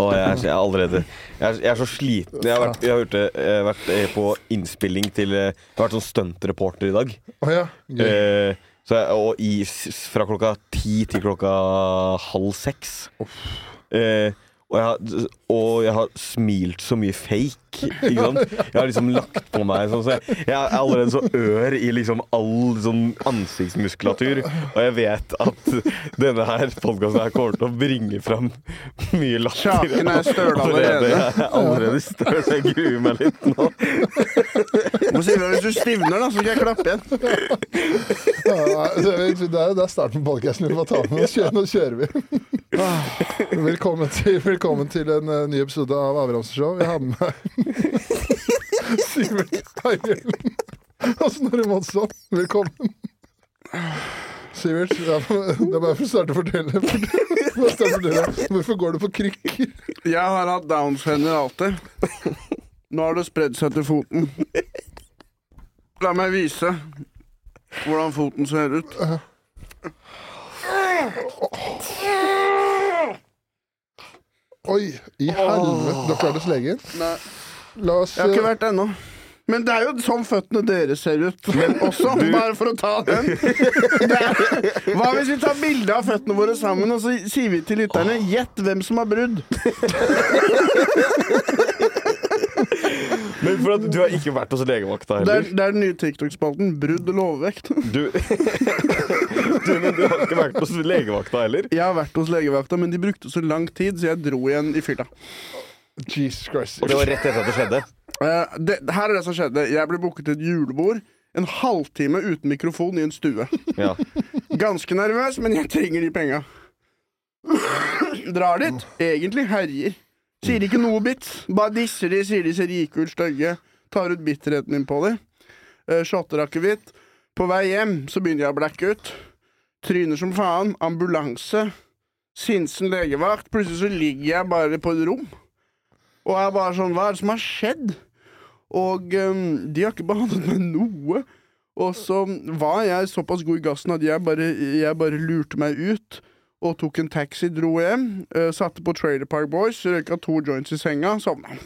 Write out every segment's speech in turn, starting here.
Og jeg er, jeg er allerede jeg er, jeg er så sliten. Jeg har vært, jeg har vært, jeg har vært eh, på innspilling til eh, Jeg har vært sånn stuntreporter i dag. Oh, ja. Eh, så og i, fra klokka ti til klokka halv seks. Eh, og, jeg har, og jeg har smilt så mye fake. Ikke sant? Jeg har liksom lagt på meg sånn, så jeg, jeg er allerede så ør i liksom all sånn ansiktsmuskulatur. Og jeg vet at denne her podkasten her kommer til å bringe fram mye latter. Kjaken er støl allerede. Jeg er allerede støl, så jeg gruer meg litt nå. Må si ifra hvis du stivner, da, så skal jeg klappe igjen. Ja, det er starten på podkasten. Vi må ta med. Nå kjører, nå kjører vi. Ah, Velkommen til, velkommen til en uh, ny episode av Abrahamsen Show. Jeg har med meg Sivert Heieren og Snorre Monsson. Velkommen. Sivert, det er bare for å starte å fortelle. Hvorfor går du på krykker? Jeg har hatt Downs-hender alltid. Nå har det spredd seg til foten. La meg vise hvordan foten ser ut. Oi, i helvete. Dere er hos legen? Nei, La oss jeg har ikke eh, vært ennå. Men det er jo sånn føttene deres ser ut. Men også, bare for å ta den er, Hva hvis vi tar bilde av føttene våre sammen, og så sier vi til lytterne Gjett hvem som har brudd. Men for at du har ikke vært hos legevakta Det er, heller. det er den nye TikTok-spalten. Brudd og lovvekt. Du, du, men du har ikke vært hos legevakta heller. Jeg har vært hos legevakta, men de brukte så lang tid, så jeg dro igjen i fylla. Jesus Christ. Og det var rett etter at det skjedde. Uh, det, her er det som skjedde. Jeg ble booket til et julebord. En halvtime uten mikrofon i en stue. Ja. Ganske nervøs, men jeg trenger de penga. Drar dit. Egentlig herjer. Sier ikke noe bits. Bare disser de, sier de ser rike ut, stygge. Tar ut bitterheten min på de. Uh, shotter akevitt. På vei hjem så begynner jeg å blacke ut. Tryner som faen. Ambulanse. Sinsen legevakt. Plutselig så ligger jeg bare på et rom. Og jeg er bare sånn Hva er det som har skjedd? Og um, de har ikke behandlet meg noe. Og så var jeg såpass god i gassen at jeg bare, jeg bare lurte meg ut. Og tok en taxi, dro hjem. Uh, satte på Trailer Park Boys, røyka to joints i senga, sovna.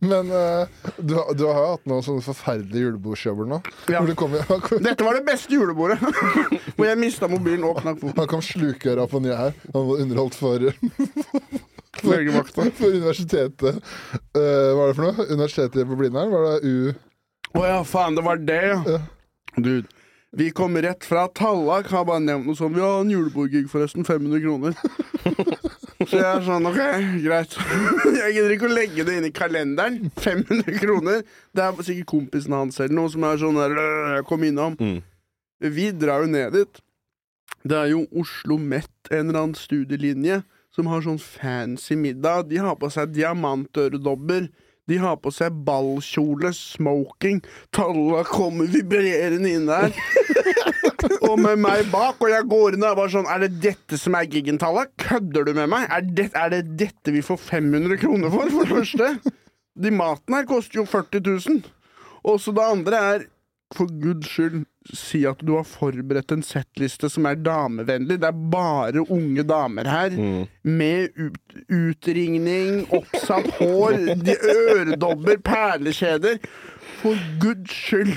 Men uh, du, har- du har jo hatt noen sånne forferdelige julebordsjobber nå. Ja. Det kom, Dette var det beste julebordet! Hvor jeg mista mobilen og knakk foten. han kom slukøra på nye her. Han var underholdt for, for, for universitetet. uh, hva er det for noe? Universitetet på Blindern? Var det U... Å ja, faen, det var det, ja. Ja. Dude. Vi kom rett fra Tallak, har bare nevnt noe sånn Vi har en julebordgig, forresten. 500 kroner. Så jeg er sånn, OK, greit. Jeg gidder ikke å legge det inn i kalenderen. 500 kroner. Det er sikkert kompisen hans eller noe som er sånn der «Øh, Kom innom. Mm. Vi drar jo ned dit. Det er jo Oslo Met, en eller annen studielinje, som har sånn fancy middag. De har på seg diamantøredobber. De har på seg ballkjole, smoking. Talla kommer vibrerende inn der. og med meg bak, og jeg går inn og er bare sånn Er det dette som er giggen, Talla? Kødder du med meg? Er det, er det dette vi får 500 kroner for, for det første? De maten her koster jo 40 000. Og så det andre er for guds skyld, si at du har forberedt en settliste som er damevennlig. Det er bare unge damer her. Med ut, utringning, oppsatt hår, de øredobber, perlekjeder. For guds skyld,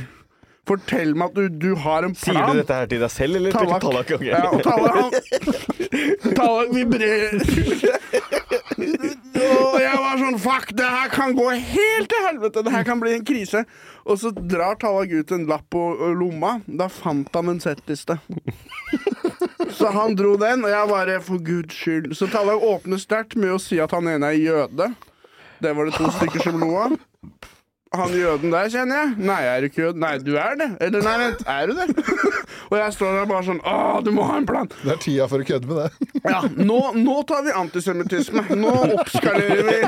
fortell meg at du, du har en plan. Sier du dette her til deg selv, eller til Tallak. Tallak? Ok. Ja, og Tallak Tallak vibrerer. Og jeg var sånn Fuck, det her kan gå helt til helvete! Det her kan bli en krise. Og så drar Tallag ut en lapp på lomma. Da fant han en settliste. Så han dro den, og jeg bare For guds skyld. Så Tallag åpner sterkt med å si at han ene er jøde. Det var det to stykker som lo av. Han jøden der kjenner jeg. Nei, jeg er ikke jøde. Nei, du er det. Eller nei, vent, er du det? og jeg står der bare sånn Å, du må ha en plan. Det er tida for å kødde med det. Ja, nå, nå tar vi antisemittisme. Nå oppskalerer vi.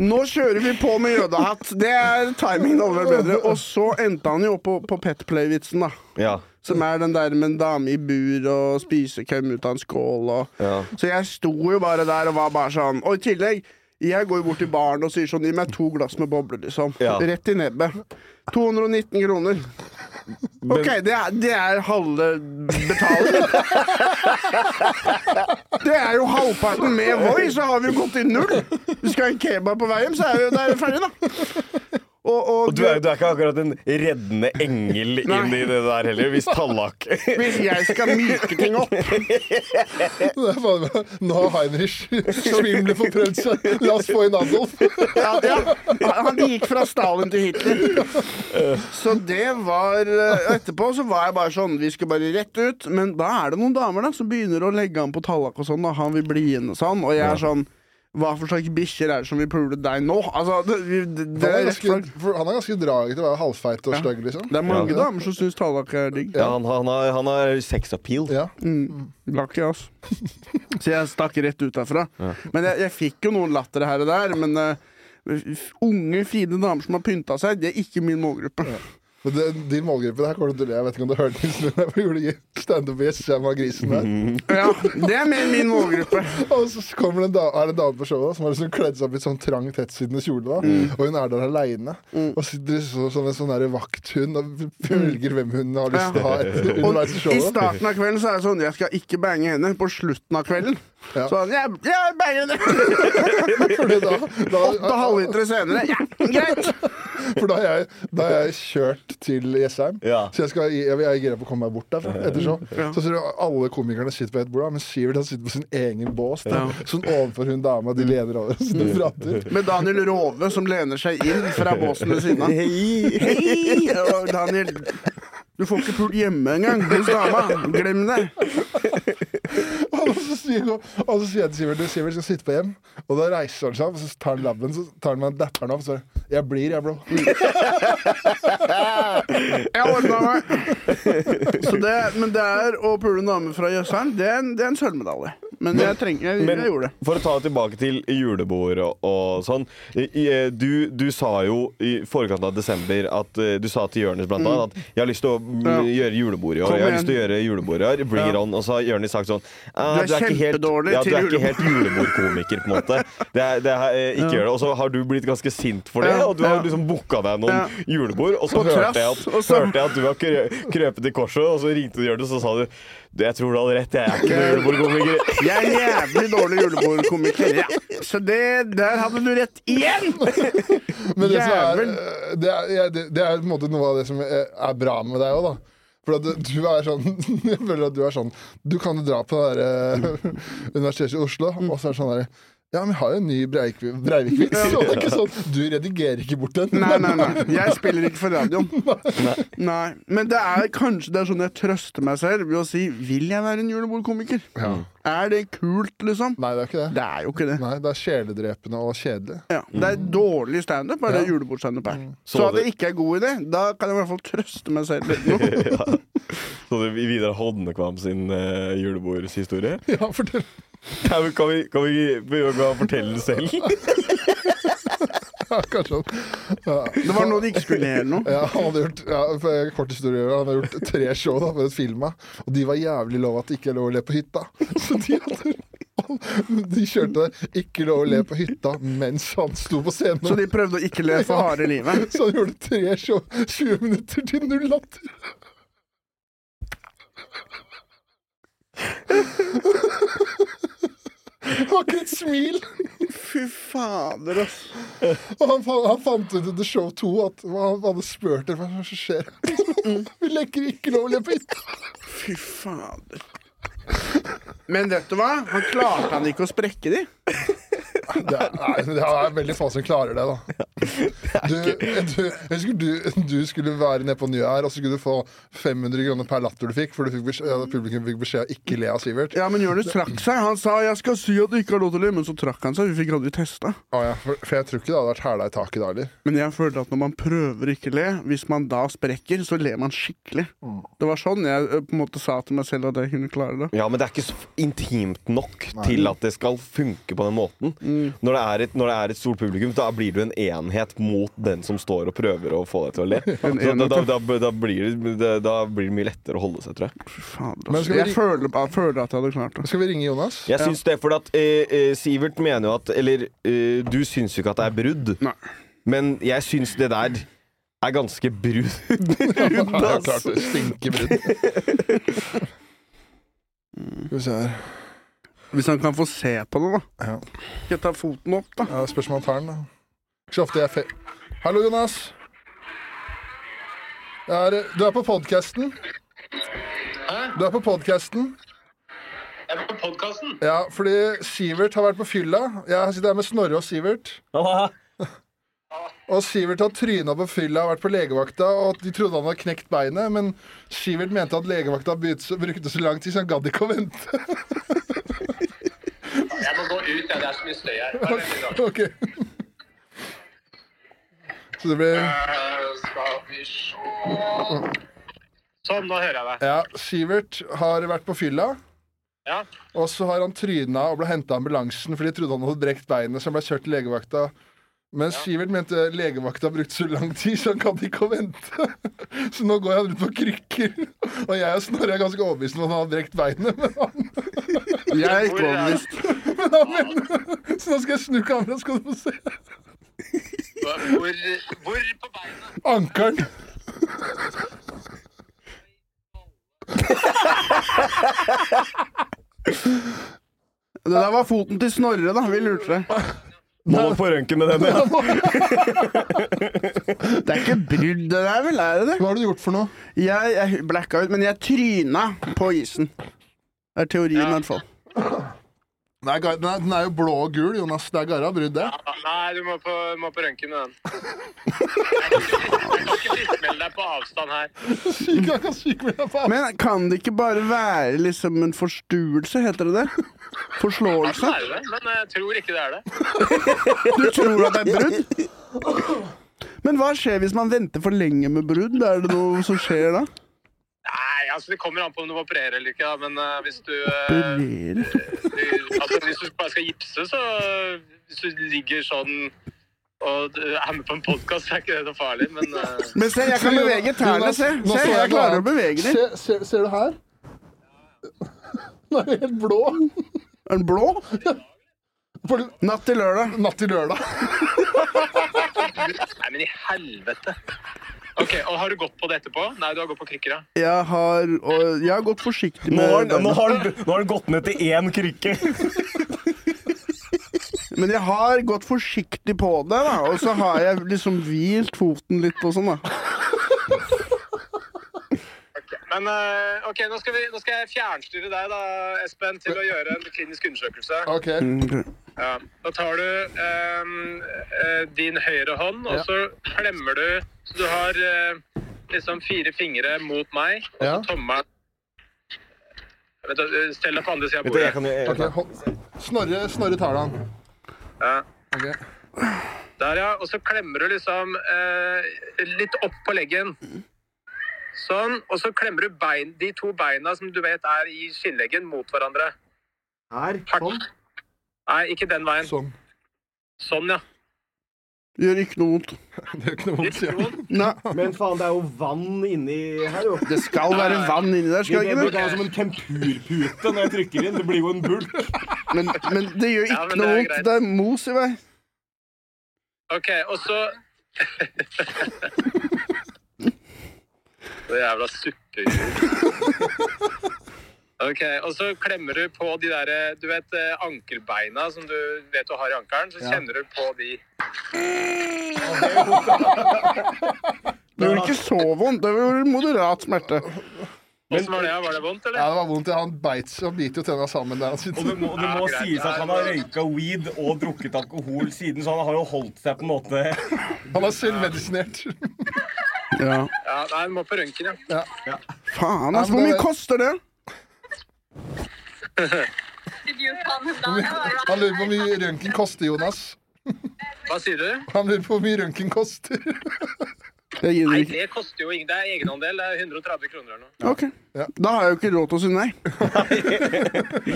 Nå kjører vi på med jødehatt. Det er timingen over bedre. Og så endte han jo opp på, på Petplay-vitsen, da. Ja. Som er den der med en dame i bur og spisekøm ut av en skål og Ja. Så jeg sto jo bare der og var bare sånn Og i tillegg, jeg går bort til baren og sier sånn Gi meg to glass med bobler, liksom. Ja. Rett i nebbet. 219 kroner. Ok, det er, det er halve betaling. Det er jo halvparten med Voi, så har vi jo gått i null. Vi skal ha en kebab på vei hjem, så er vi jo ferdig, da. Og, og, Og du er, du er ikke akkurat en reddende engel inn i det der heller, hvis Tallak hvis jeg skal myke ting opp Det er bare, nå har Heinrich svimlet fått prøvd seg. La oss få inn Adolf. ja, ja, Han gikk fra Stalin til Hitler. Så det var eh, Etterpå så var jeg bare sånn Vi skulle bare rett ut. Men da er det noen damer da som begynner å legge an på Tallak og sånn. Da han vil bli igjen og sånn. Og jeg er sånn Hva for slags bikkjer er det som vil pule deg nå? Altså, det, det, det, Han er ganske, for han er ganske draget til å være halvfeit og stygg, liksom. Det er mange Ja. damer som syns Tallak er digg. Ja, han, han, har, han har sex appeal. Ja. Mm. Lucky, ass. Så jeg stakk rett ut derfra. Ja. Men jeg, jeg fikk jo noen latter her og der. Men uh, unge, fine damer som har pynta seg, det er ikke min målgruppe. Men det, din målgruppe der kommer du til å le. Jeg vet ikke om du hørte den gjorde i standup i av grisen der. Ja, Det er mer min målgruppe. Og så kommer det en, da, er det en dame på showet da, som har liksom kledd seg opp i sånn trang, tettsittende kjole. da Mm. Og hun er der aleine. Og sitter så, som en sånn der vakthund og velger hvem hun har lyst til å ha etter Og I starten av kvelden så er det sånn Jeg skal ikke bange henne. På slutten av kvelden Ja. så det, jeg, jeg banger da, Åtte halvlitere senere. Ja, greit! for da har jeg, da har jeg kjørt til Jessheim. Ja. Så jeg, skal, jeg, jeg er gira på å komme meg bort derfra etter show. Så ser du alle komikerne sitter på ett bord, men Sivert han sitter på sin egen bås. Da. Sånn overfor hun dama de lener over og sitter og prater. Med Daniel Rove som lener seg inn fra båsen ved siden av. Hei! Hei! Og Daniel, du får ikke pult hjemme engang hos dama. Glem det. Og så sier, jeg til Sivert du Sivert skal sitte på hjem. Og da reiser han seg opp, og så tar han labben, så tar han han opp. Så jeg blir, jeg, bro. Jeg ordna meg. Så det, men det er å pule en dame fra Jøsseren, det, er en- det er en sølvmedalje. Men jeg, trenger, jeg, Men jeg gjorde det. for å ta tilbake til julebord og, og sånn. Du, du sa jo i forkant av desember at eh, du sa til Jonis blant annet at jeg har lyst til å mm. Gjøre julebord i år. Jeg har lyst til å gjøre julebord i år. Bring it on. Og så har Jonis sagt sånn Du «Ah, er ikke helt, kjempedårlig til du er ikke helt julebordkomiker, på en måte. Det er, det er, eh, ikke gjør det. Og så har du blitt ganske sint for det, og du har liksom booka deg noen julebord. Og så hørte jeg, at, hørte jeg at du har krøpet i korset, og så ringte du Jonis og sa du du, jeg tror du hadde rett, jeg er ikke noen julebordkomiker. Jeg er en jævlig dårlig julebordkomiker. Ja. Så det, der hadde du rett igjen! Men det, som er, det, er, det, det er på en måte noe av det som er bra med deg òg, da. For at du- er sånn Jeg føler at du er sånn Du kan jo dra på det der, eh, Universitetet i Oslo, og så er det sånn der Ja, men vi har jo en ny Breivik- Breivik-vits. Breivik det er ikke sånn Du redigerer ikke bort den. Nei, nei, nei. Jeg spiller ikke for radioen. Nei. Men det er kanskje det er sånn jeg trøster meg selv ved å si Vil jeg være en julebordkomiker? Ja. Er det kult, liksom? Nei, det er ikke det. Det er jo ikke det. Nei, det er sjeledrepende og kjedelig. Ja, det er dårlig standup, er det julebordstandup er. Så Så at det ikke er god idé, da kan jeg i hvert fall trøste meg selv litt nå. ja. Så det er Vidar Hodnekvam sin uh, julebordshistorie. Ja, fortell. Vi, kan vi, kan vi, kan vi fortelle den selv? Ja, kanskje han ja. Det var noe de ikke skulle gjøre nå. noe. Ja, han hadde gjort ja, for kort historie Han hadde gjort tre show da for et firma, og de var jævlig lov at det ikke er lov å le på hytta. Så de hadde De kjørte ikke lov å le på hytta mens han sto på scenen. Så de prøvde å ikke le for harde livet. Så han gjorde tre show, 20 minutter til null latter. Var ikke et smil. Fy fader, ass. Og han, han fant ut under show to at han hadde spurt dem hva som skjer. Vi leker ikke lov å le på hytta. Fy fader. Men vet du hva? Han klarte han ikke å sprekke de. Det er, nei, det er veldig få som klarer det, da. Du, du, jeg husker du, du skulle være nede på Nye her, og så skulle du få 500 kroner per latter du fikk, for du fikk beskjed, publikum fikk beskjed om ikke le av Sivert. Ja, men Jonis trakk seg. Han sa 'jeg skal si at du ikke har lov til å le', men så trakk han seg. Vi fikk aldri testa. Ah, ja, for, for jeg tror ikke det hadde vært hæla i taket da heller. Men jeg følte at når man prøver ikke le, hvis man da sprekker, så ler man skikkelig. Det var sånn jeg på en måte sa til meg selv at jeg kunne klare det. Ja, men det er ikke så intimt nok til at det skal funke på den måten. Når, det er et, når det er et stort publikum, da blir du en enhet mot den som står og prøver å få deg til å le. Så da, da, da, da, blir det, blir det mye lettere å holde seg, tror jeg. Fader, Men altså. skal vi Jeg føler, jeg føler at jeg hadde klart det. Skal vi ringe Jonas? Jeg syns det, for at eh, eh, Sivert mener jo at Eller eh, du syns jo ikke at det er brudd, Nei. men jeg syns det der er ganske brun. Ja, brun det er klart det stinker brudd. Skal vi se her. Hvis han kan få se på det, da. Ja. Skal jeg ta foten opp, da? Ja, spørs om han tar den, da. Ikke så ofte jeg fe... Hallo, Jonas. Er, du er på podkasten. Du er på podkasten. Jeg er på podkasten. Ja, fordi Sivert har vært på fylla. Jeg sitter her med Snorre og Sivert. Og Sivert har tryna på fylla og vært på legevakta, og de trodde han hadde knekt beinet, men Sivert mente at legevakta brukte brukte så lang tid, så han gadd ikke å vente. Jeg må gå ut, ja. Det er så mye støy her. Bare vent litt, da. Ok. Så det blir Skal vi se Sånn, nå hører jeg deg. Ja, Sivert har vært på fylla. Ja. Og så har han tryna og ble henta av ambulansen fordi de trodde han hadde brekt beinet, så han ble kjørt til legevakta. Men Sivert mente legevakta brukte så lang tid, så han kan ikke å vente. Så nå går han rundt på krykker. Og jeg og Snorre er ganske overbevist om at han har brekt beinet. Men han, Jeg er ikke er- overbevist. men han mener Så nå skal jeg snu kameraet, skal du få se. Hvor, hvor på beinet? Ankelen. Det der var foten til Snorre, da. Vi lurte deg. Må på røntgen med den, ja. Det er ikke brudd, det der, vel? Er det det? Hva har du gjort for noe? Jeg, jeg blacka ut, men jeg tryna på isen. Det er teorien, i hvert fall. Nei, den er, den er jo blå og gul, Jonas. Det er garra brudd, det. Ja, Nei, du må på, må på røntgen med den. Jeg kan ikke frisk- jeg friskmelde deg på avstand her. Syk, jeg kan sykmelde deg på Men kan det ikke bare være liksom en forstuelse, heter det det? Ja, Forslåelse? Det er det det, men jeg tror ikke det er det. Du tror at det er brudd? Men hva skjer hvis man venter for lenge med brudd? Er det noe som skjer da? Altså Det kommer an på om du må operere eller ikke, da. men uh, hvis du uh, du- altså, Hvis du bare skal gipse, så Hvis du ligger sånn og du er med på en podkast, så er ikke det noe farlig, men eh, Men se, jeg kan bevege tærne. Se, se jeg klarer å bevege dem. Se, se, ser du her? Nå er helt blå. Er den blå? For Natt til lørdag. natt til lørdag. Nei, men i helvete. Ok, og Har du gått på det etterpå? Nei, du har gått på krykker, ja. Jeg har, og jeg har gått forsiktig Nå med har, han- nå, har han, nå har han gått ned til én krykke. Men jeg har gått forsiktig på det, da. Og så har jeg liksom hvilt foten litt og sånn, da. Men eh, ok, nå skal, vi, nå skal jeg fjernstyre deg, da, Espen, til å gjøre en klinisk undersøkelse. OK. Ja. Da tar du ehm, eh, din høyre hånd, og Ja. så klemmer du Så du har eh, liksom fire fingre mot meg, og så Ja. tommelen Vent, eh, Stell deg på andre sida av bordet. du, jeg kan, jeg, ok, hold. Snorre, Snorre tar den. Ja. Okay. Der, ja. Og så klemmer du liksom eh, litt opp på leggen. Sånn. Og så klemmer du bein, de to beina som du vet er i skinnleggen, mot hverandre. Her? Hardt. Nei, ikke den veien. Sånn. Sånn, ja. Gjør ikke noe vondt. Det gjør ikke noe vondt, sier han. Nei, Men faen, det er jo vann inni her, jo. det skal være vann inni der, skal Det det blir ikke det? da som en tempurpute når jeg trykker inn. Det blir jo en bulk. Men, men det gjør ikke ja, det noe vondt. Det er mos i vei. OK, og så Så jævla suppehjul. OK, og så klemmer du på de der Du vet eh, ankelbeina som du vet du har i ankelen? Så Ja. kjenner du på de Det gjorde ikke så vondt. Det var moderat smerte. Åssen var det? Var det vondt, Ja, det var vondt. Han beit han biter jo tenna sammen der han Og det må, det må Ja, sies at han har røyka weed og drukket alkohol siden, så han har jo holdt seg på en måte Han er selvmedisinert. Ja. Ja, nei, han må på røntgen, ja. Faen, Ja, altså. Hvor mye koster det? Han lurer på hvor mye røntgen koster, Jonas. Hva sier du? Han lurer på hvor mye røntgen koster. Nei, det koster jo ingen. Det er egenandel. Det er 130 kroner eller noe. Ok. Ja. Da har jeg jo ikke råd til å si nei.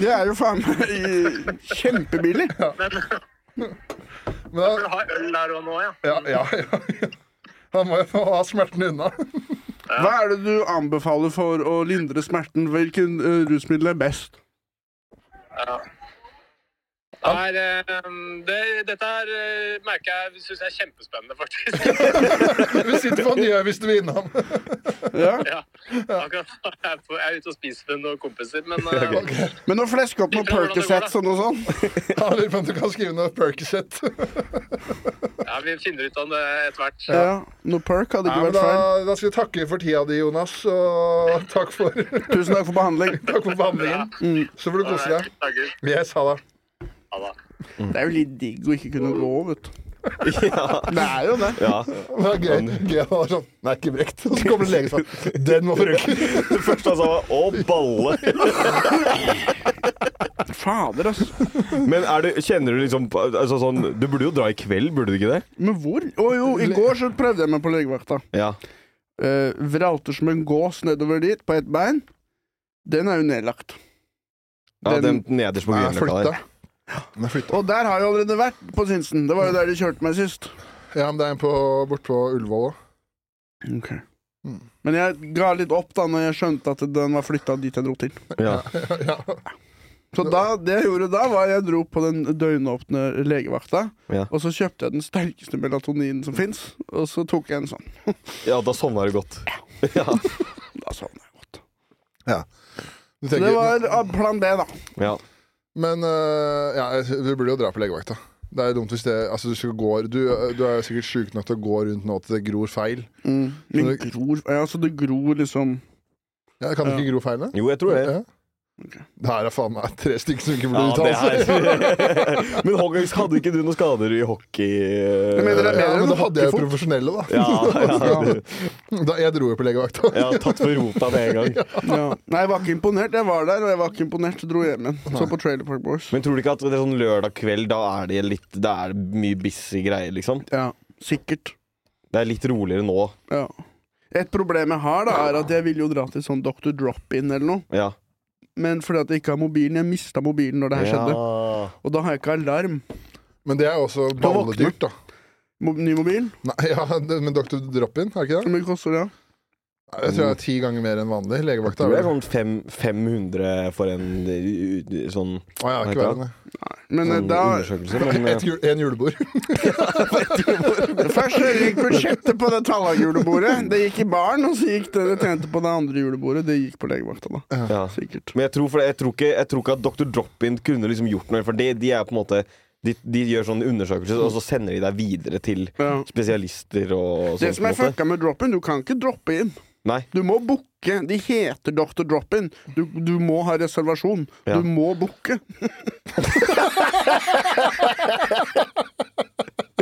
Det er jo faen meg kjempebillig. Men Du da, har øl der og nå, ja. ja, ja, ja, Da Han må jo få ha smerten unna. Hva er det du anbefaler for å lindre smerten? Hvilken uh, rusmiddel er best? Ja. Er, eh, det, dette her eh, merker jeg syns jeg er kjempespennende, faktisk. Vi sitter på Njø hvis du vil innom. Ja. ja. Akkurat nå er jeg er ute og spiser med noen kompiser, men eh, okay. Men å fleske opp noen Percocets og noe sånt ja, lurer på om du kan skrive noe Percocet. ja, vi finner ut om det etter hvert. Ja, Noe perk hadde ikke ja, vært feil. da skal vi takke for tida di, Jonas. Og takk for, Tusen takk for behandling. takk for behandlingen. Så får du kose deg. Yes, ha det. Ha det. Det er jo litt digg å ikke kunne gå, vet du. Ja. Det er jo det. ja. Det er gøy. gøy han var sånn Nei, ikke brekt. Og så kommer legen og sånn Den må bruke. Det første han sa, var 'å, balle'. Fader, altså. Men er det, kjenner du liksom altså sånn, Du burde jo dra i kveld, burde du ikke det? Men hvor? Å jo, i går så prøvde jeg meg på legevakta. Ja. Uh, vralter som en gås nedover dit, på ett bein. Den er jo nedlagt. ja Den- den nederst på Nei, der. Og der har jeg allerede vært, på Sinsen. Det var jo der de kjørte meg sist. Ja, men det er en på, bort på Ullevål òg. Mm. Men jeg ga litt opp da når jeg skjønte at den var flytta dit jeg dro til. Ja. Ja. Så da, det jeg gjorde da, var jeg dro på den døgnåpne legevakta, Ja. og så kjøpte jeg den sterkeste melatoninen som fins, og så tok jeg en sånn. ja, da sovna du godt. Ja. Da sovna jeg godt. Du Så det var plan B, da. ja. Men uh, ja, du burde jo dra på legevakta. Det er dumt hvis det Altså, du skal gå Du, du er sikkert sjuk nok til å gå rundt nå til det gror feil. Mm. Men det- gror Ja, så det gror liksom Ja, Kan det ikke gro feil, da? Jo, jeg tror det. Ja. Ok. Det her er faen meg tre stykker som ikke burde uttale seg. Men hockey, hadde ikke du noen skader i hockey? eh, Jeg mener jeg mener, Ja, men da hadde jeg jo profesjonelle, da. Ja, ja. da. Jeg dro jo på legevakta. Jeg har tatt for rota med en gang. Ja. Nei, jeg var ikke imponert. Jeg var der, og jeg var ikke imponert, så dro hjem igjen. Så på Trailer Park Boys. Men tror du ikke at det er sånn lørdag kveld, da er det litt Da er det mye busy greier, liksom? Ja, sikkert. Det er litt roligere nå. Ja. Et problem jeg har, da, er at jeg vil jo dra til sånn Dr. Drop-In eller noe. Ja. Men fordi at jeg ikke har mobilen Jeg mista mobilen når det her skjedde. Ja. Og da har jeg ikke alarm. Men det er jo også balledyrt, da. Mo ny mobil? Nei, ja, det, Men Dr. Drop-In, er det ikke det? Hvor det? mye koster det? Nei, Jeg tror det er ti ganger mer enn vanlig. Jeg tror det er sånn fem, 500 for en sånn Å ja, ikke verre enn det. Men eh, sånn da undersøkelse. Men, Et jul- En julebord. Først gikk budsjettet på det tallagjulebordet. Det gikk i baren, og så gikk det det tjente på det andre julebordet. Det gikk på legevakta, da. ja. Sikkert. Men jeg tror, for det, jeg, tror ikke, jeg tror ikke at Dr. Drop-In kunne liksom gjort noe, for det, de er på en måte de, de gjør sånne undersøkelser, og så sender de deg videre til Ja. spesialister og Det sånn. som er fucka med drop-in, du kan ikke droppe inn. Nei. Du må booke. De heter Dr. Drop-in. Du, du må ha reservasjon. Ja. Du må booke.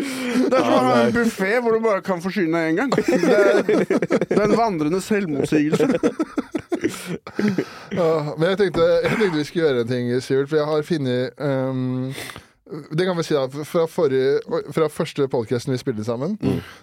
Det er som å ha en buffé hvor du bare kan forsyne deg én gang. Det er, det er en vandrende selvmotsigelse. Ja, men jeg tenkte, jeg tenkte vi skulle gjøre en ting, Sivert, for jeg har funnet ehm, det kan vi si da, Fra, forrige, fra første podcasten vi spilte sammen,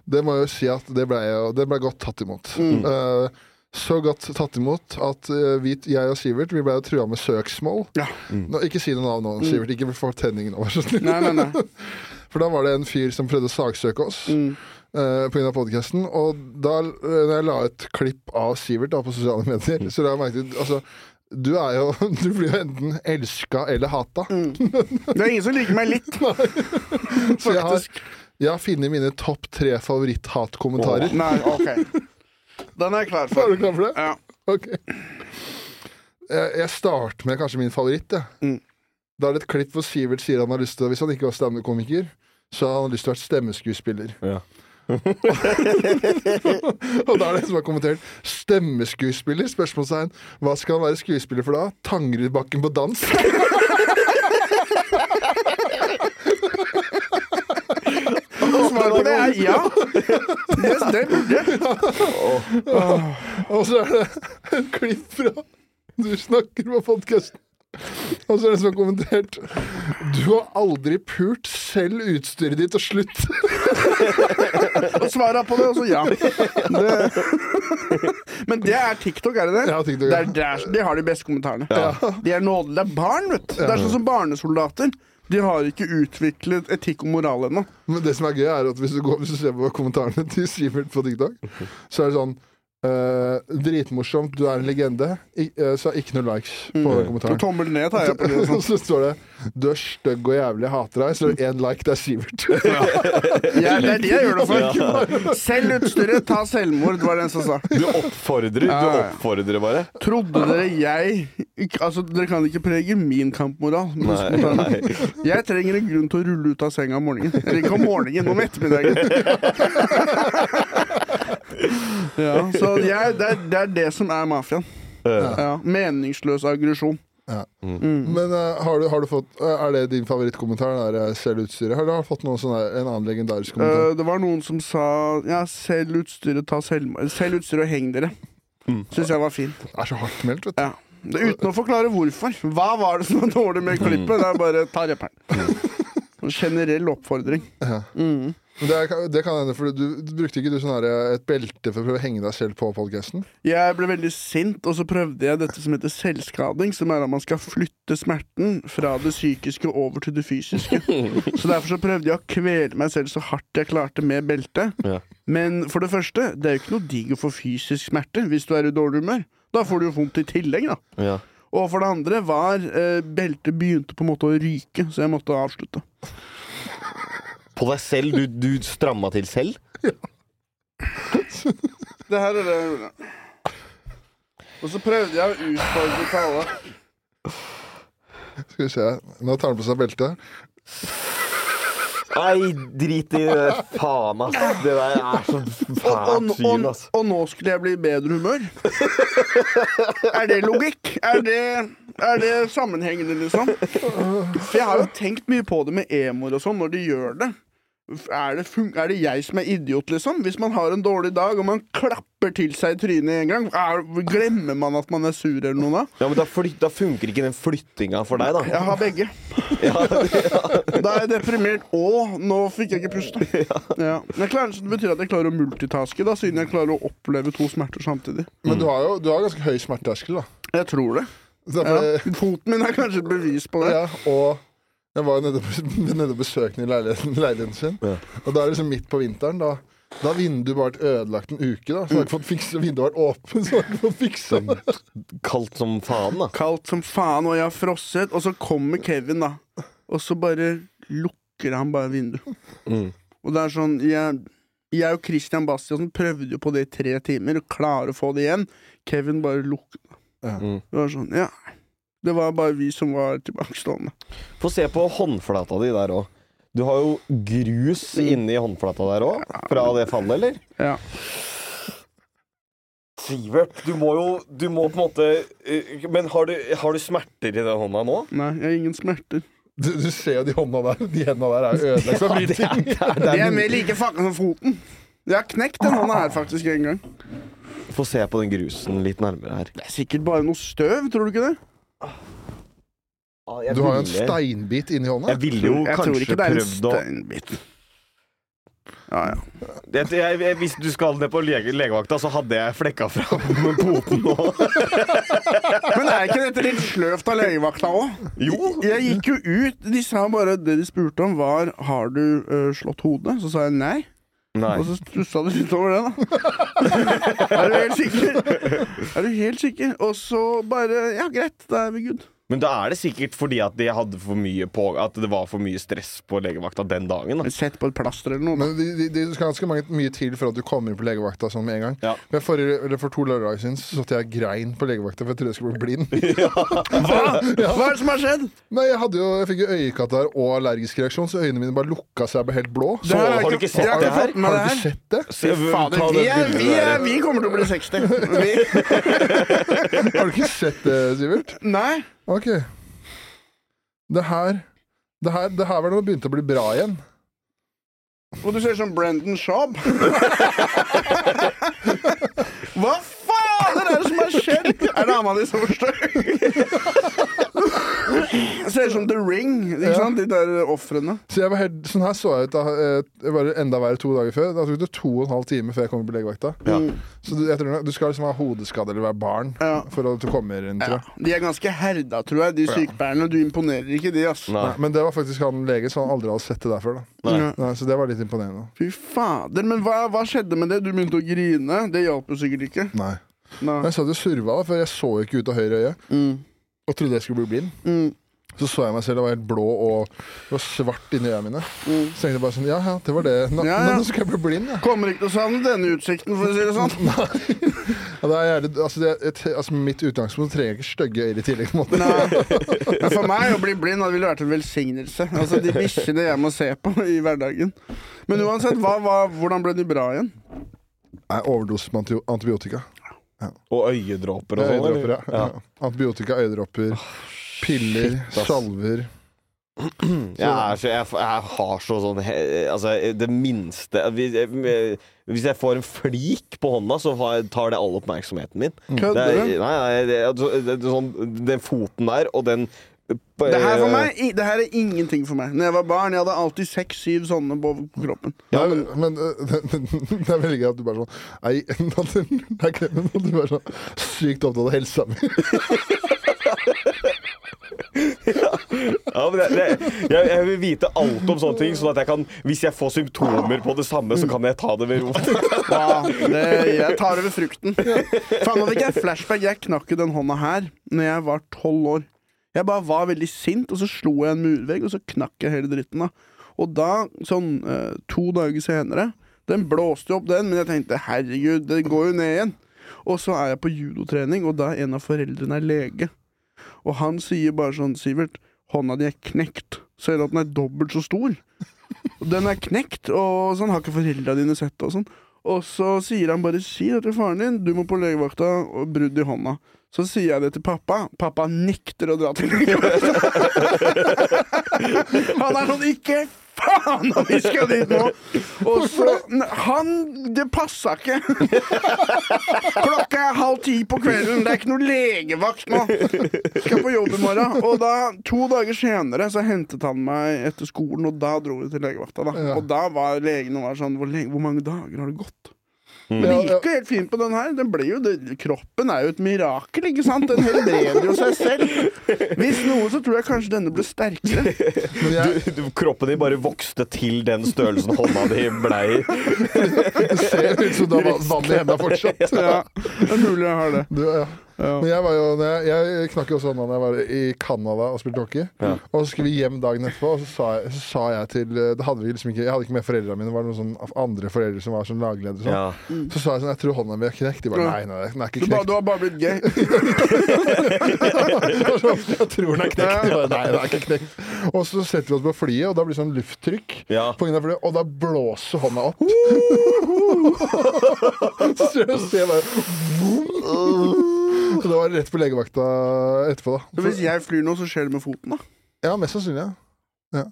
det må jeg jo si at det ble, det ble godt tatt imot. Eh, så godt tatt imot at eh, vi, jeg og Sivert vi ble trua med søksmål. Ja. Nå, ikke si noe navn nå, Sivert. Ikke få tenningen over. Nei, nei, nei. For da var det en fyr som prøvde å saksøke oss Mm. uh, på grunn av podcasten. Og da eh, når jeg la et klipp av Sivert da, på sosiale medier, så la jeg merke til altså, du er jo Du blir jo enten elska eller hata. Det er ingen som liker meg litt, Så jeg har, faktisk. jeg har funnet mine topp tre favoritt-hatkommentarer. Nei, OK. Den er jeg klar Er for. du klar for det? Ja. Ok. Jeg, jeg starter med kanskje min favoritt. jeg. Mm. Da er det et klipp hvor Sivert sier han har lyst til Hvis han ikke var standup-komiker, så har han lyst til å være stemmeskuespiller. Ja. Og da er det en som har kommentert 'stemmeskuespiller?' Spørsmålstegn. Hva skal han være skuespiller for da? Tangerudbakken på dans? Svaret på det er ja. Det, det burde jeg. Og så er det et klipp fra Du snakker på podkasten. Og så er det som har kommentert Du har aldri pult, selv utstyret ditt, og slutt. Og svaret på det og så ja. Det. Men det er TikTok, er det det? Ja, TikTok, det ja. er der, de har de beste kommentarene. De er nådelige. Det er barn, vet du. Det er sånn som barnesoldater. De har ikke utviklet etikk og moral ennå. Men det som er gøy, er at hvis du, går, hvis du ser på kommentarene til Sivert på TikTok, så er det sånn Eh, dritmorsomt, du er en legende. I, uh, så ikke noe likes på den Og kommentaren. tommel ned tar jeg på det. sånn. så står det 'Du er stygg og jævlig, jeg hater deg'. Så er det én like, det er Sivert. Ja, det er det jeg gjør det for. Selg utstyret, ta selvmord, var det en som sa. Du oppfordrer, du Ja, ja. oppfordrer bare. Trodde dere jeg ikke, Altså, dere kan ikke prege min kampmoral. Nei, nei. Jeg trenger en grunn til å rulle ut av senga om morgenen. Eller ikke om morgenen, om ettermiddagen. Ja, så jeg, det, er, det er det som er mafiaen. Ja, meningsløs aggresjon. Men uh, har, du, har du fått uh, Er det din favorittkommentar? Der, eh, utstyret? Har du fått noen sånne, en annen legendarisk kommentar? Uh, det var noen som sa Ja, selg utstyret, ta selv, Selg utstyret og heng dere. Syns jeg var fint. det er så hardt meldt, vet du. Ja. Det, uten å forklare hvorfor. Hva var det som var dårlig med klippet? Det er bare ta rapperen. En generell oppfordring. Ja. Mm. Men Det, er, det kan hende, for du, du brukte ikke du sånn her, et belte for å prøve å henge deg selv på podkasten? Jeg ble veldig sint, og så prøvde jeg dette som heter selvskading, som er at man skal flytte smerten fra det psykiske over til det fysiske. Så derfor så prøvde jeg å kvele meg selv så hardt jeg klarte med belte. Ja. Men for det første, det er jo ikke noe digg å få fysisk smerte hvis du er i dårlig humør. Da får du jo vondt i tillegg, da. Ja. Og for det andre var eh, beltet begynte på en måte å ryke, så jeg måtte avslutte. På deg selv? Du, du stramma til selv? Ja. Det her er det jeg gjorde. Og så prøvde jeg å utfordre Kalle. Skal vi se. Nå tar han på seg beltet. Nei, drit i det. Faen, ass. Det der er så fælt syn, og, og, og nå skulle jeg bli i bedre humør? er det logikk? Er det, er det sammenhengende, liksom? For jeg har jo tenkt mye på det med emoer og sånn, når de gjør det. Er det, fun er det jeg som er idiot, liksom? Hvis man har en dårlig dag og man klapper til seg i trynet en gang, er, glemmer man at man er sur eller noe da? Ja, men da, da funker ikke den flyttinga for deg, da. Jeg har begge. Ja, ja. Da er jeg deprimert, og nå fikk jeg ikke puste. Ja. Klarer, så det betyr at jeg klarer å multitaske, da, siden jeg klarer å oppleve to smerter samtidig. Men du har jo du har ganske høy smerteterskel, da. Jeg tror det. Det. Foten min er kanskje et bevis på det. Ja, og jeg var nede, nede og besøkte i leiligheten, leiligheten sin. Ja. Og da er det liksom midt på vinteren. Da da har vinduet bare vært ødelagt en uke. da Så har ikke fått fikse Vinduet har vært åpent, så har ikke fått fiksa det. Kaldt som faen, da. Kaldt som faen, og jeg har frosset. Og så kommer Kevin, da. Og så bare lukker han bare vinduet. Mm. Og det er sånn Jeg, jeg og Christian Bastiansen prøvde jo på det i tre timer, og klarer å få det igjen. Kevin bare lukker. Mm. Det var sånn, ja. Det var bare vi som var tilbakestående. Få se på håndflata di der òg. Du har jo grus inni håndflata der òg, fra det fallet, eller? Ja. Sivert, du må jo Du må på en måte eh, Men har du, har du smerter i den hånda nå? Nei, jeg har ingen smerter. Du, du ser jo de hånda der. De hendene der er ødelagt. av bryting. De er er, mer like fucka som foten. Jeg har knekt den hånda her faktisk en gang. Få se på den grusen litt nærmere her. Det er sikkert bare noe støv, tror du ikke det? Ah, jeg Du har jo en steinbit inni hånda. Jeg ville jo Jeg tror kanskje ikke det er en prøvd å steinbit. Ja, ja. jeg, jeg, jeg, Hvis du skal ned på lege, legevakta, så hadde jeg flekka fram poten nå. Men er ikke dette litt sløvt av legevakta òg? Jo. Jeg gikk jo ut. De sa bare Det de spurte om, var Har du uh, slått hodet. Så sa jeg nei. Nei. Og så stussa du litt over det, da. er du helt sikker? Er du helt sikker? Og så bare Ja, greit, da er vi good. Men da er det sikkert fordi at de hadde for mye på At det var for mye stress på legevakta den dagen. Da. Sett på et plaster eller noe. da. Men de, de, de skal ganske mange, mye til for at du kommer inn på legevakta sånn med en gang. Ja. Men for, eller For to lørdager siden så satt jeg grein på legevakta for jeg trodde jeg skulle bli blind. Hva? Hva er det som har skjedd? Nei, Jeg hadde jo, jeg fikk jo øyekatarr og allergisk reaksjon, så øynene mine bare lukka seg og ble helt blå. Så, har du ikke sett det ikke her? Har du ikke sett det? Se, Fader, vi, er, vi, er, vi kommer til å bli 60. Har du ikke sett det, Sivert? nei. Ok. Det her Det her, det her var da det begynte å bli bra igjen. Og du ser ut som Brendan Schaub. Hva er det som har skjedd? Er det dama di som forstår? Ser ut som The Ring, ikke Ja. sant? De der ofrene. Så jeg var helt, sånn her så jeg ut da, jeg det var enda verre to dager før. Da tok det to og en halv time før jeg kom på legevakta. Ja. Så du, jeg tror, du skal liksom ha hodeskade eller være barn Ja. for å du kommer inn, tror Ja. De er ganske herda, tror jeg, de sykepleierne. Du imponerer ikke de, ass. Nei. Nei, men det var faktisk han lege, så han aldri hadde sett det der før. da Nei. Nei, Så det var litt imponerende. Fy fader, men hva, hva skjedde med det? Du begynte å grine. Det hjalp jo sikkert ikke. Nei. Nei. Jeg satt og surva, da, for jeg så ikke ut av høyre øye. Mm. Og trodde jeg skulle bli blind. Mm. Så så jeg meg selv Det var helt blå og det var svart inni øynene mine. Mm. Så tenkte jeg bare sånn Ja, ja, det var det. Nå, Ja, ja. nå skal jeg bli blind, jeg. Kommer ikke til å savne denne utsikten, for å si det sånn. ja det er altså, det, et, altså, mitt utgangspunkt trenger jeg ikke stygge øyne i tillegg. på en måte. Men for meg å bli blind hadde ville vært en velsignelse. Altså De bikkjene jeg må se på i hverdagen. Men uansett, hva, hva, hvordan ble de bra igjen? Nei, Overdose med anti- Og øyedråper og sånn. Ja. ja. Antibiotika, øyedråper, piller, shit, salver. Jeg, så, jeg, jeg har så sånn Altså, det minste hvis jeg, hvis jeg får en flik på hånda, så tar det all oppmerksomheten min. Kødder er, du? nei, nei, det, er- det, er sånn, den foten der og den Det her, for meg, i- det her er ingenting for meg. Når jeg var barn, jeg hadde alltid seks-syv sånne på på kroppen. Ja, men, men øh, det, det er veldig gøy at du bare sånn Nei, det er ikke det, men du er sånn sykt opptatt av helsa mi. Ja, men det, det, jeg, jeg vil vite alt om sånne ting, sånn at jeg kan Hvis jeg får symptomer på det samme, så kan jeg ta det ved ro. Ja, det, jeg tar over frukten. Faen, nå fikk jeg flashback. Jeg knakk jo den hånda her Når jeg var tolv år. Jeg bare var veldig sint, og så slo jeg en murvegg, og så knakk jeg hele dritten. da Og da, sånn eh, to dager senere Den blåste jo opp, den, men jeg tenkte herregud, det går jo ned igjen. Og så er jeg på judotrening, og da er en av foreldrene er lege. Og han sier bare sånn Sivert, hånda di er knekt. Ser du at den er dobbelt så stor? Den er knekt, og sånn har ikke foreldra dine sett det. Og sånn Og så sier han bare Si det til faren din, du må på legevakta og brudd i hånda. Så sier jeg det til pappa. Pappa nekter å dra til han er sånn Ikke faen om vi skal dit nå! Og så Han Det passa ikke! Klokka er halv ti på kvelden, det er ikke noe legevakt nå! Skal på jobb i morgen. Og da, to dager senere, så hentet han meg etter skolen, og da dro vi til legevakta. da Og da var legen og var sånn hvor, lenge, hvor mange dager har det gått? Men det gikk jo helt fint på den her. Den ble jo, det, kroppen er jo et mirakel, ikke sant? Den helbreder jo seg selv. Hvis noe, så tror jeg kanskje denne ble sterkere. Men jeg, Du, du, kroppen din bare vokste til den størrelsen hånda di blei. det ser ut som du har va- vann i hendene fortsatt. Ja, det er mulig jeg har det. Du, ja. Ja. Men jeg, var jo, jeg, jeg knakk jo også hånda da jeg var i Canada og spilte hockey. Ja. Og så skulle vi hjem dagen etterpå, og så sa jeg, så sa jeg til det hadde vi liksom ikke, Jeg hadde ikke med foreldrene mine, det var noen sånn andre foreldre som var sånn lagledere. Sånn. Ja. Så sa jeg sånn Jeg tror hånda mi er knekt. De bare nei, nei, den er ikke knekt. du har bare blitt gay. jeg tror den er knekt. Bare, nei, den er ikke knekt. Og så setter vi oss på flyet, og da blir det sånn lufttrykk. Ja. På grunn av flyet, og da blåser hånda opp. så ser jeg bare Så det var rett på legevakta etterpå, da. Så hvis jeg flyr nå, så skjer det med foten, da? Ja, mest sannsynlig. Ja. ja.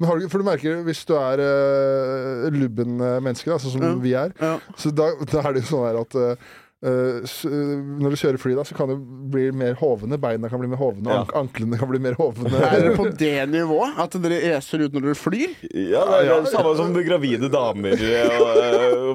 Men har du, for du merker, hvis du er uh, lubben eh, menneske, da, sånn som Ja. vi er, Ja. så da, da er det jo sånn at eh, når du kjører fly, da, så kan du bli mer hovne. Beina kan bli mer hovne, Ja. ank anklene kan bli mer hovne. Er dere på det nivået? At dere eser ut når dere flyr? Ja, det er det samme som gravide damer, eh,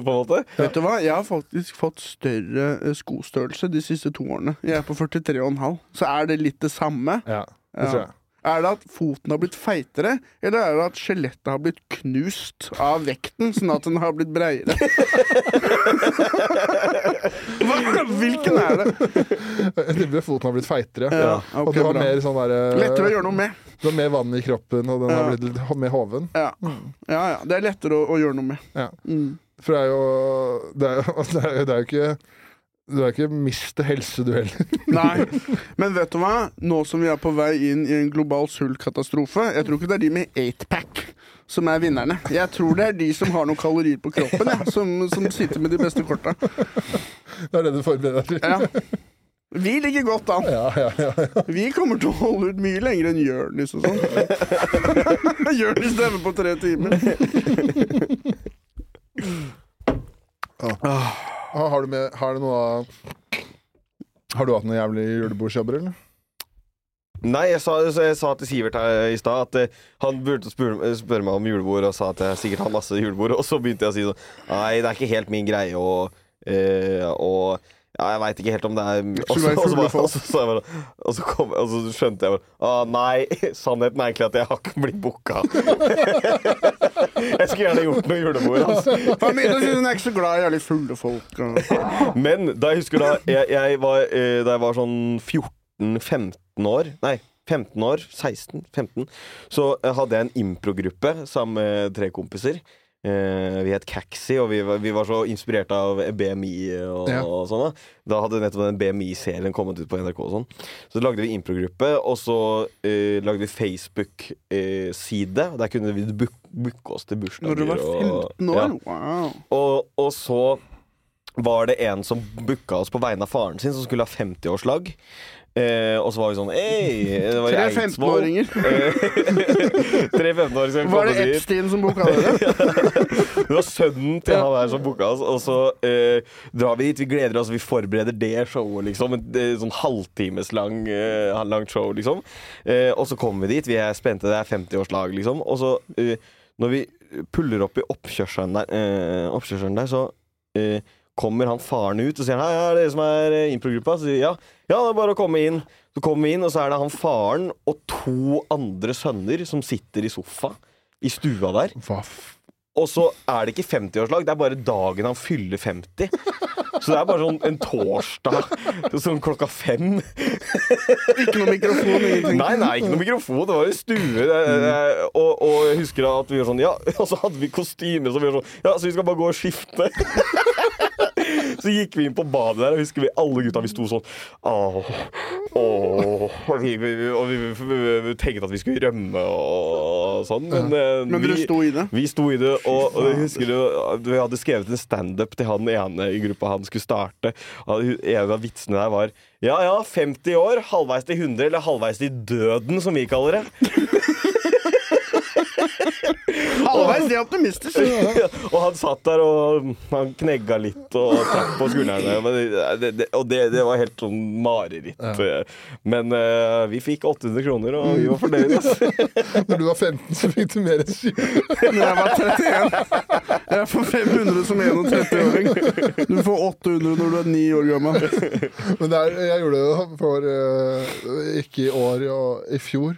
på en måte. Vet du hva? Jeg har faktisk fått større eh, skostørrelse de siste to årene. Jeg er på 43,5. Så er det litt det samme. Ja, det tror jeg. Er det at foten har blitt feitere, eller er det at skjelettet har blitt knust av vekten, sånn at den har blitt breiere? Hva? Hvilken er det? Jeg tipper foten har blitt feitere. Ja, og du har bra. mer sånn der, eh, Lettere å gjøre noe med. Du har mer vann i kroppen, og den har blitt litt mer hoven. Ja, ja. ja. Det er lettere å, å gjøre noe med. Ja. Mm. For det er jo Det er jo, det er, det er jo ikke Du er ikke miste helse, du heller. Nei. Men vet du hva? Nå som vi er på vei inn i en global sultkatastrofe Jeg tror ikke det er de med 8-pack som er vinnerne. Jeg tror det er de som har noen kalorier på kroppen, ja, som, som sitter med de beste korta. Det er det du forbereder deg til. Ja. Vi ligger godt an. Ja, ja, ja. Vi kommer til å holde ut mye lenger enn Jørnis og sånn. Jørnis stemmer på tre timer. Ah, Har, du med, har du noe Har du hatt noen jævlige julebordsjobber, eller? Nei, jeg sa, jeg sa til Sivert her i stad at eh, han burde spørre, spørre meg om julebord, og sa at jeg sikkert har masse julebord. Og så begynte jeg å si sånn Nei, det er ikke helt min greie, og, eh, ja, jeg veit ikke helt om det er Og Så skjønte jeg bare Å Nei, sannheten er egentlig at jeg har ikke blitt booka. jeg skulle gjerne gjort noe julebord. Altså. Familien sin er ikke så glad i jævlig fulle folk. Men da jeg husker da jeg, jeg var, eh, Da jeg var sånn 14-15 år Nei, 15 år, 16, 15 Så eh, hadde jeg en improgruppe sammen med tre kompiser Vi het Caxi Og vi var, vi var så inspirert av BMI og, Ja. og sånn da Da hadde nettopp den BMI-serien kommet ut på NRK og sånn Så lagde vi improgruppe Og så eh, lagde vi Facebook-side Der kunne vi book, booke oss til bursdager Når du var og- 15 år? Ja. Wow. og, og så var det en som booka oss på vegne av faren sin, som skulle ha 50-årslag. Eh, og så var vi sånn Ei! Det var i Tre Eidsvoll. 15-åringer. Eh, Tre 15-åringer som Var det. Epstein som booka dere? Det var sønnen til han der som booka oss. Og så eh, drar vi dit. Vi gleder oss, vi forbereder det showet, liksom. Et eh, sånn halvtimes lang, eh, langt show, liksom. Eh, og så kommer vi dit. Vi er spente. Det er 50-årslag, liksom. Og så, eh, når vi puller opp i oppkjørselen der, eh, oppkjørselen der så kommer han faren ut og sier Hei, er det dere som er improgruppa? Så sier ja. Ja, det er bare å komme inn. Så kommer vi inn, og så er det han faren og to andre sønner som sitter i sofa i stua der. Hva f... Og så er det ikke 50-årslag, det er bare dagen han fyller 50. Så det er bare sånn en torsdag sånn klokka fem. Ikke noe mikrofon, ingenting. Nei, nei, ikke noe mikrofon, det var jo stue. Og, og jeg husker at vi var sånn Ja, og så hadde vi kostyme, så vi var sånn Ja, så vi skal bare gå og skifte. Så gikk vi inn på badet der, og husker vi alle gutta vi sto sånn Åh, åh Og vi, vi, vi, vi, tenkte at vi skulle rømme og sånn, men, eh, Men dere sto i det? vi sto i det, og, og jeg husker du, vi hadde skrevet en standup til han ene i gruppa han skulle starte. Og En av vitsene der var Ja ja, 50 år, halvveis til 100, eller halvveis til døden, som vi kaller det. Halvveis, det optimistisk. og han satt der og han knegga litt og trakk på skuldrene. Men det- det, og det, det var helt sånn mareritt. Men uh, vi fikk 800 kroner, og vi var fornøyde. Altså. Når du var 15, så fikk du mer enn 7. Når jeg var 31. Jeg får 500 som 31-åring. Du får 800 når du er 9 år gammel. Men det er, jeg gjorde det for uh, ikke i år og i fjor,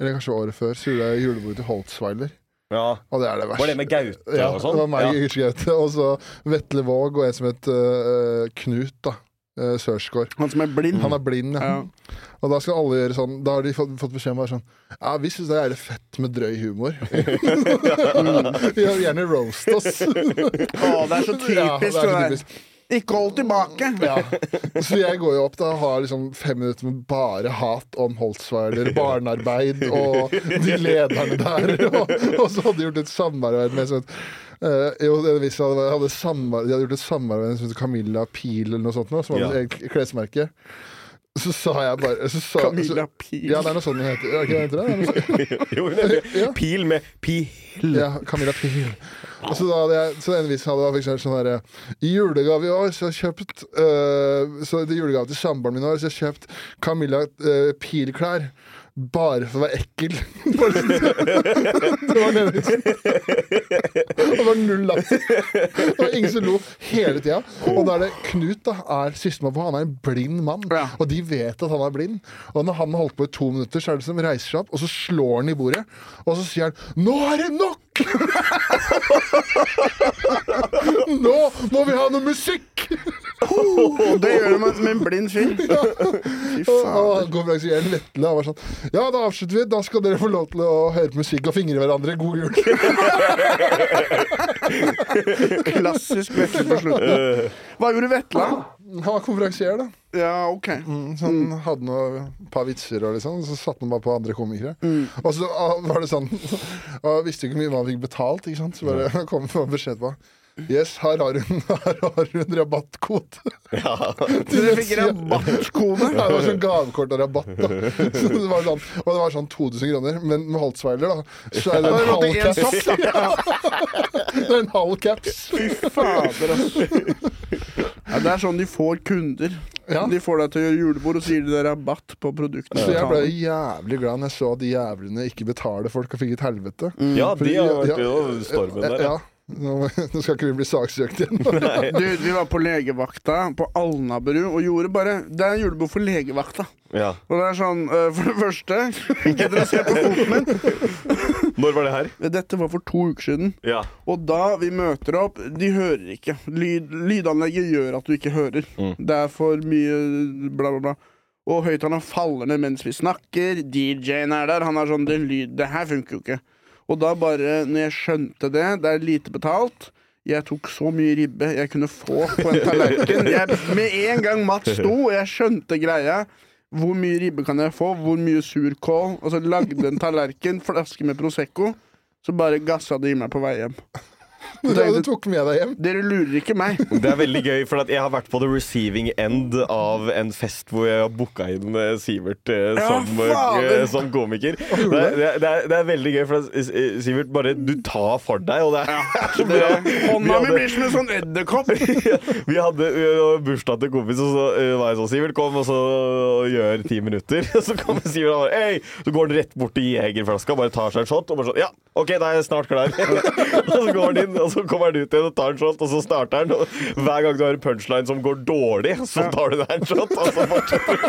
eller kanskje året før, så gjorde jeg julebord til Holtzweiler. Ja. Og det er det verste. Var det med Gaute Ja, og sånn? det var meg Ja. Gaute. Og så Vetle Våg og en som het uh, Knut da uh, Sørsgaard. Han som er blind. Han er blind, ja. Ja. Og da skal alle gjøre sånn Da har de fått, fått beskjed om å være sånn Ja, vi syns det er fett med drøy humor. Vi vil gjerne roast oss. Å, det er så typisk. Ja, det er så typisk. Ikke hold tilbake. Ja. Så jeg går jo opp da og har liksom fem minutter med bare hat om Holtzweiler, barnearbeid og de lederne der. Og, og så hadde de gjort et samarbeid med sånn Uh, jo, det hadde, hadde samar de hadde gjort et samarbeid med heter Camilla Pil eller noe sånt, som hadde Ja. klesmerke. Så sa jeg bare så sa, Camilla Pil. Så, ja, det er noe sånn hun heter. Er ikke det det heter det? det? er noe sånt. Jo, det er Ja. Pil med pil. Ja, Camilla Pil. Og så da hadde jeg Så en vits hadde jeg sånn herre I julegave i år så har jeg kjøpt uh, Så det er julegave til samboeren min i år, så har jeg kjøpt Camilla uh, Pil-klær. Bare for å være ekkel. Det var den vitsen. Det var null latter. Det var ingen som lo hele tida. Og da er det Knut, da, er sistemann på. Han er en blind mann, Ja. og de vet at han er blind. Og når han har holdt på i to minutter, så er det som reiser seg opp, og så slår han i bordet, og så sier han 'Nå er det nok!' Nå må vi ha noe musikk! Oh, det gjør man med en blind fyr. Fy faen. Vetle han var sånn Ja, da avslutter vi. Da skal dere få lov til å høre musikk og fingre hverandre. God jul. Klassisk Vetle på slutten. Hva gjorde Vetle? Han var konferansier, da. Ja, OK. Så han hadde noe par vitser og liksom, så satte han bare på andre komikere. Og så og var det sånn Og visste ikke hvor mye man fikk betalt, ikke sant. Så bare kom det beskjed på Yes, her har hun, her har hun rabattkode. Ja. du fikk rabattkode. Ja, det var sånn gavekort og rabatt. Da. Så det var sånn, og det var sånn 2000 kroner. Men med Holtzweiler, da, så er det en halv caps. Det er en halv caps. Fy fader, altså. Ja, det er sånn de får kunder. Ja. De får deg til å gjøre julebord, og så gir de deg rabatt på produktene. Så jeg ble jævlig glad når jeg så at de jævlene ikke betaler folk og fikk et helvete. Ja, de har vært ja. i stormen der. Ja. Nå, nå skal ikke vi bli saksøkt igjen. Du, vi var på legevakta på Alnabru og gjorde bare Det er julebord for legevakta. Ja. Og det er sånn, øh, for det første Gidder dere se på foten min. Når var det her? Dette var for to uker siden. Ja. Og da vi møter opp De hører ikke. Lyd, lydanlegget gjør at du ikke hører. Mm. Det er for mye bla, bla, bla. Og høyttaleren faller ned mens vi snakker. DJ-en er der. Han er sånn Det, lyd, det her funker jo ikke. Og da bare, når jeg skjønte det, det er lite betalt jeg tok så mye ribbe jeg kunne få på en tallerken. Jeg, med en gang Mats sto, og jeg skjønte greia Hvor mye ribbe kan jeg få? Hvor mye surkål? Og så lagde en tallerken, flaske med Prosecco. Så bare gassa det i meg på vei hjem. Du hadde tok med deg hjem. Dere lurer ikke meg. Det er veldig gøy, for at jeg har vært på the receiving end av en fest hvor jeg har booka inn eh, Sivert eh, som, eh, fader. som komiker. Det er, det, er, det, er, det er veldig gøy, for at eh, Sivert bare Du tar for deg, og det er så bra. Hånda mi blir som en sånn edderkopp. Vi hadde bursdag til kompis, og så var jeg sånn Sivert, kom og så gjør ti minutter. Så kommer Sivert og bare Hei! Så går han rett bort til jegerflaska, bare tar seg en shot og bare sånn Ja, OK, da er jeg snart klar. og så går han inn, og så kommer han ut igjen og tar en shot, og så starter han. Og hver gang du har en punchline som går dårlig, så tar du deg en shot, og så fortsetter du.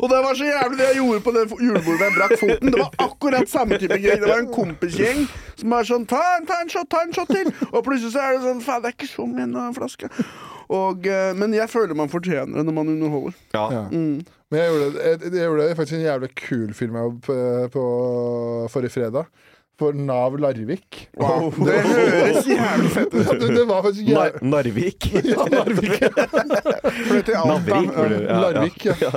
Og det var så jævlig det jeg gjorde på det julebordet jeg brakk foten. Det var akkurat samme type gjeng. Det var en kompisgjeng som var sånn ta, en- ta en shot, ta en shot til. Og plutselig så er det sånn faen, det er ikke så mye en flaske. Og, eh, men jeg føler man fortjener det når man underholder. Ja. Ja. Mm. Men jeg gjorde, jeg, jeg gjorde faktisk en jævlig kul film jeg var på, på forrige fredag. For Nav Larvik. Wow. Det høres jævlig fett ut. Det, det var faktisk Nar Narvik. ja, Narvik. Flytt til Alta. Navrik, ja, ja. Larvik, ja.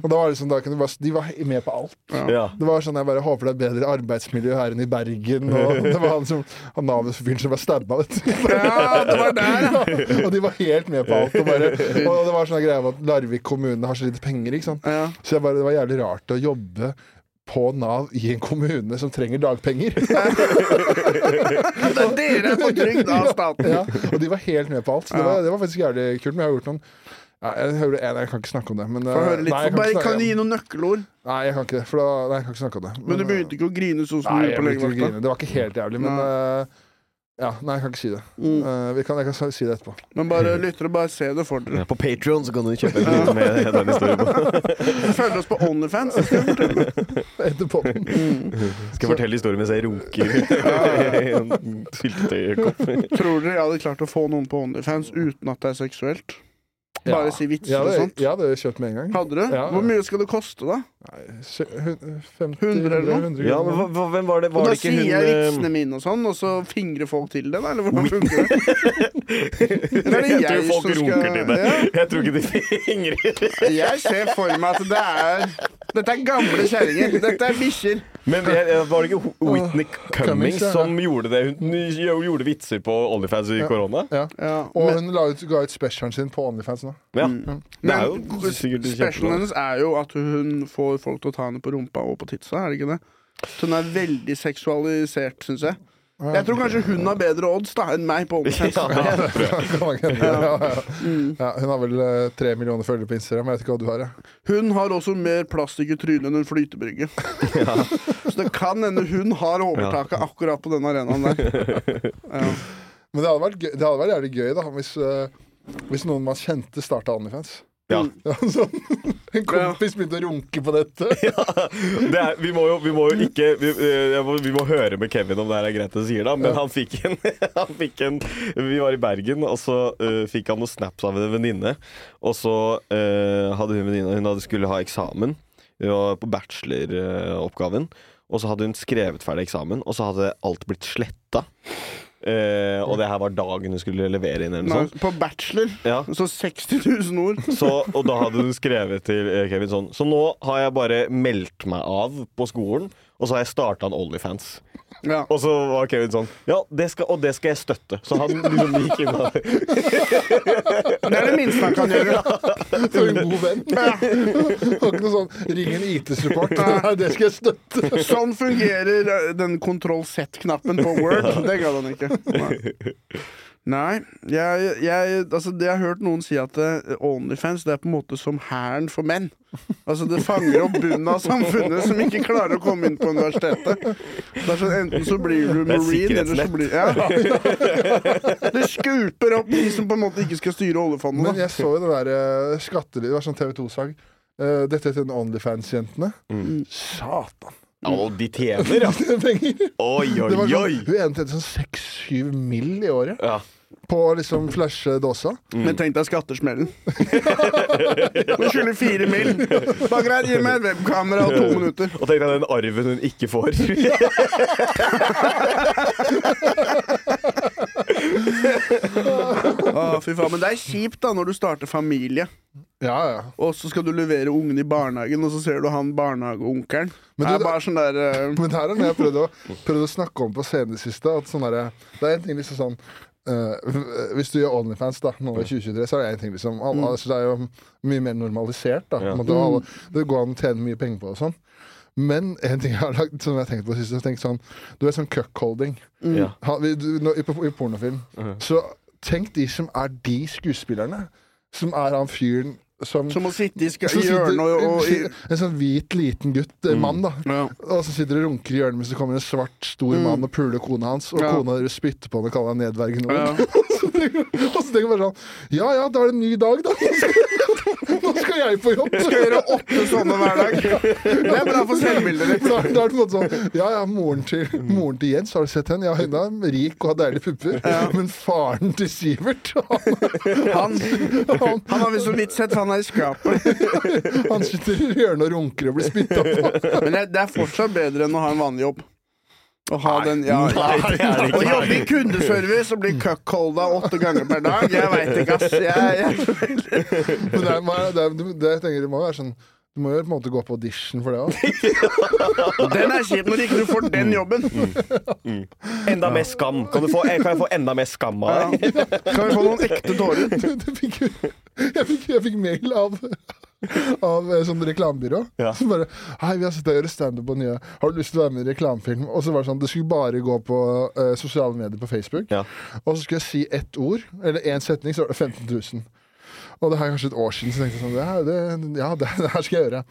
Og da var det sånn, da kunne du bare, De var med på alt. Ja. Det var sånn, Jeg bare håper det er bedre arbeidsmiljø her enn i Bergen. Og det var han som han Nav-fyren som var stabba, vet du. Ja, det var der, ja. og de var helt med på alt. Og, bare, og det var sånn greie med at Larvik kommune har så lite penger. ikke sant? Så jeg bare, det var jævlig rart å jobbe på Nav i en kommune som trenger dagpenger. Det er dere er på trygd av staten. ja, og de var helt med på alt. Det var, det var faktisk jævlig kult. Men jeg har gjort noen ja, jeg, jeg kan ikke snakke om det. Men, Få eh, høre litt. nei, jeg For bare, kan du gi noen nøkkelord? Nei, jeg kan ikke det. For da, nei, jeg kan ikke snakke om det. Men du begynte ikke å grine sånn som du gjorde på legevakta? Det var ikke helt jævlig, men eh, Ja, nei, jeg kan ikke si det. Mm. Uh, vi kan, jeg kan si det etterpå. Men bare lytter og bare se det for dere. Ja, På Patreon så kan du kjøpe en film med den historien på. Følg oss på Onlyfans. skal jeg fortelle. Etter podden. Skal jeg fortelle historien mens jeg runker i en syltetøykopp. Tror dere jeg hadde klart å få noen på Onlyfans uten at det er seksuelt? Ja. Bare si vitser Jeg og sånt? Ja, det hadde kjøpt med en gang. Hadde du? Ja. Hvor mye skal det koste, da? Nei, 50 100 eller noe? 100 Ja, men hva, hva, hvem var det? Og Var da det ikke sier hun jeg eh, vitsene mine og sånn, og så fingrer folk til det, da? Eller hvordan funker det? Det Jeg jeg tror folk skal- runker til det. Ja. Jeg tror ikke de fingrer. Jeg ser for meg at det er Dette er gamle kjerringer. Dette er bikkjer. Men var det ikke Whitney Cummings, som gjorde det? Hun gjorde vitser på Onlyfans i korona? Ja. Ja, Og hun la ut, ga ut specialen sin på Onlyfans nå. Ja. Mm. Men specialen hennes er jo at hun får folk til å ta henne på rumpa og på titsa, er det ikke det? Så hun er veldig seksualisert, syns jeg. Jeg tror kanskje hun har bedre odds da enn meg på OnlyFans. Ja. Mm. Ja, hun har vel eh, tre millioner følgere på Instagram. Jeg vet ikke hva du har. Jeg. Hun har også mer plastikk i trynet enn en flytebrygge. Så det kan hende hun har overtaket akkurat på den arenaen der. Ja. Men det hadde vært, gøy, det hadde vært jævlig gøy da hvis, eh, hvis noen man kjente starta Onlyfans. Ja. Ja, sånn. En kompis begynte å runke på dette. Det er, vi, må jo, vi må jo ikke vi, eh, må, vi må høre med Kevin om det her er greit å si, da. Men Ja. han, fikk en, han fikk en Vi var i Bergen, og så uh, fikk han noen snaps av en venninne. Og så uh, hadde hun venninna Hun hadde skulle ha eksamen på bacheloroppgaven. og så hadde hun skrevet ferdig eksamen, og så hadde alt blitt sletta. Eh, og det her var dagen du skulle levere inn, eller noe sånt. På bachelor Ja. så 60 000 ord. Så, og da hadde hun skrevet til eh, Kevin sånn Så nå har jeg bare meldt meg av på skolen, og så har jeg starta en Onlyfans. Ja. Og så var Kevin sånn Ja, det skal, og det skal jeg støtte. Så han liksom gikk inn der. Det er det minste han kan gjøre. For en god venn. Det var ikke noe sånn 'ring en IT-support'. Nei, det skal jeg støtte. Sånn fungerer eh, den kontroll Z-knappen på Word. Det gadd han ikke. Nei. Nei, jeg, jeg, altså det jeg har hørt noen si at eh, Onlyfans det er på en måte som hæren for menn. Altså Det fanger opp bunnen av samfunnet som ikke klarer å komme inn på universitetet. Det er sånn, Enten så blir du marine, eller så blir ja. Det skuper opp de som på en måte ikke skal styre oljefondet. Men jeg så jo det der skattelivet, Det var sånn TV 2-sag. Uh, dette heter Onlyfans-jentene. Mm. Satan! Ja, og de tjener, ja. Oi, oi, sånn, oi. hun ene tjente sånn seks-syv mill. i året Ja. På å liksom flashe dåsa. Men tenk deg skattesmellen. Du skylder fire mill. Bare greit, gi meg et webkamera og to minutter. Og tenk deg den arven hun ikke får. ah, fy faen, Men det er kjipt da når du starter familie, Ja, ja. og så skal du levere ungen i barnehagen, og så ser du han barnehageonkelen. Men Det du- bare sånn der eh, Men her er noe jeg prøvde å, prøvde å snakke om på scenen i det siste. At sånn der, det er en ting liksom sånn eh, Hvis du gjør Onlyfans da nå i 2023, så er det en ting liksom alle, Mm. altså, Det er jo mye mer normalisert. da Ja. Alle, Det går an å tjene mye penger på det og sånn. Men en ting jeg har lagt, som jeg har tenkt på sist, jeg tenkt sånn, Du er sånn. Ja. Ha, vi, du, nå, i, I pornofilm. Mhm. Så tenk de som er de skuespillerne. Som er han fyren som Som å sitte i, hjørnet og, og i, En sånn hvit, liten gutt, Mm. mann, da. ja. Og så sitter og runker i hjørnet mens det kommer en svart, stor Mm. mann og puler kona hans. Og Ja. kona deres spytter på ham og kaller han nedverdigende Ja. ord. Og så tenker og så tenker jeg bare sånn Ja ja, da er det en ny dag, da. Nå skal, jeg på jobb. Skal gjøre åtte sånne hver dag. Det er bra for selvbildet ditt. Da, da er det på en måte sånn Ja ja, moren til, moren til Jens, har du sett henne? Ja, hun er rik og har deilige pupper. Men faren til Sivert, han, Han, han, han har vi så vidt sett, for han er i skapet. han sitter i hjørnet og runker og blir spytta på. Men det, det er fortsatt bedre enn å ha en vanlig jobb. Å ha den, ja, Nei, det er Å jobbe i kundeservice og bli cuckolda åtte ganger per dag, jeg veit ikke, ass. Jeg, jeg, Men det, er, det, er, det jeg tenker det må være sånn Du må jo på en måte gå på audition for det òg. den er kjip når ikke du får den jobben. Enda mer skam. Kan, du få, kan jeg få enda mer skam av Ja. Kan vi få noen ekte tårer? Jeg, fikk, jeg fikk mail av av eh, sånn reklamebyrå. Ja. Som bare Hei, vi har sett deg gjøre standup på nye. Har du lyst til å være med i reklamefilm? Og så var det sånn, det skulle bare gå på uh, sosiale medier på Facebook. Ja. Og så skulle jeg si ett ord, eller én setning, så var det 15 000. Og det her er kanskje et år siden, så tenkte jeg sånn Ja, det, Ja, det, det her skal jeg gjøre.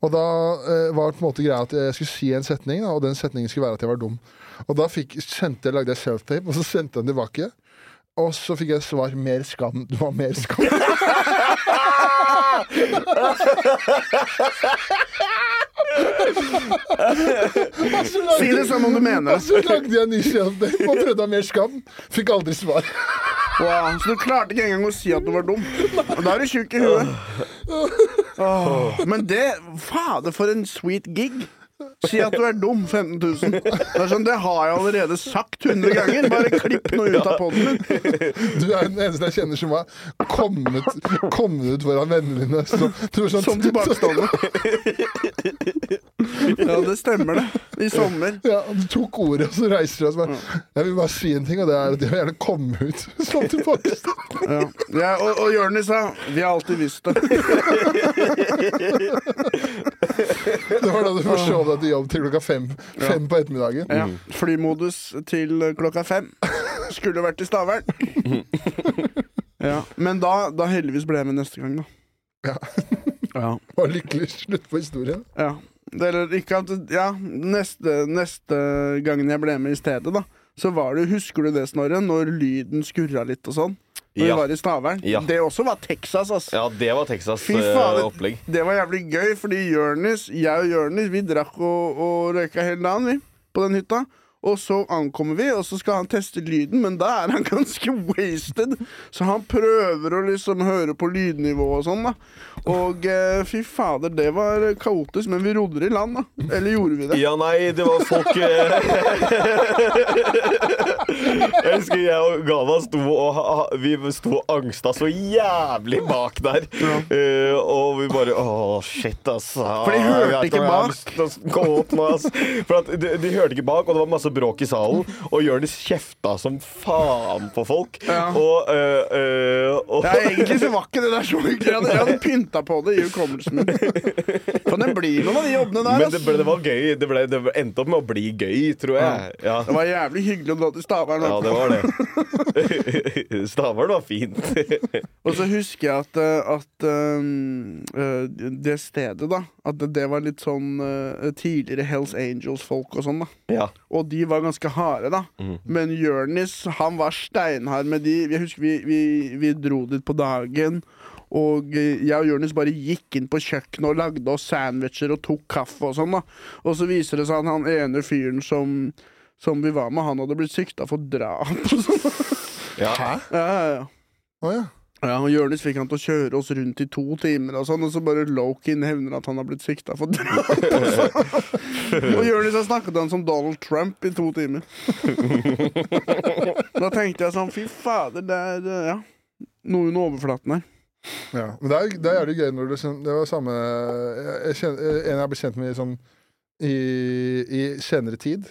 Og da eh, var på en måte greia at jeg skulle si en setning, da, og den setningen skulle være at jeg var dum. Og da fikk, sendte, lagde jeg self-tape, og så sendte jeg den tilbake. Og så fikk jeg svar 'mer skam'. Du har mer skam. Si det som om du mener det. så lagde jeg en ny og prøvde å ha mer skam. Fikk aldri svar. Wow, så du klarte ikke engang å si at du var dum. Og da er du tjukk i huet. Oh. men det Fader, for en sweet gig. Si at du er dum. 15 000. Det sånn, det har jeg allerede sagt 100 ganger. Bare klipp noe ut av poden min. Du er den eneste jeg kjenner som har kommet, kommet ut foran vennene dine. Er sånn, Som tilbakestående. Ja, det stemmer, det. I sommer. Ja, du tok ordet, og så reiser du deg og så bare Jeg vil bare si en ting, og det er at jeg vil gjerne komme ut som tilbakestående. Ja. Ja, og, og Jonis sa Vi har alltid visst det. Det var da du forsov deg til jobb til klokka fem, fem på ettermiddagen. Ja. Flymodus til klokka fem. Skulle vært i Stavern. Ja. Men da, da heldigvis ble jeg med neste gang, da. Ja. Ja. Og lykkelig slutt på historien. ja. Eller ikke at Ja, neste, neste gangen jeg ble med i stedet, da, så var det Husker du det, Snorre? Når lyden skurra litt og sånn? Når vi var i Stavern. Ja. Det også var Texas, altså. Ja, det var Texas Fy eh, faen, opplegg. det var jævlig gøy, fordi Jørnis, jeg og Jørnis, vi drakk og, og røyka hele dagen, vi, på den hytta. Og så ankommer vi, og så skal han teste lyden, men da er han ganske wasted. Så han prøver å liksom høre på lydnivå og sånn, da. Og eh, fy fader, det var kaotisk, men vi rodde i land, da. Eller gjorde vi det? Ja, nei, det var folk eh, Jeg husker jeg og Gava sto og Vi sto og angsta så jævlig bak der. Eh, og vi bare Å, shit, ass. For de hørte ikke bak. For de, de hørte ikke bak, og det var masse masse bråk i salen, og Jonis kjefta som faen på folk. Ja. Og, øh, øh, og Ja, egentlig så var ikke det der så hyggelig. Jeg hadde, jeg hadde pynta på det i hukommelsen min. Kan det bli noen av de jobbene der, Men det, ble, det var gøy. Det, ble, det endte opp med å bli gøy, tror jeg. Ja, Det var jævlig hyggelig å dra til Stavern. ja det var det. Stavern var fint. Og så husker jeg at, at um, det stedet, da At det, det var litt sånn uh, tidligere Hells Angels-folk og sånn, da. Ja. Og de var ganske harde, da. Men Jørnis, han var steinhard med de. Jeg husker vi, vi, vi dro dit på dagen. Og eh, jeg og Jonis bare gikk inn på kjøkkenet og lagde oss sandwicher og tok kaffe og sånn. da Og så viser det seg at han ene fyren som, som vi var med, han hadde blitt sikta for drap. og sånn. Ja. Hæ? ja, ja, ja. Oh, ja. Ja, og Jonis fikk han til å kjøre oss rundt i to timer, og sånn Og så bare Loki nevner at han har blitt sikta for drap. Og, sånn. og Jonis har snakket han som Donald Trump i to timer. Da tenkte jeg sånn Fy fader, det er eh, ja, noe under overflaten her. Ja, men det er, det er jævlig gøy når du det var samme jeg, jeg kjenner, En jeg har blitt kjent med i sånn i, i senere tid.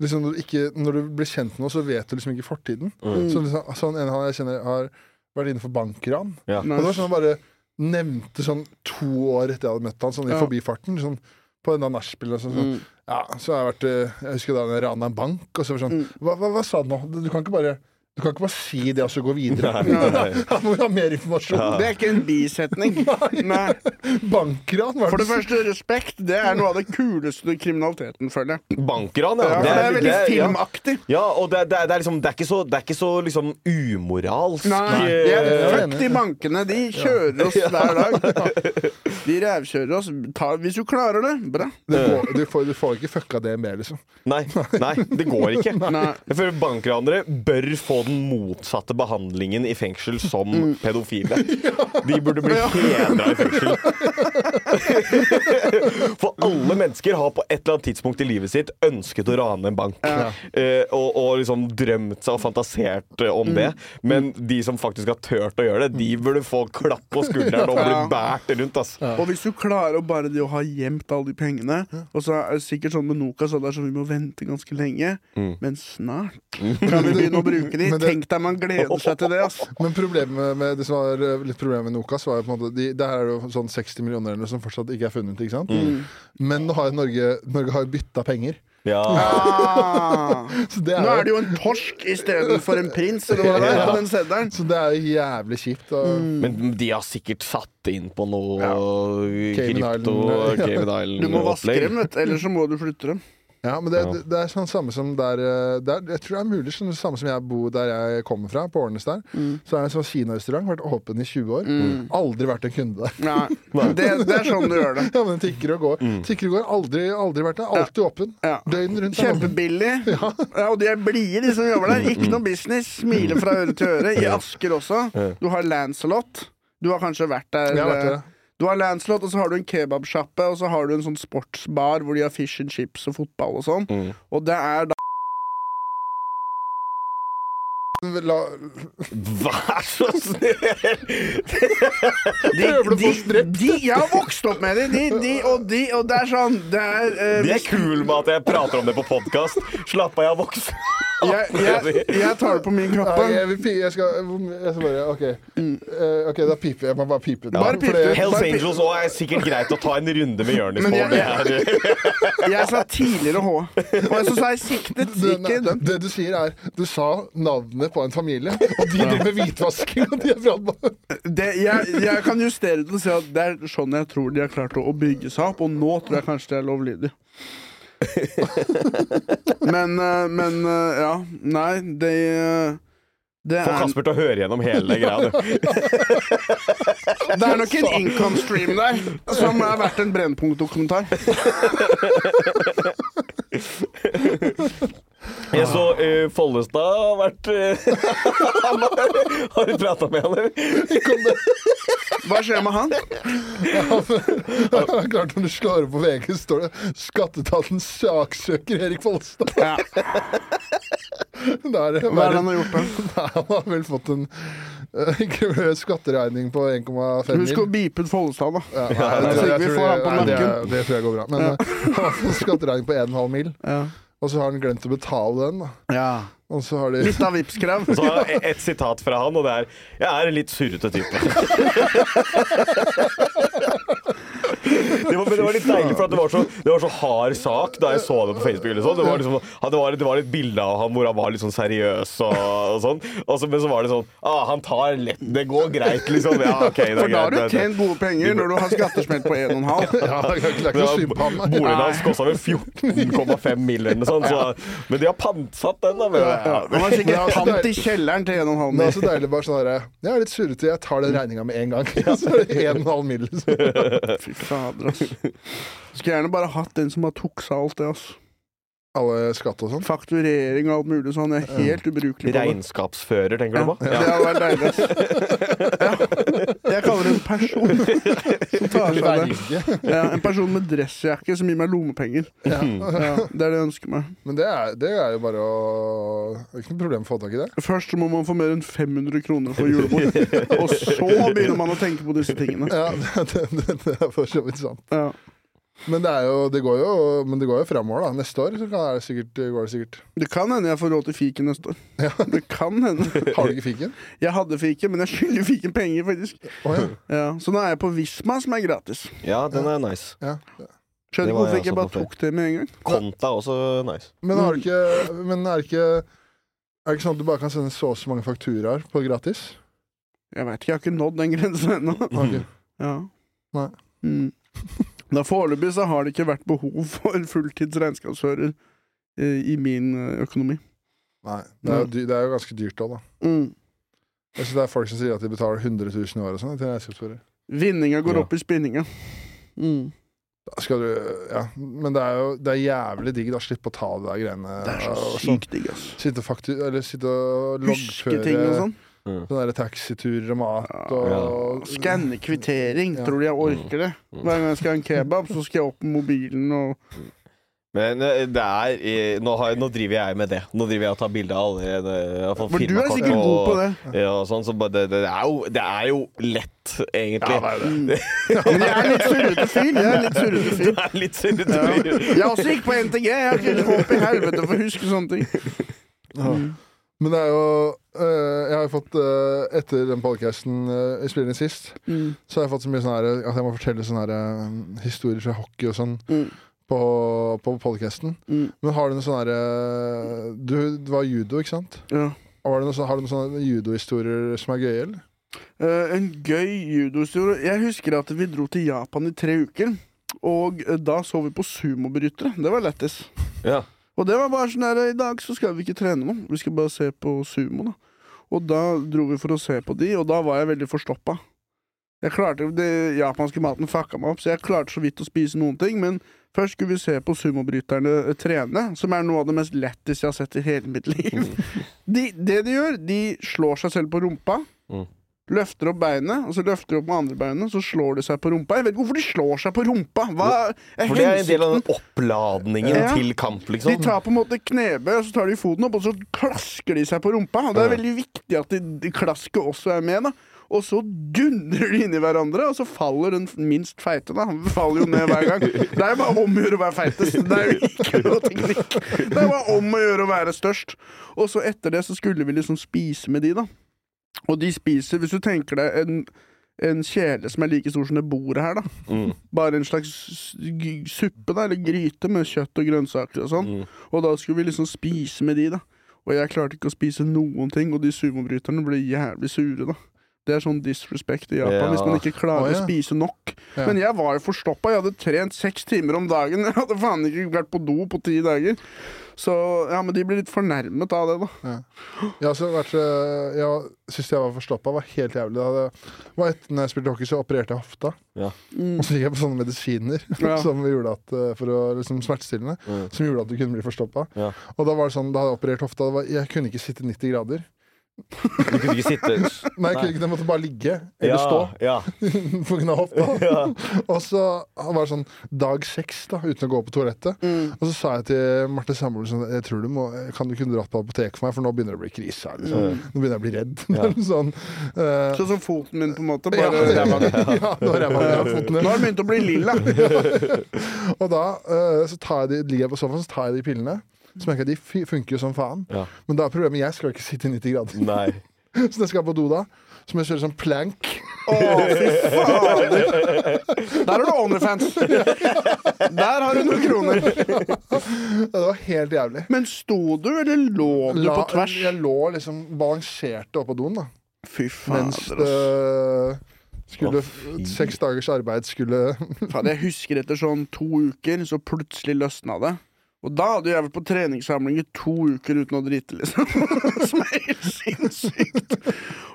Liksom når, du ikke, når du blir kjent med noe, så vet du liksom ikke fortiden. Mm. Så, liksom, sånn en han jeg kjenner har vært innenfor bankran. Ja. Og det var sånn han bare nevnte sånn to år etter jeg hadde møtt han, sånn i Ja. forbifarten. Sånn, på en nachspiel. og Sånn, sånn. Mm. Ja, så har jeg vært eh, Jeg husker da jeg rana en bank, og så var det sånn Mm. hva, hva, hva sa du nå? Du kan ikke bare Du kan ikke bare si det og så gå videre. Nei, nei. Han må jo ha mer informasjon. Det er ikke en bisetning. Nei. Bankran, var det For det første, respekt. Det er noe av det kuleste kriminaliteten, føler jeg. Bankran, Ja, Det er, det er veldig ja. filmaktig. Ja, og det, det, er- det er liksom Det er ikke så, det er ikke så liksom umoralsk. Nei, de er, født de bankene. De kjører oss hver dag. De rævkjører oss. Ta, hvis du klarer det, bra. Det går, du, får, du får ikke fucka DNB, liksom. Nei, nei, det går ikke. Nei. Jeg føler Bankranere bør få den motsatte behandlingen i fengsel som Mm. pedofile. De burde bli hedra i fengsel. For alle mennesker har på et eller annet tidspunkt i livet sitt ønsket å rane en bank. Eh, og, og liksom drømt seg og fantasert eh, om det. Men de som faktisk har turt å gjøre det, de burde få klapp på skulderen og bli bært båret rundt. Ass. Og hvis du klarer å bare det å ha gjemt alle de pengene Og så er det sikkert sånn med Nokas så det er sånn vi må vente ganske lenge, Mm. men snart kan vi begynne å bruke de. Men det- Tenk deg man gleder seg til det, ass. Men problemet med det som var eh, litt problemet med Nokas, var jo på en måte de, Det her er jo sånn 60 millioner eller noe som fortsatt ikke er funnet. ikke sant? Mm. Men nå har jo Norge, Norge har jo bytta penger. Ja. Ah. Så det er, Nå er det jo, en torsk istedenfor en prins, eller hva det er, på den seddelen. så det er jo jævlig kjipt. Og, Mm. Men de har sikkert satt inn på noe Cayman krypto Island. Cayman Du må vaske Island-opplegg. dem, vet du, ellers så må du flytte dem. Ja, men det, det, det er sånn samme som der, eh, der Jeg tror det er mulig sånn, samme som jeg bor der jeg kommer fra, på Årnes der. Så er det en sånn kinarestaurant, vært åpen i 20 år. Aldri vært en kunde der. Nei, det, det er sånn du gjør det. Ja, men den tikker og går. Tikker og går, Aldri, aldri vært der. Alltid åpen. Ja. Døgnet rundt. Kjempebillig. Ja, og de er blide, de som jobber der. Ikke noe business. Smiler fra øre til øre. I Asker også. Du har Lancelot. Du har kanskje vært der. Jeg har vært eh, der. Du har Lancelot, og så har du en kebabsjappe, og så har du en sånn sportsbar hvor de har fish and chips og fotball og sånn. Mm. Og det er da La, Vær så snill! de, de, de, Jeg har vokst opp med dem, de, de og de, og det er sånn Det er uh, De er kul med at jeg prater om det på podkast. Slapp av, jeg har voksen. Jeg, jeg, jeg tar det på min Nei, jeg, jeg, skal, jeg skal bare OK. uh, ok, da piper jeg. Jeg må bare pipe. Bare pipe. Hells Bare- Angels òg er sikkert greit å ta en runde med Jonis på. jeg- Det er, Jeg sa tidligere H. Og så sa jeg siktet, Det, ikke dømt. det du sier er Du sa navnet på en familie, og de driver med hvitvasking. Og de er fra det, jeg, jeg kan justere det og si at det er sånn jeg tror de har klart å, å bygge seg opp, og nå tror jeg kanskje det er lovlydig. men, eh, men eh, ja. Nei, det eh, det Få er, Kasper til å høre gjennom hele greia. det er nok en income stream der som er verdt en Brennpunkt-dokumentar. Jeg så uh, Follestad har vært uh, han har, har du prata med han, eller? Hva skjer med han? Klart Når du slår opp på VG, står det 'Skatteetaten saksøker Erik Follestad'. Ja, Der, er hva er det han har gjort? da? Nei, Han har vel fått en uh, skatteregning på 1,5 Husk å mil. beepe ut Follestad, da. Ja, jeg ikke vi tror får nei, det, det tror jeg går bra. Men uh, han har fått skatteregning på 1,5 mil. Ja. Og så har han glemt å betale den. da Ja. Og så har de Litt av Vipps-krav. Så har jeg et sitat fra han, og det er Jeg er en litt surrete type. Det var, men det var litt deilig, for at det var, så, det var så hard sak da jeg så det på Facebook. Eller sånn. det, var liksom, det, var, det var et bilde av ham hvor han var litt sånn seriøs og, og sånn. Og så, men så var det sånn ah, Han tar lett Det går greit, liksom. Ja, okay, det er For da har du tjent gode penger når du har skattesmelt på 1,5. Ja. Boligen hans kosta vel 14,5 mill. eller noe sånt. Så, men de har pantsatt den, da. Men, ja, Han har er sikkert pant i kjelleren til 1,5 Det er så også deilig bare sånn herre Jeg er litt surrete, jeg tar den regninga med en gang. Så er 1,5 mill. Fy Fy fader, ass. Skulle gjerne bare hatt den som har tuksa alt det, ass. Alle skatt og sånn. Fakturering og alt mulig sånn. Jeg er helt ubrukelig. Regnskapsfører, tenker du på? Det hadde vært deilig. Ja. Jeg kaller det en person som tar seg av det. Ja, en person med dressjakke som gir meg lommepenger. Ja. Ja, det er det jeg ønsker meg. Men det er, det er jo bare å Det er ikke noe problem å få tak i det. Først må man få mer enn 500 kroner for julebord. Og så begynner man å tenke på disse tingene. Ja, det, det, det er for så vidt sant. Ja. Men det, er jo, det går jo Men det går jo framover, da. Neste år så kan, det sikkert, går det sikkert. Det kan hende jeg får råd til fiken neste år. Det kan hende. Har du ikke fiken? Jeg hadde fiken, men jeg skylder fiken penger, faktisk. Oh, ja. Ja, så nå er jeg på Visma, som er gratis. Ja, den er nice. ja. Skjønner hvorfor jeg ikke bare tok det med en gang. Konta er også nice. Men har du ikke Men er det ikke Er det ikke sånn at du bare kan sende så og så mange fakturaer på gratis? Jeg vet ikke, jeg har ikke nådd den grensen ennå. Okay. Ja. Nei. Mm. Da Foreløpig så har det ikke vært behov for en fulltids regnskapsfører eh, i min eh, økonomi. Nei. Det er, jo, dy- det er jo ganske dyrt òg, da. Mm. Jeg synes det er folk som sier at de betaler 100 000 i året sånn til regnskapsfører. Vinninga går Ja. opp i spinninga. Mm. Da skal du Ja. Men det er jo det er jævlig digg, da. Slippe å ta de der greiene. Det er så sånn. sykt digg, ass. Sitte faktu eller sitte og Huske ting og loggføre sånn. sånne der taxiturer og mat og Ja. Skanne kvittering. Ja. Tror du jeg orker det? Hver gang jeg skal ha en kebab, så skal jeg opp med mobilen og Men eh, det er nå, har, nå driver jeg med det. Nå driver jeg og tar bilde av alle For du er sikkert og- god på det. Ja, sånn, så det, det, er jo, det er jo lett, egentlig. Ja, det er det. Mm. Men jeg er litt surrete fyr. Jeg er litt surrete fyr. Det er litt surrete. Ja. Jeg også gikk på NTG. Jeg har ikke håp i helvete for å huske sånne ting. Mm. Men det er jo øh, Jeg har jo fått øh, Etter den podcasten øh, jeg spiller inn sist, Mm. så har jeg fått så mye sånn her at jeg må fortelle sånne her, historier fra hockey og sånn Mm. på, på podcasten. Mm. Men har du noe sånn her øh, Du det var judo, ikke sant? Ja. Har du noe, sånn- noen sånne judohistorier som er gøye, eller? Uh, en gøy judohistorie. Jeg husker at vi dro til Japan i tre uker. Og da så vi på sumobrytere. Det var lættis. Ja. Og det var bare sånn der I dag så skal vi ikke trene noe. Vi skal bare se på sumo, da. Og da dro vi for å se på de, og da var jeg veldig forstoppa. Jeg klarte, det japanske maten fucka meg opp, så jeg klarte så vidt å spise noen ting. Men først skulle vi se på sumobryterne eh, trene, som er noe av det mest lættis jeg har sett i hele mitt liv. De, det de gjør, de slår seg selv på rumpa. Mm. Løfter opp beinet, og så løfter de opp med andre beinet, så slår de seg på rumpa. Jeg vet ikke hvorfor de slår seg på rumpa! Hva er For det er en del av den oppladningen Ja. til kamp, De liksom. tar på en måte knebøy, og så tar de foten opp, og så klasker de seg på rumpa. Og det er veldig viktig at de, de klasket også er med, da. Og så dundrer de inn i hverandre, og så faller den minst feite, da. Han faller jo ned hver gang. Det er jo bare om å gjøre å være feitest. Det er jo ikke noe teknikk. Det er bare om å gjøre å være størst. Og så etter det så skulle vi liksom spise med de, da. Og de spiser, hvis du tenker deg en, en kjele som er like stor som det bordet her, da. Mm. Bare en slags suppe, da, eller gryte med kjøtt og grønnsaker og sånn. Mm. Og da skulle vi liksom spise med de, da. Og jeg klarte ikke å spise noen ting, og de sumobryterne ble jævlig sure, da. Det er sånn disrespect i Japan, Ja. hvis man ikke klarer Å, ja. å spise nok. Ja. Men jeg var jo forstoppa. Jeg hadde trent seks timer om dagen. Jeg hadde faen ikke vært på do på ti dager. Så ja, men de ble litt fornærmet av det, da. Jeg har vært øh, Jeg jeg var forstoppa. Var helt jævlig. Det var et, når jeg spilte hockey, så opererte jeg hofta. Mm. Og så gikk jeg på sånne medisiner Ja. som gjorde at, øh, for å liksom smertestillende. Mm. Som gjorde at du kunne bli forstoppa. Ja. Og da var det sånn, da hadde jeg operert hofta. Det var, jeg kunne ikke sitte 90 grader. Du kunne ikke sitte Nei, jeg kunne ikke, jeg måtte bare ligge eller stå Ja. på grunn av hofta. ja. Og så var det sånn dag seks da, uten å gå på toalettet. Mm. Og så sa jeg til Marte samboeren sånn Jeg tror du må Kan du kunne dratt på apoteket for meg, for nå begynner det å bli krise her. Liksom. Mm. Nå begynner jeg å bli redd. Ja. sånn, uh, Sånn som foten min, på en måte. ja, Bare ræva mi. ja, nå har jeg foten jeg Nå har den begynt å bli lilla. Og da uh, så tar jeg de, ligger jeg på sofaen så tar jeg de pillene. Så merker jeg de funker jo som faen. Ja. Men da er problemet jeg skal ikke sitte i 90 grader. Nei. Så når jeg skal på do da, så må jeg kjøre sånn plank. Å, fy fader! Der har du Onlyfans. Der har du noen kroner. Det var helt jævlig. Men sto du, eller lå du La, på tvers? jeg lå liksom balanserte oppå doen, da. Fy Mens fader, ass. det skulle Å. Seks dagers arbeid skulle Fader, Jeg husker etter sånn to uker, så plutselig løsna det. Og da hadde jeg vært på treningssamling i to uker uten å drite, liksom. Som er helt sinnssykt.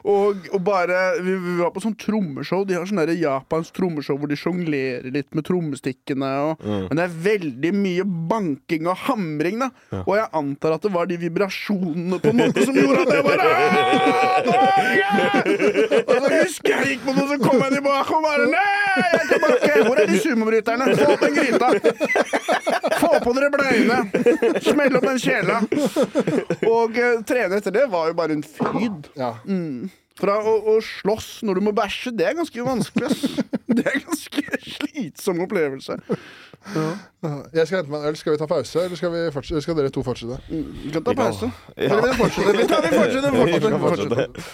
Og, og bare vi, vi var på sånn trommeshow. De har sånn japansk trommeshow hvor de sjonglerer litt med trommestikkene. Og, Men det er veldig mye banking og hamring, da. Og jeg antar at det var de vibrasjonene på en måte som gjorde at jeg bare «Åh, Norge!» Hvor er de sumobryterne? Få opp den gryta! Få på dere bleiene! Smell opp den kjela! Og uh, trene etter det var jo bare en fryd. Ja. Fra å, å slåss når du må bæsje, det er ganske vanskelig. Det er ganske slitsom opplevelse. Jeg skal hente meg en øl. Skal vi ta pause, eller skal, skal dere to fortsette? Vi kan ta pause. Ja. Eller vi fortsetter. fortsette? Vi tar vi fortsetter. fortsetter. fortsette.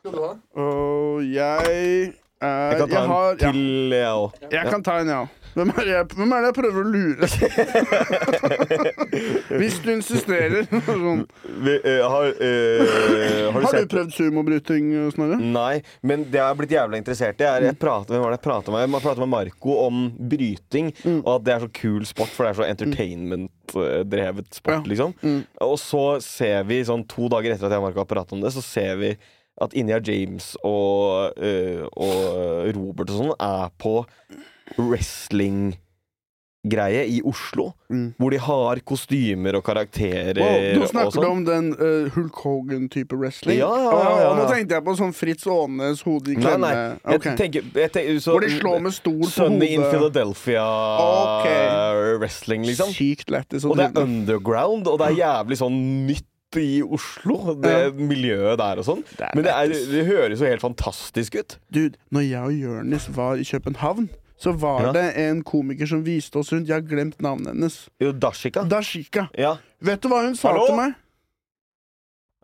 Skal du ha? Og jeg er Jeg kan ta jeg har, en til, jeg òg. ja, jeg kan ta en, ja. Hvem er, jeg, hvem er det jeg prøver å lure? Hvis du insisterer. Sånn. Vi, uh, har, uh, har du Har du prøvd sumobryting, Snorre? Nei, men det jeg har blitt jævlig interessert i, er jeg prater, Hvem var det jeg pratet med? Jeg pratet med Marco om bryting, og at det er så kul sport, for det er så entertainment-drevet sport, Ja. liksom. Og så ser vi, sånn to dager etter at jeg og Marco har pratet om det, så ser vi at India James og, uh, og Robert og sånn er på wrestling-greie i Oslo. Mm. Hvor de har kostymer og karakterer Wow, du snakker du sånn. om den uh, Hulk Hogan-type wrestling? Ja, ja, ja, ja, Nå tenkte jeg på sånn Fritz Aanes hode i klemme. nei. Jeg Ok. tenker, tenker så, Hvor de slår med stol på hodet. Sunny in. Philadelphia-wrestling, okay. wrestling, liksom. Sykt lættis Og det er underground, og det er jævlig sånn nytt i Oslo, det Ja. miljøet der og sånn. Men det, er, det høres jo helt fantastisk ut. Dude, når jeg og Jonis var i København, så var Ja. det en komiker som viste oss rundt. Jeg har glemt navnet hennes. Jo, Dashika. Dashika. Ja. Vet du hva hun sa Hallo? til meg?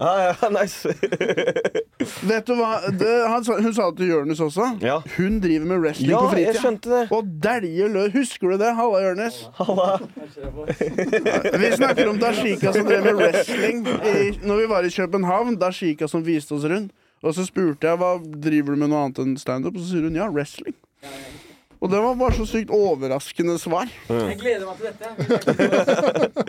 Ah, ja, nice. Vet du hva? Det, han hun sa det til Jonis også. ja. Hun driver med wrestling ja, på jeg fritida. skjønte det. Og dælje løs. Husker du det? Halla, Jonis. Halla. Vi snakker om Dashika som drev med wrestling i, når vi var i København. Dashika som viste oss rundt. Og så spurte jeg hva driver du med noe annet enn standup, og så sier hun ja, wrestling. Og det var bare så sykt overraskende svar. Jeg gleder meg til dette.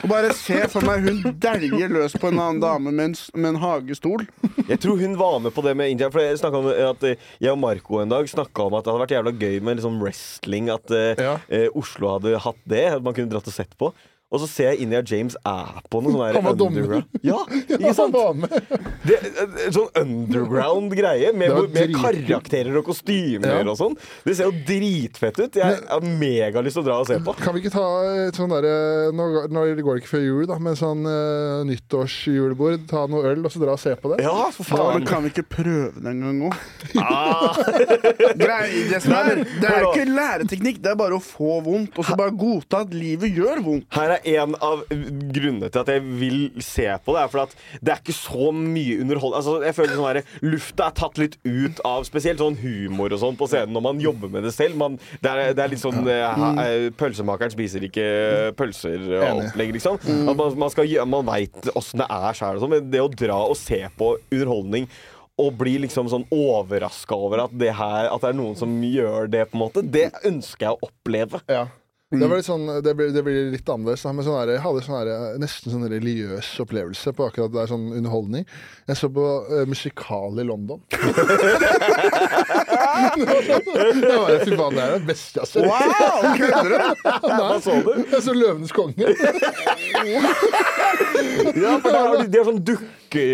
Og bare se for meg hun dæljer løs på en annen dame med en, med en hagestol. Jeg tror hun var med på det med India. For jeg, om at eh, jeg og Marco en dag snakka om at det hadde vært jævla gøy med liksom wrestling. At eh, Ja. eh, Oslo hadde hatt det. At man kunne dratt og sett på. Og så ser jeg India James er på noe sånn underground. Ja, ikke sant? Det, eh, sånn underground greie med, Det med karakterer og kostymer Ja. og sånn. Det ser jo dritfett ut. Jeg har megalyst til å dra og se på. Kan vi ikke ta et sånn derre nå, nå går det ikke før jul, da, men sånn uh, nyttårsjulebord. Ta noe øl, og så dra og se på det? Ja, for Ja, faen. men kan vi ikke prøve det en gang òg? Ah. Det, som er- det er ikke læreteknikk, det er bare å få vondt. Og så bare godta at livet gjør vondt. Her er en av grunnene til at jeg vil se på det. Er for at det er ikke så mye underhold altså, Jeg føler sånn her, Lufta er tatt litt ut av spesielt sånn humor og sånn på scenen når man jobber med det selv. Man, det, er, det er litt sånn eh, eh, Pølsemakeren spiser ikke pølser og opplegg, liksom. At man, man, skal man veit åssen det er sjøl, men det å dra og se på underholdning og bli liksom sånn overraska over at det, her, at det er noen som gjør det, på en måte, det ønsker jeg å oppleve. Ja. Det, var litt sånn, det, blir, det blir litt annerledes. Men sånn her, jeg hadde sånn her, nesten sånn religiøs opplevelse på akkurat det er sånn underholdning. Jeg så på uh, musikal i London. det var, fy faen, det er det beste jeg har sett. Wow, kødder du? Hva så du? Jeg så 'Løvenes konge'. Ja, for der har de, de har sånn dukker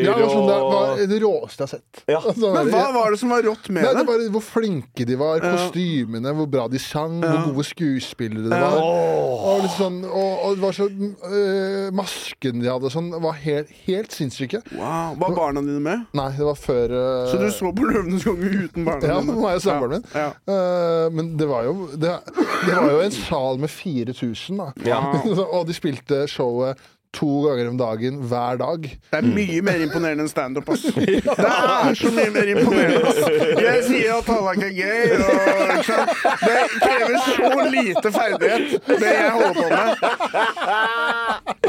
Ja, det var sånn, det var det råeste jeg har sett. Ja. Altså, Men hva var det som var rått med Nei, det det? var Hvor flinke de var, kostymene, hvor bra de sang, hvor gode skuespillere det var. Og, litt sånn, og, og det var så øh, Masken de hadde sånn, var helt, helt sinnssyke. Wow, Var barna dine med? Nei, det var før øh, Så du så på Løvenes konge uten barna Ja, dine? nå er jo samboeren min. Ja. Uh, men det var jo det, det var jo en sal med 4000, da. Ja. og de spilte showet to ganger om dagen hver dag. Det er mye mer imponerende enn standup, ass. Det er så mye mer imponerende, ass. Jeg sier at Tallak er gøy, og? Det krever så lite ferdighet, det jeg holder på med.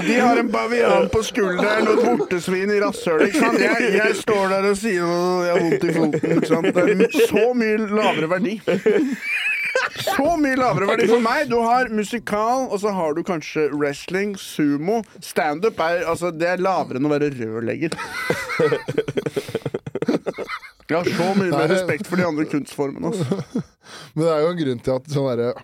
De har en bavian på skulderen og et vortesvin i rasshølet. Jeg, jeg står der og sier at jeg har vondt i foten, ikke sant. Det er så mye lavere verdi. Så mye lavere verdi for meg. Du har musikal, og så har du kanskje wrestling, sumo. Standup er altså, det er lavere enn å være rørlegger. Jeg har så mye mer respekt for de andre kunstformene. Altså. Men det er jo en grunn til at sånn der,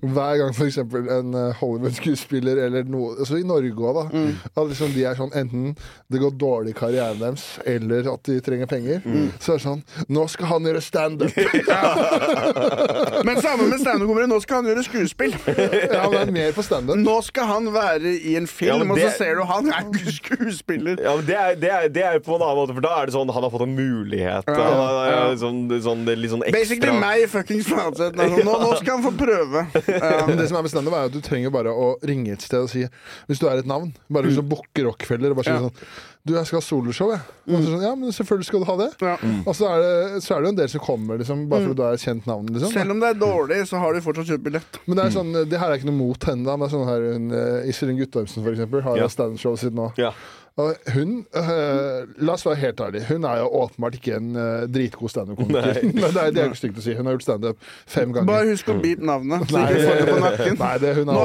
Hver gang f.eks. en eh, Hollywood-skuespiller eller noe Altså i Norge òg, da. Mm. At liksom de er sånn enten det går dårlig i karrieren deres, eller at de trenger penger. Mm. Så er det sånn Nå skal han gjøre standup! Men sammen med standup-komikere, nå skal han gjøre skuespill. ja, men det er mer på standup. Nå skal han være i en Ja, film, og så ser du han er skuespiller. Ja, men det er, det, er, det er på en annen måte, for da er det sånn han har fått en mulighet. Ja, ja. sånn, sånn, det litt sånn ekstra Basically meg, fuckings Flatseth. Nå, nå skal han få prøve. Um, det som er med er at du trenger bare å ringe et sted og si Hvis du er et navn, bare hvis du booker Rockefeller og bare sier Ja. sånn Du, jeg skal ha soloshow, jeg. Og så sånn, ja, men selvfølgelig skal du ha det. Ja. Og så er det, så er det jo en del som kommer, liksom, bare fordi du er et kjent navn. Liksom. Selv om det er dårlig, så har de fortsatt kjøpt billett. Men det er sånn, det her er ikke noe mot henne. da, Men sånn her hun, eh, Iselin Guttormsen, for eksempel, har Ja. ja. standup-showet sitt nå. Ja. Og hun eh, La oss være helt ærlig, Hun er jo åpenbart ikke en uh, dritgod standup-komiker. Men det er, det er ikke stygt å si. Hun har gjort standup fem ganger. Bare husk å bite navnet, så ikke får det på nakken. Nei, det hun har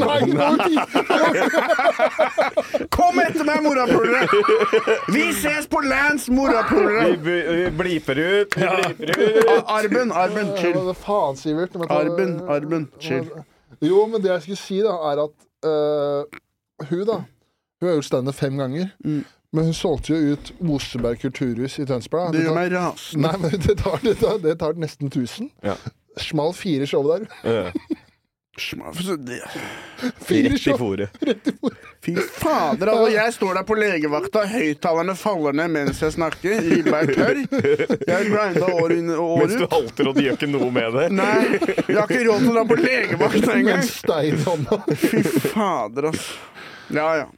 Nei, er Kom etter meg, morapulere! Vi ses på Lance, Vi, morapulere! Vi, vi bliper ut, vi bliper ut. Arben, Arben, chill. Hva faen, Sivert? Arben, Arben, chill. Jo, men det jeg skulle si, da, er at øh, hun, da Hun har gjort standup fem ganger. Mm. Men hun solgte jo ut Oseberg kulturhus i Tønsberg. Det gjør meg rasende. Nei, men det tar, det tar, det tar nesten 1000. Ja. Smal fire show der. Ja. Fire Rett i fòret. Fy fader, altså. Jeg står der på legevakta, høyttalerne faller ned mens jeg snakker. Ribba er tørr. Jeg grinda år inn og år Mens du halter og de gjør ikke noe med det. Nei, jeg har ikke råd til å dra på legevakta engang. Fy fader, ass. Ja, ja.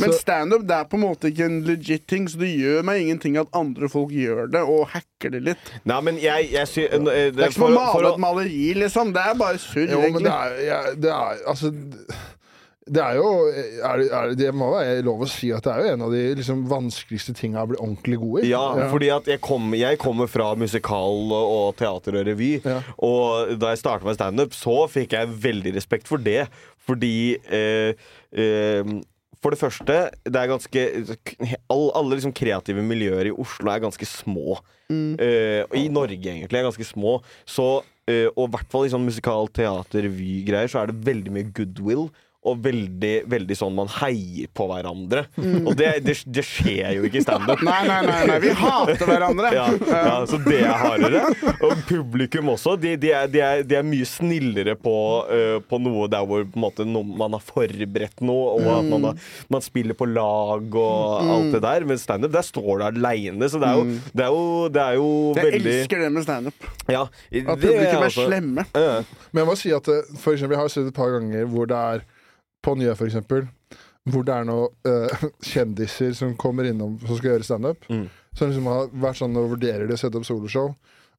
Men standup er på en måte ikke en legit ting, så det gjør meg ingenting at andre folk gjør det og hacker det litt. Nei, men jeg, jeg sy... Det, Det er ikke som å male et maleri, liksom. Det er bare surr, egentlig. men det er, jeg, det er Altså det er jo er, det- er, Det må være lov å si at det er jo en av de liksom, vanskeligste tinga å bli ordentlig god i. Ja, fordi at jeg, kom, jeg kommer fra musikal og, og teater og revy. Ja. Og da jeg starta med standup, så fikk jeg veldig respekt for det. Fordi eh, eh, For det første, det er ganske all, Alle liksom kreative miljøer i Oslo er ganske små. Eh, og I Norge, egentlig, er ganske små. Så, uh, og i hvert fall i sånn musikal, teater, revy-greier, så er det veldig mye goodwill. Og veldig, veldig sånn man heier på hverandre. Og det, det, det skjer jo ikke i standup. Nei, nei, nei, nei, vi hater hverandre. Ja, ja, så det er hardere. Og publikum også. De, de, er, de, er, de er mye snillere på, uh, på noe der hvor på en måte, no, man har forberedt noe, og at man, har, man spiller på lag og alt det der. Men standup, der står du aleine, så det er jo, det er jo, det er jo Jeg veldig elsker det med standup. ja, At publikum er også- slemme. Ja. Men jeg må si at eh, for eksempel, jeg har sett et par ganger hvor det er på Nye, for eksempel, hvor det er noen uh, kjendiser som kommer innom som skal gjøre standup. Mm. Som liksom har vært sånn og vurderer de å sette opp soloshow.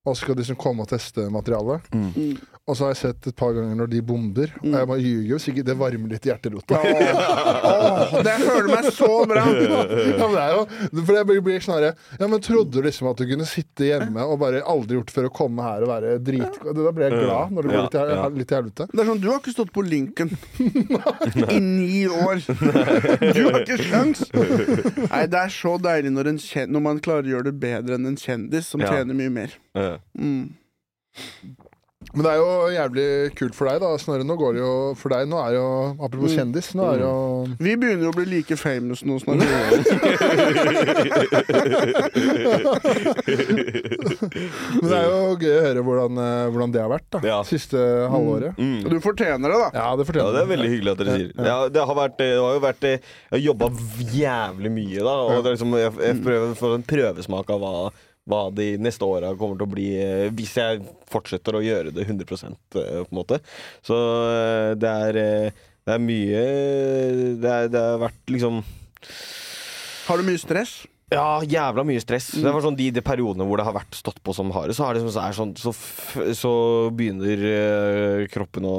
Og så skal de liksom komme og teste materialet. Mm. Og så har jeg sett et par ganger når de bomber. Og jeg bare ljuger hvis ikke Det varmer litt i hjerterota. Åh, det føler meg så bra! ja, men det er jo, for jeg blir- blir sånn Ja, men trodde du liksom at du kunne sitte hjemme og bare aldri gjort før å komme her og være drit... Da blir jeg glad når det går litt, i- litt i helvete. Det er sånn, Du har ikke stått på Lincoln i ni år. Du har ikke sjans! Nei, Det er så deilig når, en kjen når man klarer å gjøre det bedre enn en kjendis som tjener mye mer. Mm. Men det er jo jævlig kult for deg, da, Snorre. Nå går det jo for deg Nå er jo Apropos kjendis, nå er jo Vi begynner jo å bli like famous nå Snorre. Men det er jo gøy å høre hvordan, eh, hvordan det har vært, da. Ja. Siste halvåret. Mm. Du fortjener det, da. Ja, det Ja, fortjener det er veldig hyggelig at dere sier. Ja, det, har vært, det har jo vært Jeg har jobba jævlig mye, da. Og det er liksom, jeg, jeg prøver å få en prøvesmak av hva, hva de neste åra kommer til å bli, eh, hvis jeg fortsetter å gjøre det 100 eh, på en måte. Så eh, det er Det er mye Det, er, det har vært liksom Har du mye stress? Ja, jævla mye stress. Mm. Det var sånn De, de periodene hvor det har vært stått på som hardest, så, har liksom, så, er sånn, så, så begynner eh, kroppen å,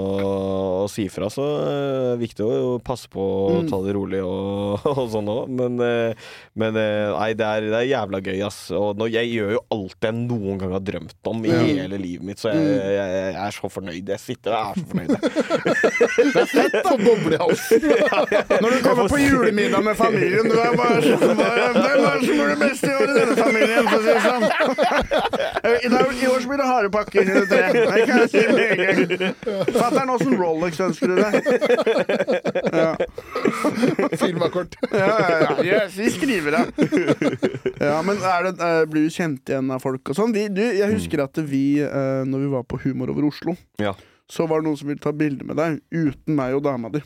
å si fra. Så eh, det er viktig å passe på å Mm. ta det rolig og, og sånn òg. Men, eh, men eh, nei, det er, det er jævla gøy, ass. Og nå, jeg gjør jo alt jeg noen gang har drømt om i Ja. hele livet mitt, så jeg, Mm. jeg, jeg er så fornøyd. Jeg sitter og er så fornøyd. Får boble i halsen. Når du kommer på julemiddag med familien, du er bare sånn det som gjør det beste i år i denne familien, for å si det sånn? I, år så blir det harepakker eller tre. Det kan jeg si med en gang. Fatter'n, åssen Rolex ønsker du deg? Ja. Filmakort. Ja, ja, ja. Yes, vi skriver det. Ja, men er det, eh, blir du kjent igjen av folk og sånn? Jeg husker at vi, eh, når vi var på Humor over Oslo, Ja. Så var det noen som ville ta bilde med deg uten meg og dama di.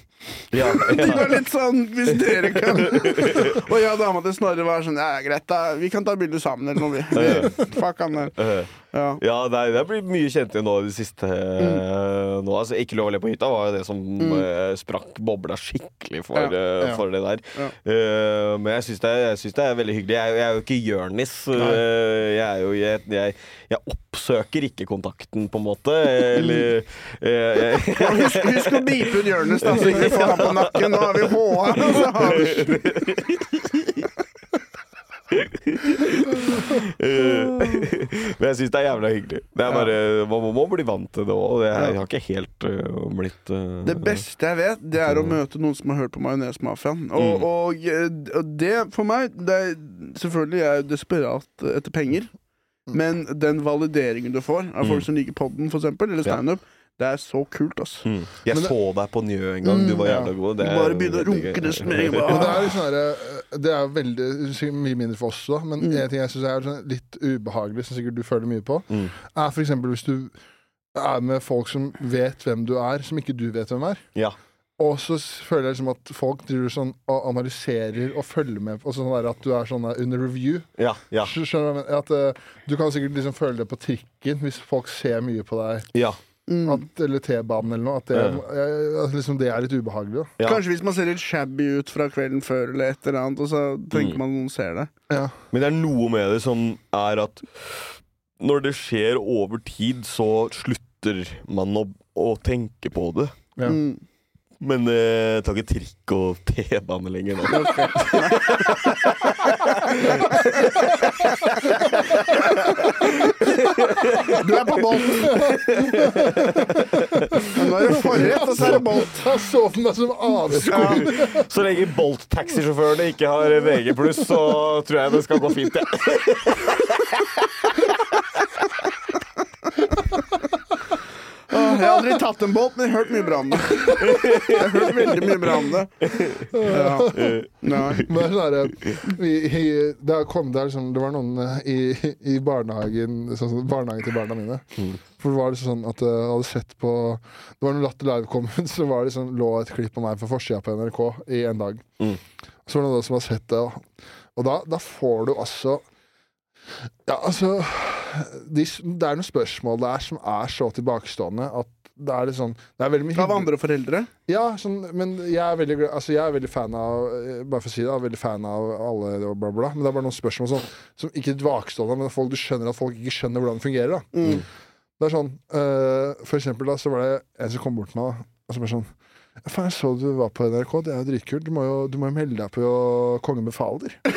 Ja, De var litt sånn Hvis dere kan Og jeg og dama til Snorre var sånn Ja, greit, da. Vi kan ta bilde sammen eller noe, vi. Fuck han der. Ja. Ja, nei, det blitt mye kjent igjen nå i det siste. Mm. eh, Nå, altså, ikke lov å le på hytta var jo det som eh, sprakk bobla skikkelig for, Ja, ja. for det der. Eh, men jeg syns det, er- det er veldig hyggelig. Jeg, er jeg er jo ikke Jørnis. jeg, er jo, jeg, jeg, jeg oppsøker ikke kontakten, på en måte. Eller Husk, husk å bipe ut Jørnis, da, så ikke vi får ham på nakken. Nå har vi HA. Så har vi Men jeg syns det er jævla hyggelig. Det er bare, Man må, må bli vant til det òg. Jeg har ikke helt uh, blitt uh, Det beste jeg vet, det er å møte noen som har hørt på Majonesmafiaen. Og, og, eh, og det, for meg det er, Selvfølgelig jeg er jeg desperat etter penger. Men den valideringen du får av folk som liker podden, for eksempel, eller standup, det er så kult, ass. Mm. Jeg det- så deg på Njø en gang. Du var Mm, jævla god. Det er Bare begynne å runke det Men det er, sånn eh, det er veldig mye mindre for oss også, Men Mm. en ting jeg synes er sånn litt ubehagelig, som sikkert du føler mye på, Mm. er eksempel hvis du er med folk som vet hvem du er, som ikke du vet hvem er. Ja. Og så føler jeg liksom at folk driver sånn og analyserer og følger med Og sånn der at du er sånn der under review. Ja, ja, Skjønner du? At, uh, du kan sikkert liksom føle det på trikken hvis folk ser mye på deg. ja. Mm. At, eller T-banen eller noe. At det, eh, at liksom det er litt ubehagelig. Da. ja. Kanskje hvis man ser litt shabby ut fra kvelden før, eller et eller annet, og så tenker Mm. man noen ser det. Ja. Men det er noe med det som er at når det skjer over tid, så slutter man å, å tenke på det. Ja. Mm. Men eh, jeg tar ikke trikk og T-bane lenger nå. Du er på Bolt! Nå er det forrett, og så er det Bolt. Jeg så for meg som AV-sko. Så lenge Bolt-taxisjåførene ikke har VG+, så tror jeg det skal gå fint. Ja. Åh, Jeg har aldri tatt en båt, men jeg har hørt mye bra om det. Jeg har hørt veldig mye bra om det. Ja. Men det sånn det, det, liksom, det var noen eh, i, i barnehagen sånn, Barnehagen til barna mine. For det var liksom sånn at eh, jeg hadde sett på Det var når Latter Live kom ut, så var det sånn, lå et klipp av meg på forsida på NRK i en dag. Mm. Så var det noen som hadde sett det, og, og da, da får du altså Ja, altså de, Det er noen spørsmål der som er så tilbakestående at det er litt sånn Det er veldig mye Av andre foreldre? ja, sånn, men jeg er veldig, altså jeg er veldig fan av Bare for å si det, jeg er veldig fan av alle og bla, bla. Men det er bare noen spørsmål som, som ikke er tilbakestående, men folk, du skjønner at folk ikke skjønner hvordan det fungerer. Da. Mm. Det er sånn uh, For eksempel da, så var det en som kom bort til meg og så bare sånn «Ja, Faen, jeg så du var på NRK, det er jo dritkult. Du må jo, du må jo melde deg på Kongen befaler. ja,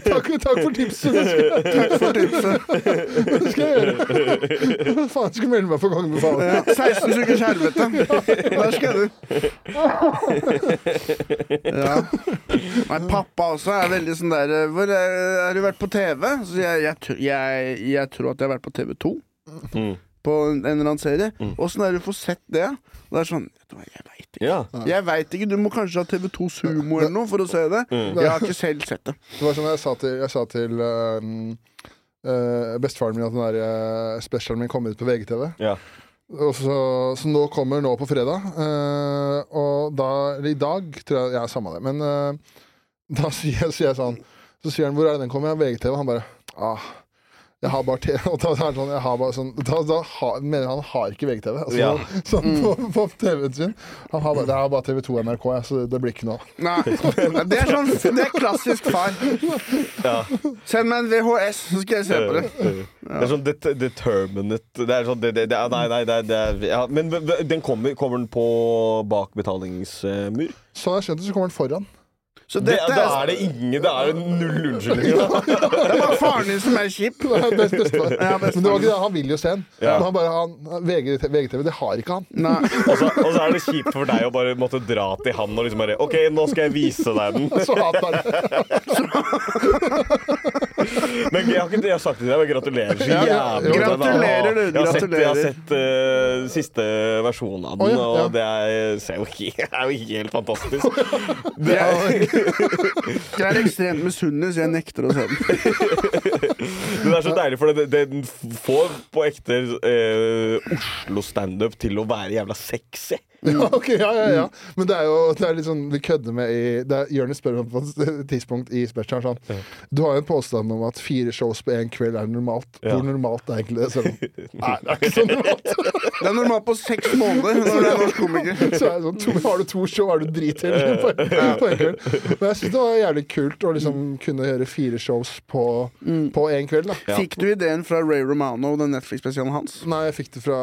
takk, takk for tipset. Takk for tipset. det skal jeg gjøre. Faen, jeg skulle melde meg på Kongen befaler. Ja, 16 ukers helvete. Der skal du. Ja. Nei, pappa også er veldig sånn der eh, Hvor er, Har du vært på TV? Så jeg, jeg, jeg, jeg tror at jeg har vært på TV2. Mm. På en eller annen serie. Mm. Åssen er det du får sett det? Og det er sånn vet du hva, Jeg veit ikke. Ja. Jeg vet ikke, Du må kanskje ha TV2 Sumo eller noe for å se det. Mm. Jeg har ikke selv sett det. Det var sånn jeg sa til, jeg sa til um, eh, bestefaren min at den der uh, specialen min kom ut på VGTV. Ja. Og så, så nå kommer nå på fredag. eh, og da Eller i dag, tror jeg Jeg er samme det. Men eh, da sier jeg, sier jeg sånn Så sier han 'Hvor er det den kommer?' Ja, VGTV. Han bare ah, Jeg har bare TV. og da, er det sånn, jeg har bare sånn, da, da har, mener han har ikke VGTV. Altså, Ja. sånn på, på TV-en sin. Han har bare, det er bare TV2 og NRK, jeg, så det blir ikke noe. Nei. Det er sånn Det er klassisk far. Ja. Send meg en VHS, så skal jeg se på det. Det er sånn det, determinate Det er sånn det, det, det, Nei, nei, det det er ja, Men den kommer, kommer den på bak betalingsmur? Sånn jeg skjønte, så kommer den foran. Så Det, da er, det ingen Det er null unnskyldninger. det er bare faren din som er kjip. Det. Ja. Men det var ikke det, han vil jo se den. Ja. Han bare, han, VG, VGTV, det har ikke han. Nei. Og så, og så er det kjipt for deg å bare måtte dra til han og liksom bare OK, nå skal jeg vise deg den. Så hater han det. Men jeg har ikke jeg har sagt det til deg, men gratulerer så jævlig. ja, gratulerer, du, Jeg har sett, jeg har sett uh, siste versjonen av den, oh, ja, ja. og det er, jo helt, er jo helt fantastisk. Det er, jeg er ekstremt misunnelig, så jeg nekter å se den. det er så deilig, for den får på ekte eh, Oslo standup til å være jævla sexy. Ja, ok, ja, ja, ja. Men det er jo det er litt sånn vi kødder med i det er, Jonis spør meg på et tidspunkt i specialen sånn Du har jo en påstand om at fire shows på én kveld er normalt. Ja. Hvor normalt er egentlig det? Selv er det- nei, det er ikke så normalt. Det er normalt på seks måneder når du er norsk komiker. Så er det sånn, to, har du to show, er du dritheldig på, på en kveld. Men jeg syns det var jævlig kult å liksom kunne gjøre fire shows på, på én kveld. da Fikk du ideen fra Ray Romano, den Netflix-spesialen hans? Nei, jeg fikk det fra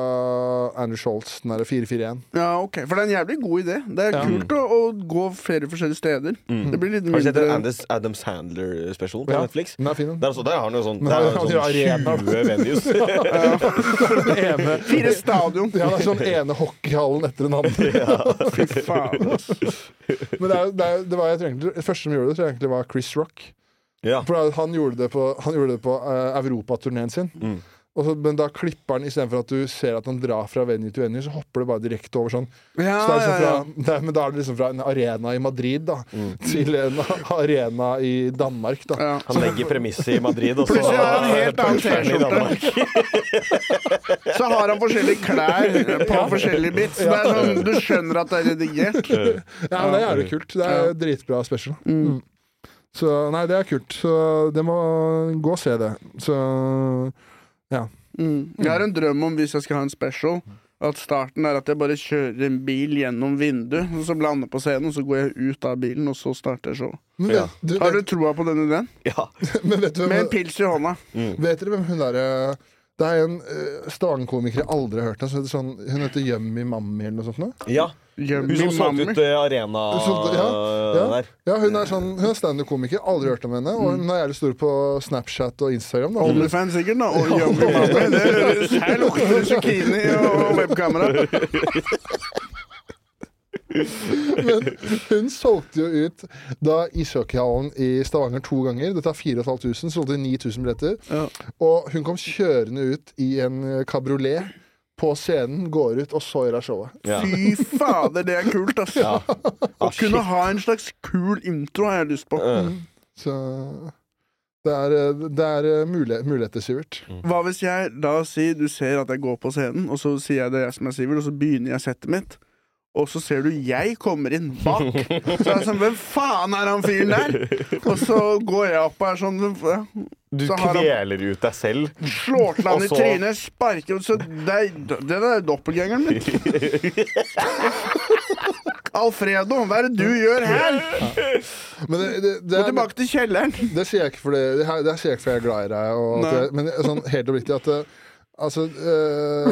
Andrew Scholz, den derre 441. Ja, ok, For det er en jævlig god idé. Det er Ja. kult å, å gå flere forskjellige steder. Det blir litt Har du sett en Andes, Adam Sandler-special på Ja, Netflix? Den er fin, den. Der, også, der har han jo sånn, Men der han- har han han sånn 20 venues. ene, Fire stadion. ja, det er sånn ene hockeyhallen etter den andre. Fy faen. ass. Men det, er, det, er, det, var, jeg tror egentlig, det første som gjorde det, tror jeg egentlig var Chris Rock. Ja. For han gjorde det på, han gjorde det på uh, europaturneen sin. Mm. Og så, men da klipper han istedenfor at du ser at han drar fra venue til venue, så hopper det bare direkte over sånn. Ja, Så det er liksom fra, ja. det er, men da er det liksom fra en arena i Madrid da, Mm. til en arena i Danmark. Da. ja. Han legger premisset i Madrid, og så Plutselig har han helt annen. T-skjorte. Så har han forskjellige klær på forskjellige bits. Det er sånn, du skjønner at det er redigert. Ja, men det er jævlig kult. Det er dritbra special. Mm. Så nei, det er kult. Så det må gå og se det. Så Mm. Jeg har en drøm om hvis jeg skal ha en special. At starten er at jeg bare kjører en bil gjennom vinduet, og så lander på scenen, og så går jeg ut av bilen, og så starter showet. Ja. Har du troa på den ideen? Ja. men vet du Med en pils i hånda. vet dere hvem hun derre Det er en uh, Stavanger-komiker jeg aldri har hørt om. Sånn, hun heter Yummy Mammi eller noe sånt. Nå. ja. Hun som min solgte ut uh, arena Hun solgte- ja, ja. der. Ja, Hun er sånn Hun er standup-komiker. Aldri hørt om henne. Og hun er jævlig stor på Snapchat og Instagram. Da. Onlyfans sikkert, da. Og Yummy Mammy. Det høres Her lukter det zucchini og webkamera. Men hun solgte jo ut da ishockeyhallen i Stavanger to ganger. Dette er 4500, solgte 9000 billetter. Ja. Og hun kom kjørende ut i en kabriolet på scenen, går ut, og så gjør hun showet. Ja. Fy fader, det er kult, ass. Ja. Å Ah, kunne ha en slags kul intro har jeg lyst på. Mm. Så det er, det er eh, mulighet, muligheter, Sivert. Hva hvis jeg da sier Du ser at jeg går på scenen, og så sier jeg det jeg som er Sivert, og så begynner jeg settet mitt. Og så ser du jeg kommer inn bak. Så er jeg sånn Hvem faen er han fyren der? Og så går jeg opp og er sånn Du Så kveler ut deg selv. Slår til han i trynet, sparker Så det er, det er doppelgangeren min. Alfredo, hva er det du gjør her? Men det, det, det, Gå er, tilbake til kjelleren. det sier jeg ikke fordi det, her- det sier jeg ikke fordi jeg er glad i deg. Og men sånn helt oppriktig at det, Altså, øh,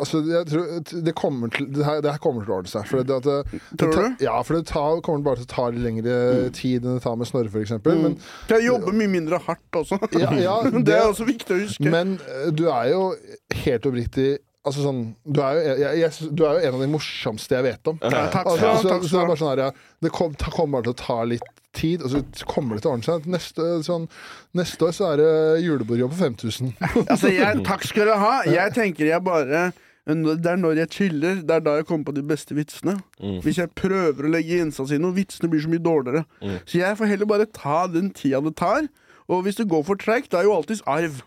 altså jeg tror det, kommer til, det, her, det her kommer til å ordne seg. For det, at det, det Tror du? Ja, for det tar, kommer bare til å ta litt lengre tid enn det tar med Snorre, f.eks. Mm. Men, Jeg jobber mye mindre hardt også. ja, ja, Det er også viktig å huske. men øh, du er jo helt oppriktig Altså sånn, du er, jo, jeg, jeg, du er jo en av de morsomste jeg vet om. Ja, takk skal du ha, så, så sånn her, ja, Det kom, ta- kommer bare til å ta litt tid, og så kommer det til å ordne seg. Neste, sånn, neste år så er det julebordjobb på 5000. Altså, jeg, takk skal du ha. Jeg tenker jeg bare Det er når jeg chiller, det er da jeg kommer på de beste vitsene. Hvis jeg prøver å legge innsats i noe, vitsene blir så mye dårligere. Så jeg får heller bare ta den tida det tar. Og hvis det går for treigt, det er jo alltids arv.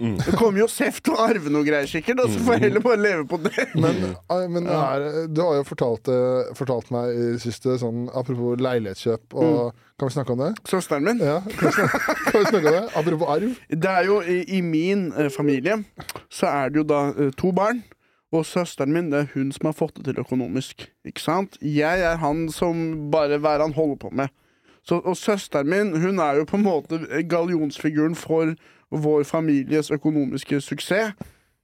Det kommer jo Seff til å arve noe greier, sikkert, og så får jeg heller bare leve på det. Men, eh, men her, du har jo fortalt, fortalt meg i det siste, sånn, apropos leilighetskjøp, og kan vi snakke om det? Søsteren min. Ja, kan vi snakke, kan vi snakke om det? Apropos arv. Det er jo i, i min eh, familie så er det jo da eh, to barn. Og søsteren min det er hun som har fått det til økonomisk. Ikke sant? Jeg er han som bare hva er han holder på med. Så, og søsteren min hun er jo på en måte gallionsfiguren for vår families økonomiske suksess.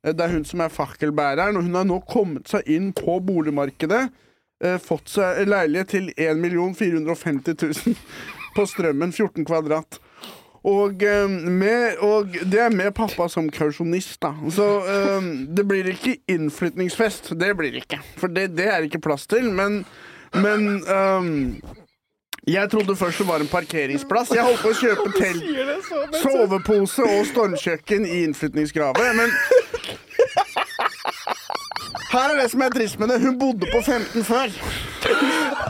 Eh, Det er hun som er fakkelbæreren, og hun har nå kommet seg inn på boligmarkedet. Eh, fått seg leilighet til 1 450 000 på Strømmen, 14 kvadrat. Og, eh, med, og det er med pappa som kausjonist, da. Så det blir ikke innflytningsfest. Det blir ikke. For det, det er ikke plass til. Men, men eh, jeg trodde først det var en parkeringsplass. Jeg holdt på å kjøpe telt, sovepose og stormkjøkken i innflytningsgravet, men her er det som er trist med det. Hun bodde på 15 før.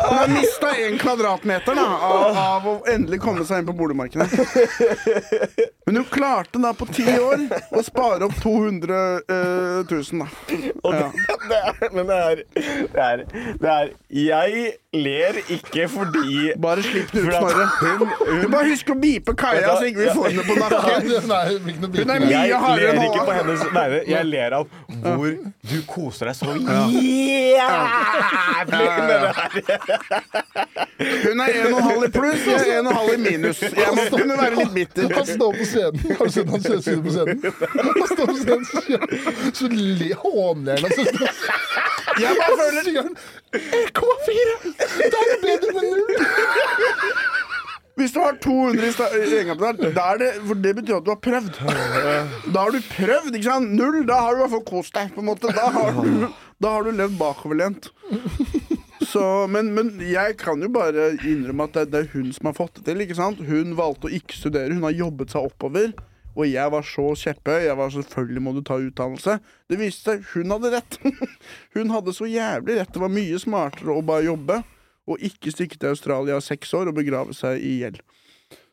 Hun har mista én kvadratmeter da, av, av å endelig komme seg inn på boligmarkedet. Men hun klarte da på ti år å spare opp 200 uh, 000, da. Og det, Ja. det er, men det er, det er Det er Jeg ler ikke fordi Bare slipp det ut, Snorre. Du bare husk å bipe Kaja, så ikke vi får henne på nakken. Hun er mye hardere enn Håvard. hennes vegne. Jeg ler av hvor du koser deg så jævlig med det her. Hun er 1,5 i pluss, jeg er 1,5 i minus. Jeg må kunne være litt bitter. Han står på scenen. Har du sett han søtsynet på scenen? Han står på scenen, så, sier- så le, hånler han. søsteren Jeg bare føler sier 1,4! Da er det bedre med null! Hvis du har 200 i egenkapital, er det, for det betyr at du har prøvd. Da har du prøvd, ikke sant? Null, da har du i hvert fall kost deg. på en måte Da har du, da har du levd bakoverlent. Så, men, men jeg kan jo bare innrømme at det, det er hun som har fått det til. ikke sant? Hun valgte å ikke studere, hun har jobbet seg oppover. Og jeg var så kjepphøy. Jeg var selvfølgelig må du ta utdannelse. Det viste seg hun hadde rett. Hun hadde så jævlig rett. Det var mye smartere å bare jobbe og ikke stikke til Australia i seks år og begrave seg i gjeld.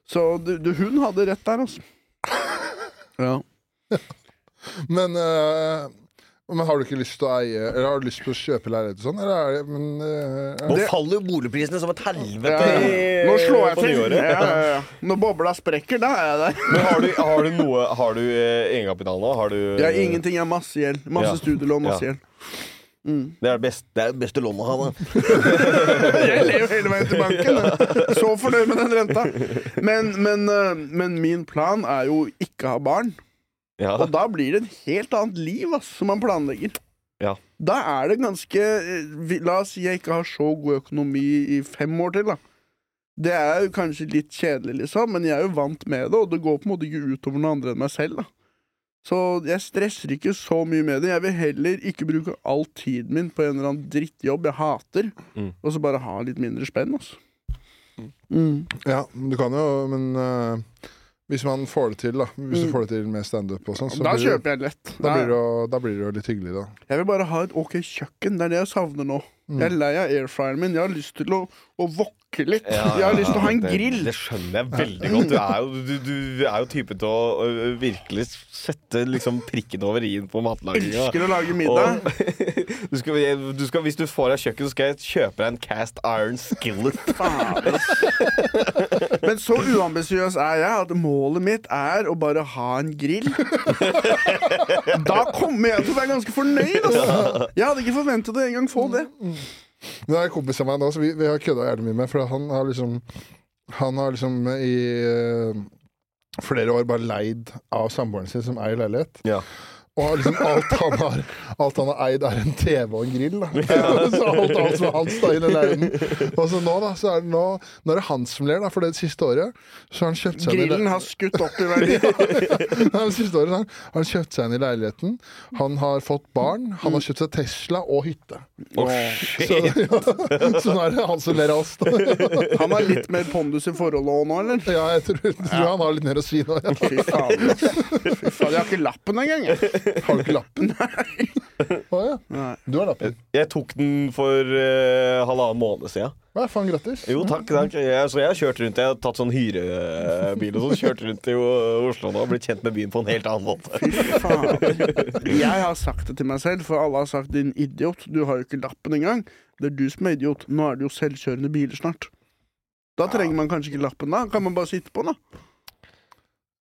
Så du, du, hun hadde rett der, altså. Ja. Men, eh, men har du ikke lyst til å eie Eller har du lyst til å kjøpe leilighet og sånn? Eller er det men, eh, Nå faller jo boligprisene som et helvete Ja, ja. Nå slår jeg på til. Ja, ja, ja. Når bobla sprekker, da er jeg der. Men har du, har du noe Har du eh, egenkapital nå? Har du Jeg har ingenting, jeg har masse gjeld. Masse Ja. studielån, masse gjeld. Mm. Det er det beste, det er det beste lånet å ha, da. Jeg lever hele veien til banken. da. Så fornøyd med den renta. Men, men, eh, men min plan er jo ikke å ha barn. Ja. Og da blir det et helt annet liv ass, som man planlegger. Ja. Da er det ganske eh, La oss si jeg ikke har så god økonomi i fem år til, da. Det er jo kanskje litt kjedelig, liksom, men jeg er jo vant med det, og det går på en måte ikke utover noen andre enn meg selv. da. Så jeg stresser ikke så mye med det. Jeg vil heller ikke bruke all tiden min på en eller annen drittjobb jeg hater, Mm. og så bare ha litt mindre spenn, altså. Mm. Ja, men du kan jo Men eh, hvis man får det til, da. Hvis du får det til med standup og sånn, så Da blir, kjøper jeg lett. da, blir det, jo- da blir det jo litt hyggelig, da. Jeg vil bare ha et ok kjøkken. Det er det jeg savner nå. Mm. Jeg er lei av airfryeren min. Jeg har lyst til å, å wokke litt. Ja, jeg har lyst til å ha en det, grill. Det skjønner jeg veldig godt. Du er jo, du, du er jo typen til å ø, virkelig sette liksom prikken over i-en på matlaginga. Elsker å lage middag. Og du skal, du skal, hvis du får deg kjøkken, så skal jeg kjøpe deg en cast iron skillet. Faen, ass. Men så uambisiøs er jeg at målet mitt er å bare ha en grill. Da kommer jeg til å være ganske fornøyd. Altså. Jeg hadde ikke forventet å engang få det. Det er en kompis av meg nå, så vi, vi har kødda jævlig mye med, for han har liksom Han har liksom i uh, flere år bare leid av samboeren sin, som eier leilighet. Ja. Og liksom alt han har Alt han har eid, er en TV og en grill. Da. så alt, alt som er hans da i den leiligheten. Og så nå, da, så er det nå, nå er det han som ler, da, for det siste året så har han kjøpt seg Grillen har skutt opp i verdi. ja. det siste året han, har han kjøpt seg inn i leiligheten. Han har fått barn. Han har kjøpt seg Tesla og hytte. Å, Så, ja, så nå er det han som ler av oss. Da. Han har litt mer pondus i forholdet òg nå, eller? Ja, jeg tror, tror han har litt mer å si nå. Ja. Fy faen. Fy faen. Jeg har ikke lappen engang. jeg. Har du ikke lappen? Å ja. Nei. Du har lappen. Jeg tok den for eh, halvannen måned siden. Hva faen, grattis. Jo, takk. takk. Jeg, så jeg har kjørt rundt. Jeg har tatt sånn hyrebil og sånn. Kjørt rundt i O- Oslo nå og blitt kjent med byen på en helt annen måte. Fy faen. Jeg har sagt det til meg selv, for alle har sagt 'din idiot'. Du har jo ikke lappen engang. Det er du som er idiot. Nå er det jo selvkjørende biler snart. Da trenger man kanskje ikke lappen, da. Kan man bare sitte på, den, da.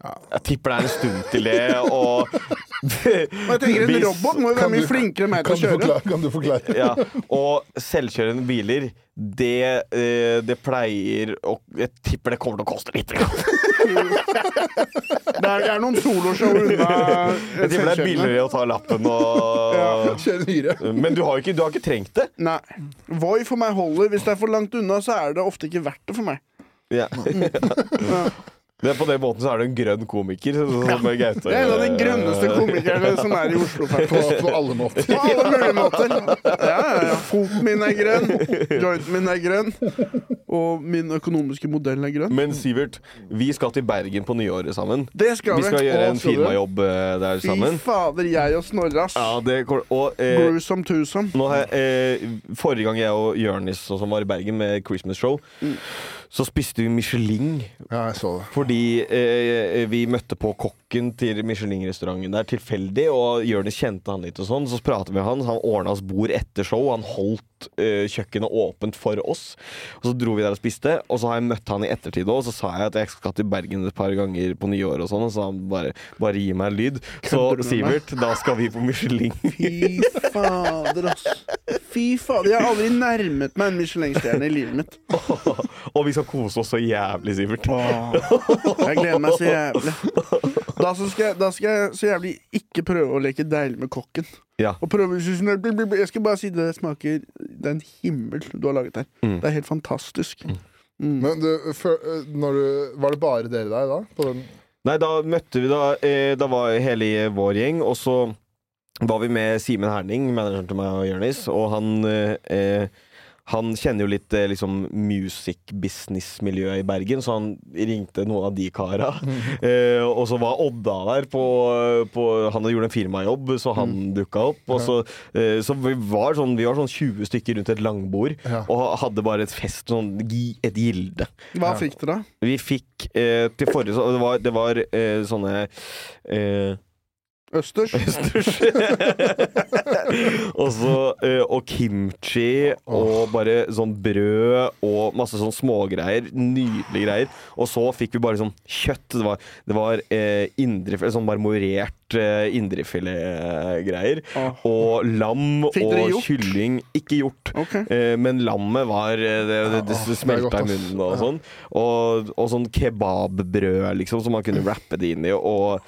Jeg tipper det er en stund til det, og jeg tenker En robot må jo være mye flinkere enn meg til å kjøre. forklare? Kan du forklare? Ja, og selvkjørende biler, det, eh, det pleier å Jeg tipper det kommer til å koste litt. Det er, det er noen soloshow unna Jeg tipper det er billigere å ta lappen og Kjøre hyre. Men du har, ikke, du har ikke trengt det. Nei. Voi for meg holder. Hvis det er for langt unna, så er det ofte ikke verdt det for meg. Ja. Det er på den måten så er du en grønn komiker. så- Som Gaute. Det er en av de grønneste komikerne som er i Oslo. På, på alle måter. På alle mulige måter. Ja, ja, ja. Foten min er grønn, jointen min er grønn, og min økonomiske modell er grønn. Men Sivert, vi skal til Bergen på nyåret sammen. Det skal Vi vi. skal gjøre en firmajobb der sammen. Fy fader, jeg og Snorre, ass. Ja, det, og eh, Gruesome twosome. nå har jeg, eh, Forrige gang jeg og Jørnis som var i Bergen med Christmas Show, så spiste vi Michelin Ja, jeg så det. fordi eh, vi møtte på kokken til Michelin-restauranten der tilfeldig, og Jonis kjente han litt og sånn. Så pratet vi med han, han ordna oss bord etter show, han holdt eh, kjøkkenet åpent for oss. Og så dro vi der og spiste, og så har jeg møtt han i ettertid òg, og så sa jeg at jeg skal til Bergen et par ganger på nyåret og sånn, og så han bare, bare gi meg en lyd. Så? Sivert, da skal vi på Michelin. Fy fader, ass. Fy fader, Jeg har aldri nærmet meg en Michelin-stjerne i livet mitt. og vi skal kose oss så jævlig, Sivert. Jeg gleder meg så jævlig. Da så skal, jeg, da skal jeg så jævlig ikke prøve å leke deilig med kokken. Ja. Og prøve Jeg skal bare si det smaker Det er en himmel du har laget her. Mm. Det er helt fantastisk. Mm. Men du, før, eh, når du, var det bare dere der da? På den? Nei, da møtte vi da eh, Da var hele vår gjeng, og så var vi med Simen Herning, manageren til meg og Jonis, og han eh, eh, han kjenner jo litt eh, liksom music business-miljøet i Bergen, så han ringte noen av de kara. Eh, og så var Odda der på, på Han gjorde en firmajobb, så han dukka opp. Og så, eh, så vi var sånn Vi var sånn 20 stykker rundt et langbord Ja. og hadde bare et fest, sånn et gilde. Hva fikk dere, da? Vi fikk eh, til forrige så Det var, det var eh, sånne eh, Østers? østers. og så eh, Og kimchi og bare sånn brød og masse sånn smågreier. Nydelige greier. Og så fikk vi bare sånn kjøtt. Det var, det var eh, indrefilet, sånn marmorert eh, indrefiletgreier. Ah. Og lam og kylling. Ikke gjort, okay. Eh, men lammet var eh, Det, det, det smelta i munnen og sånn. Og, og sånn kebabbrød, liksom, som man kunne rappe det inn i. Og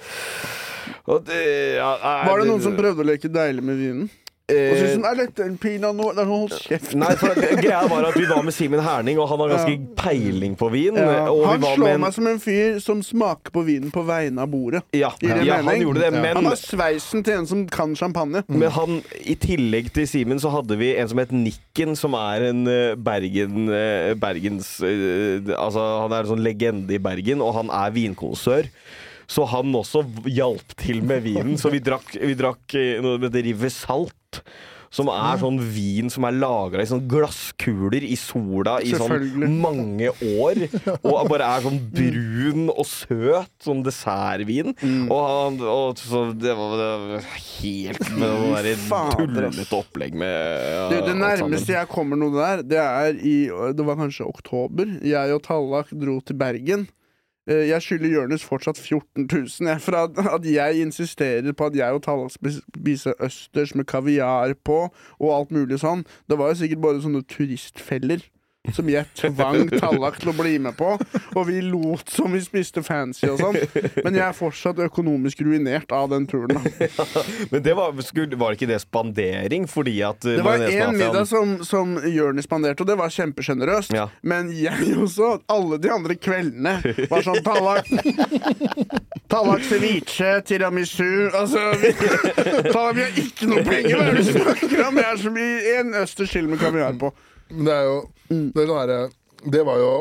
det, ja, nei, Var det noen som prøvde å leke deilig med vinen? Og Eh, syntes sånn, er dette en pinot noir? Er sånn, Hold kjeft. Nei, for det, greia var at vi var med Simen Herning, og han har ganske Ja. peiling på vin. Ja. Og vi Han var slår med en, meg som en fyr som smaker på vinen på vegne av bordet. ja, ja, han gjorde det, men Han har sveisen til en som kan champagne. Men han, i tillegg til Simen så hadde vi en som het Nikken, som er en eh, Bergen, eh, Bergens eh, Altså, han er en sånn legende i Bergen, og han er vinkonsør. Så han også hjalp til med vinen. Så vi drakk, vi drakk eh, noe som heter River Salt. Som er sånn vin som er lagra i sånn glasskuler i sola i sånn mange år. Og bare er sånn brun og søt, sånn dessertvin. Mm. Og, han, og så det var, det var helt med det tullete opplegg med ja, Det, det nærmeste jeg kommer noe der, det er i Det var kanskje oktober. Jeg og Tallak dro til Bergen. Eh, Jeg skylder Jonis fortsatt 14 000 jeg, for at, at jeg insisterer på at jeg og Talla skal østers med kaviar på, og alt mulig sånn. Det var jo sikkert bare sånne turistfeller. Som jeg tvang Tallak til å bli med på. Og vi lot som vi spiste fancy og sånn. Men jeg er fortsatt økonomisk ruinert av den turen. Ja, Men det var, skulle, var ikke det spandering? Fordi at Det var én middag som, som Jonis spanderte, og det var kjempesjenerøst. Ja. Men jeg også, alle de andre kveldene, var sånn Tallak Tallak ceviche, tiramisu Altså, vi, Tallak, vi har ikke noe penger! Hva er det du snakker om? Det er som i en østers chill med kaviar på. Men det er jo Det, er sånn det var jo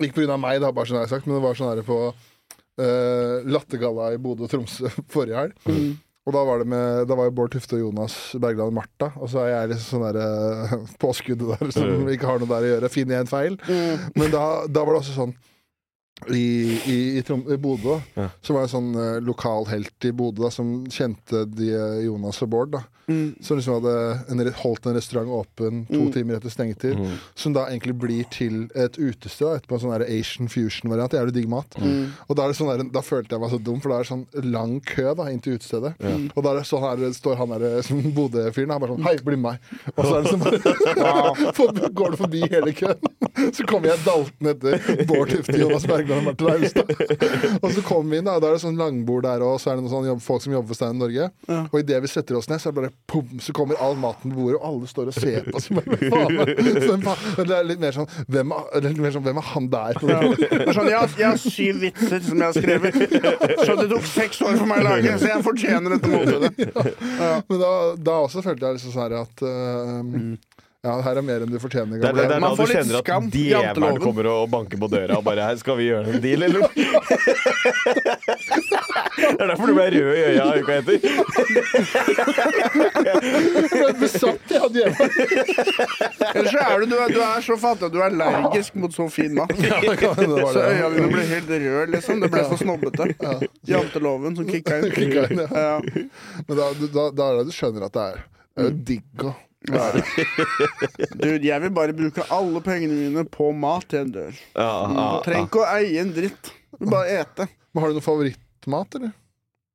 ikke av meg, det har bare sånn jeg sagt, men det var sånn her på uh, Lattergalla i Bodø og Tromsø forrige helg. Og da var, det med, da var jo Bård Tufte og Jonas Bergland og Martha. Og så er jeg liksom sånn der uh, påskuddet der som ikke har noe der å gjøre. Finner jeg en feil? Men da, da var det også sånn i, i, i, i Bodø Ja. så var det en sånn uh, lokal helt i Bodø da, som kjente de, Jonas og Bård. da Mm. Som liksom hadde en, holdt en restaurant åpen to Mm. timer etter stengetid. Mm. Som da egentlig blir til et utested etterpå. En sånn Asian fusion-variant. Jævlig digg mat. Mm. Og da, er sånn der, da følte jeg meg så dum, for da er det sånn lang kø da inn til utestedet. Og da er sånn her, står han der som Bodø-fyren og bare sånn Hei, bli med meg. Og så er det sånn bare forbi- Går du forbi hele køen. Så kommer jeg dalten etter Bård Tufte, Jonas Bergland og Martin Austad. Og så kommer vi inn, da, og da er det sånn langbord der, og så er det noen sånn folk som jobber for Stein Norge. Ja. Og idet vi setter oss ned, så er det bare pum, så kommer all maten på bordet, og alle står og ser på. Så bare, faen, så det er litt mer sånn Hvem er, er mer sånn, hvem er han der? På Ja. Det sånn, jeg, jeg har syv vitser som jeg har skrevet. Så det tok seks år for meg å lage, så jeg fortjener dette måltidet. Men da, da også følte jeg liksom sånn her at uh, Ja, her er mer enn du fortjener. Det er, det, det er da du kjenner at skam djevelen kommer og banker på døra og bare her, 'Skal vi gjøre en deal, eller?' Det er derfor du ble rød i øya uka etter. du ble besatt av djevelen! Ellers så er du, du, er, du er så fattig at du er allergisk mot så fin mat. Ja, Så øya dine ble helt røde, liksom. Det ble så snobbete. Janteloven som kicka inn. Kicka inn, ja. Ja. Men da, da, da er det du skjønner at det er Det er jo digg å Dude, jeg vil bare bruke alle pengene mine på mat til jeg dør. Ja, ja, Trenger ikke å eie en dritt. Bare ete. Men Har du noe favorittmat, eller?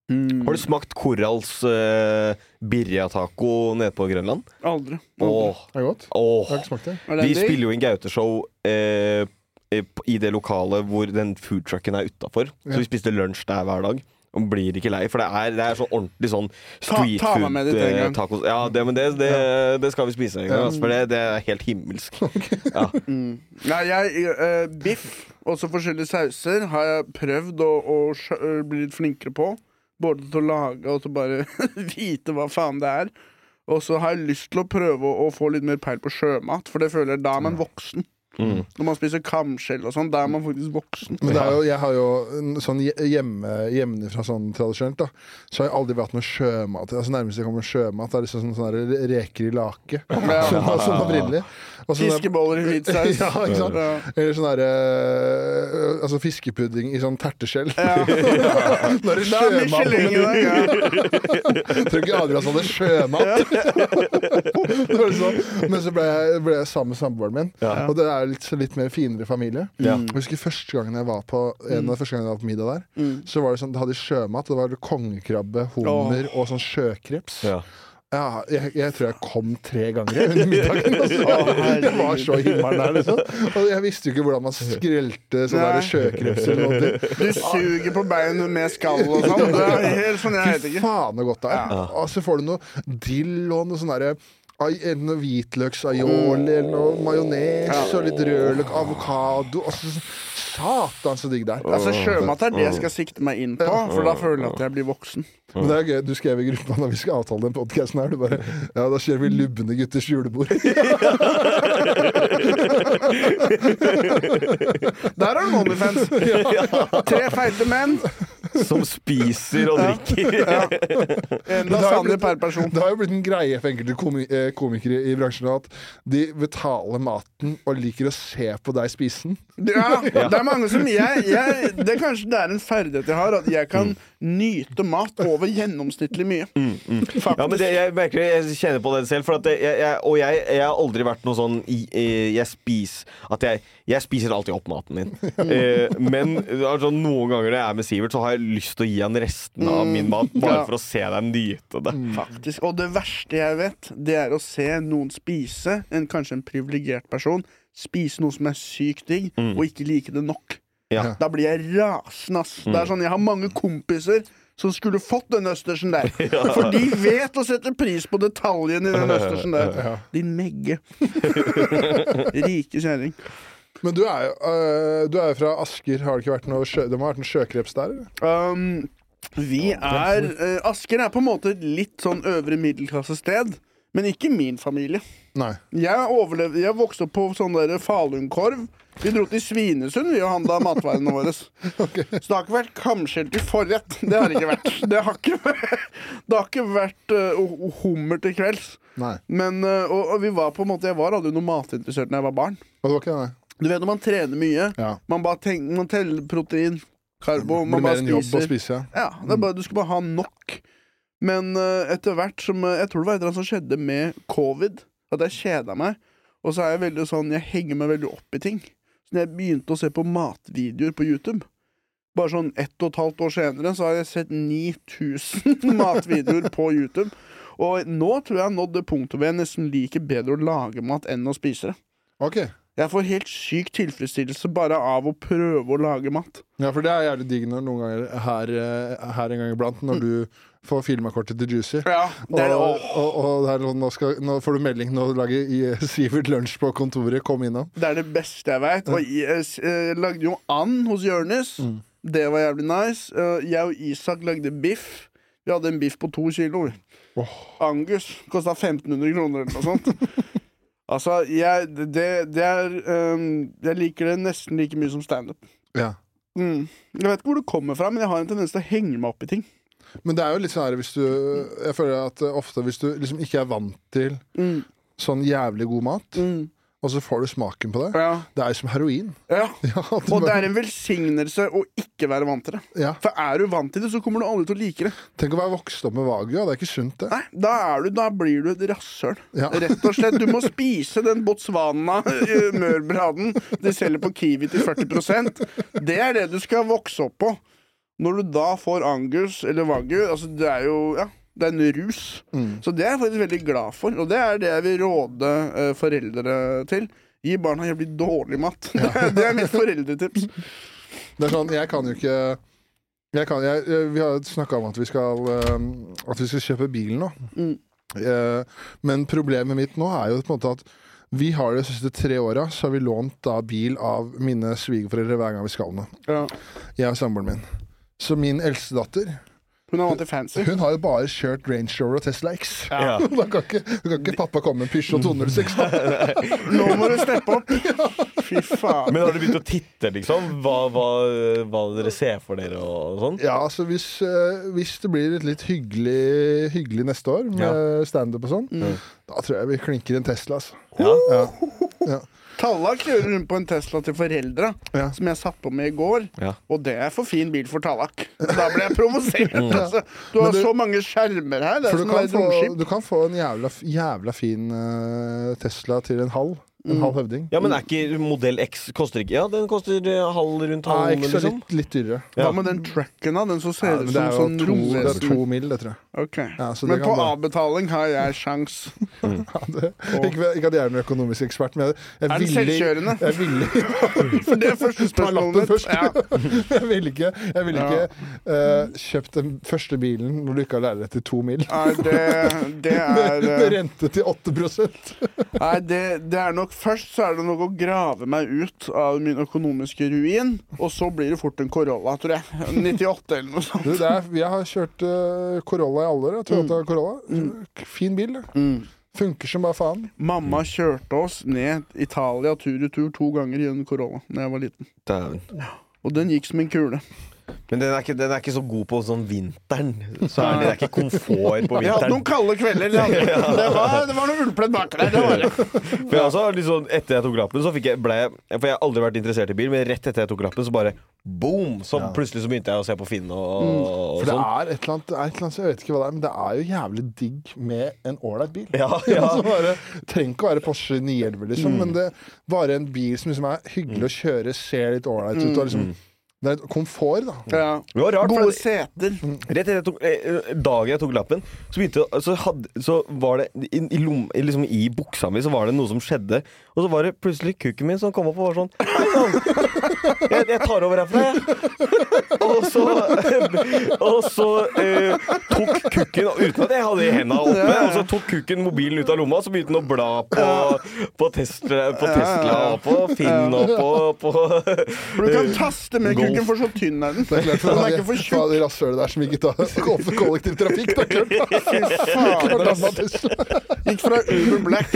Har du smakt Korals uh, birria-taco nede på Grønland? Aldri. Åh, Er godt? åh. Jeg har ikke smakt det. Vi spiller jo inn Gaute-show eh, eh, i det lokalet hvor den foodtrucken er utafor. Ja. Så vi spiste lunsj der hver dag. Og blir ikke lei, for det er, det er sånn ordentlig sånn street ta ta food eh, tacos. Ja, det, men det, det, det skal vi spise en gang, altså, for det, det er helt himmelsk. Ja. Mm. Nei, jeg, uh, biff, også forskjellige sauser, har jeg prøvd å, å øh, bli litt flinkere på. Både til å lage og til å bare vite hva faen det er. Og så har jeg lyst til å prøve å, å få litt mer peil på sjømat, for det føler jeg da er man voksen. Mm. Når man spiser kamskjell og sånn, da er man faktisk voksen. Men det er jo, jeg har jo sånn hje- hjemme, hjemmefra sånn tradisjonelt, da, så har jeg aldri vært noe sjømat. Altså Nærmest jeg kommer sjømat, det er liksom sånn sånne reker i lake. Ja. Sånn, sånn opprinnelig. Sånn Fiskeboller i hvit saus. Ja, ikke sant? Ja. Eller sånn derre Altså fiskepudding i sånn terteskjell. Ja. Når det er er sjømat. Tror ikke Adrian sa det sjømat. Det sånn. Men så ble jeg, ble jeg sammen med samboeren min, Ja. og det er litt, litt mer finere familie. Ja. Jeg husker første gangen jeg var på En av de første gangene jeg var på middag der, Mm. så var det sånn, det hadde sjømat. Det var kongekrabbe, hummer og sånn sjøkreps. Ja. Ja, jeg, jeg tror jeg kom tre ganger under middagen. Altså. herregud. Var så himmelen der, liksom. Og jeg visste jo ikke hvordan man skrelte sånn der sjøkreps eller noe. Du suger på beinet med skall og sånn. Det er helt sånn, jeg Fy ikke. faen så godt det er. Og så får du noe dill og noe sånn derre noe hvitløksaioli eller noe majones og litt rødløk, avokado altså, Satan, så digg det er. Altså, Sjømat er det jeg skal sikte meg inn på, for da føler jeg at jeg blir voksen. Men det er gøy, Du skrev i gruppa når vi skal avtale den podkasten her. Du bare Ja, da kjører vi lubne gutters julebord. Der har du Onlyfans. Tre feite menn, Som spiser og drikker. en lasagne per person. Det har jo blitt en greie for enkelte komi eh, komikere i bransjen at de betaler maten og liker å se på deg spise den. Ja, det er mange som jeg, jeg Det er kanskje det er en ferdighet jeg har, at jeg kan nyte mat over gjennomsnittlig mye. Faktisk. Ja, men det, jeg merker jeg kjenner på det selv. For at det, jeg, jeg, og jeg, jeg har aldri vært noe sånn i- Jeg spiser At jeg, jeg spiser alltid opp maten min. Eh, men altså, noen ganger når jeg er med Sivert, så har jeg lyst til å gi han resten av min mat, bare Ja. for å se deg nyte det. Faktisk. Og det verste jeg vet, det er å se noen spise, en, kanskje en privilegert person, spise noe som er sykt digg, og ikke like det nok. Ja. Da blir jeg rasende, ass. Det er sånn, Jeg har mange kompiser som skulle fått den østersen der. For de vet å sette pris på detaljene i den østersen der. Din megge. Rike kjerring. Men du er jo øh, du er jo fra Asker. Har det ikke vært noe sjø, det må ha vært en sjøkreps der? eller? Um, vi er eh, Asker er på en måte et litt sånn øvre middelklassested, men ikke min familie. Nei. Jeg overlevde, jeg vokste opp på sånn der Falunkorv. Vi dro til Svinesund vi og handla matvarene våre. Så det har ikke vært kamskjell til forrett. Det har det ikke vært. Det har ikke vært, det har ikke vært uh, hummer til kvelds. Nei. Men, uh, og, og vi var på en måte Jeg var aldri noe matinteressert da jeg var barn. Og det var ikke det, nei. Du vet når man trener mye, Ja. man bare tenker, man teller protein, karbo, man bare spiser. spise, ja. Ja, det er bare, Du skal bare ha nok. Men uh, etter hvert som eh, Jeg tror det var et eller annet som skjedde med covid. At jeg kjeda meg. Og så er jeg veldig sånn Jeg henger meg veldig opp i ting. Så når jeg begynte å se på matvideoer på YouTube Bare sånn ett og et halvt år senere så har jeg sett 9000 matvideoer på YouTube. Og nå tror jeg jeg har nådd det punktet hvor jeg nesten liker bedre å lage mat enn å spise det. Ok. Jeg får helt syk tilfredsstillelse bare av å prøve å lage mat. Ja, for det er jævlig digg når noen ganger her, eh, her en gang iblant, når du får filmakortet til Juicy. Ja, det er, og, og, og det er sånn, nå, skal, nå får du melding, nå lager i- Sivert lunsj på kontoret, kom innom. det er det beste jeg veit. Og jeg, eh, lagde jo and hos Jonis. Mm. Det var jævlig nice. Eh, jeg og Isak lagde biff. Vi hadde en biff på to kilo. Oh. Angus kosta 1500 kroner eller noe sånt. altså, jeg, det, det er um, Jeg liker det nesten like mye som standup. Ja. Mm. Jeg vet ikke hvor det kommer fra, men jeg har en tendens til å henge meg opp i ting. Men det er jo litt sånn her hvis du Jeg føler at ofte hvis du liksom ikke er vant til Mm. sånn jævlig god mat, Mm. Og så får du smaken på det Ja. Det er jo som heroin. ja. Ja, det Og det er en velsignelse å ikke være vant til det. ja. For er du vant til det, så kommer du aldri til å like det. Tenk å være vokst opp med vagua. Det er ikke sunt, det. Nei, da, du, da blir du et rasshøl. Rett og slett. Du må spise den Botswana-mørbraden de selger på Kiwi til 40% Det er det du skal vokse opp på. Når du da får Angus eller Wagyu altså Det er jo ja, det er en rus. Mm. Så det er jeg faktisk veldig glad for, og det er det jeg vil råde uh, foreldre til. Gi barna jævlig dårlig mat. Det, er, det er mitt foreldretips. Det er sånn, jeg kan jo ikke jeg kan, jeg, jeg- Vi har snakka om at vi skal uh, At vi skal kjøpe bil nå. Mm. Uh, men problemet mitt nå er jo på en måte at vi har de siste tre åra så har vi lånt da bil av mine svigerforeldre hver gang vi skal noe. Ja. Jeg og samboeren min. Så min eldste datter Hun er vant til fancy. Hun har jo bare kjørt Range Rover og Tesla X. Ja. Da kan ikke, da kan ikke pappa komme med Peugeot 206. Nå må du steppe opp! Fy faen. Men har du begynt å titte, liksom? Hva, hva, hva dere ser for dere og sånn? Ja, altså hvis, eh, hvis det blir et litt hyggelig, hyggelig neste år med standup og sånn, Mm. da tror jeg vi klinker en Tesla, altså. Ja. Ja. Ja. Tallak kjører rundt på en Tesla til foreldra, Ja. som jeg satt på med i går. Ja. Og det er for fin bil for Tallak. Da ble jeg provosert. altså. Du har du- så mange skjermer her. Er du kan, få, du kan få en jævla, jævla fin uh, Tesla til en halv. En Mm. halv høvding. Ja, men er ikke modell X koster ikke Ja, den koster eh, halv rundt Nei, halv, ikke så liksom. litt, litt dyrere. Ja. Hva med den tracken, da? Den som ser ut det som er jo sånn to, det er romvesen? to mil, det tror jeg. Ok. Ja, så Men det på kan avbetaling har jeg sjans. Ja, det, ikke, ikke at jeg er noen økonomisk ekspert, men jeg, jeg Er den ville- selvkjørende? Jeg ville For det er første Ta lappen spørsmålet mitt. først. Ja. jeg ville ikke, jeg ville Ja. ikke eh, kjøpt den første bilen når du ikke har lærer til to mil. Nei, det, det er Med eh, rente til 8% Nei, det, det er nok Først så er det noe å grave meg ut av min økonomiske ruin, og så blir det fort en Corolla, tror jeg. 98 eller noe sånt. du, det er, Jeg har kjørt uh, Corolla i alle år. Toyota mm. Corolla. Fin bil. Mm. Funker som bare faen. Mamma kjørte oss ned Italia tur-retur to ganger i en Corolla da jeg var liten. Dæven. Og den gikk som en kule. Men den er, ikke, den er ikke så god på sånn vinteren. Så er det, det er ikke komfort på vinteren. Vi hadde noen kalde kvelder. Det, det, var, det var noe ullpledd baki der. Det var det. For jeg også, liksom, Etter jeg tok lappen, så fikk jeg, ble For jeg har aldri vært interessert i bil, men rett etter jeg tok lappen, så bare boom! Så Ja. plutselig så begynte jeg å se på Finn og, Mm. og For det sånn. er et eller annet, et eller annet Jeg vet ikke hva det er, men det er jo jævlig digg med en ålreit bil. Ja, ja. Bare, trenger ikke å være Porsche 911, liksom, men det bare en bil som liksom er hyggelig å kjøre, ser litt ålreit ut. Og liksom, det er et komfort, da. Ja. Det var rart, Gode seter. Rett etter jeg tok, eh, dagen jeg tok lappen, så, begynte, så, hadde, så var det i, i, lom, liksom, I buksa mi så var det noe som skjedde. Og så var det plutselig kukken min som kom opp og var sånn Jeg, jeg tar over herfra, jeg. Og så, og så eh, tok kukken Uten at jeg hadde henda oppe, og så tok kukken mobilen ut av lomma, så begynte han å bla på, på, Tesla, på Tesla og på Finn og på, på For du kan taste med Golf. kukken, for så tynn er den. Det Den er ikke for tjukk. de rasshølet der som ikke tar kollektivtrafikk, kollektiv trafikk. Det er klart. Fy Tesla. Gikk fra Uber Black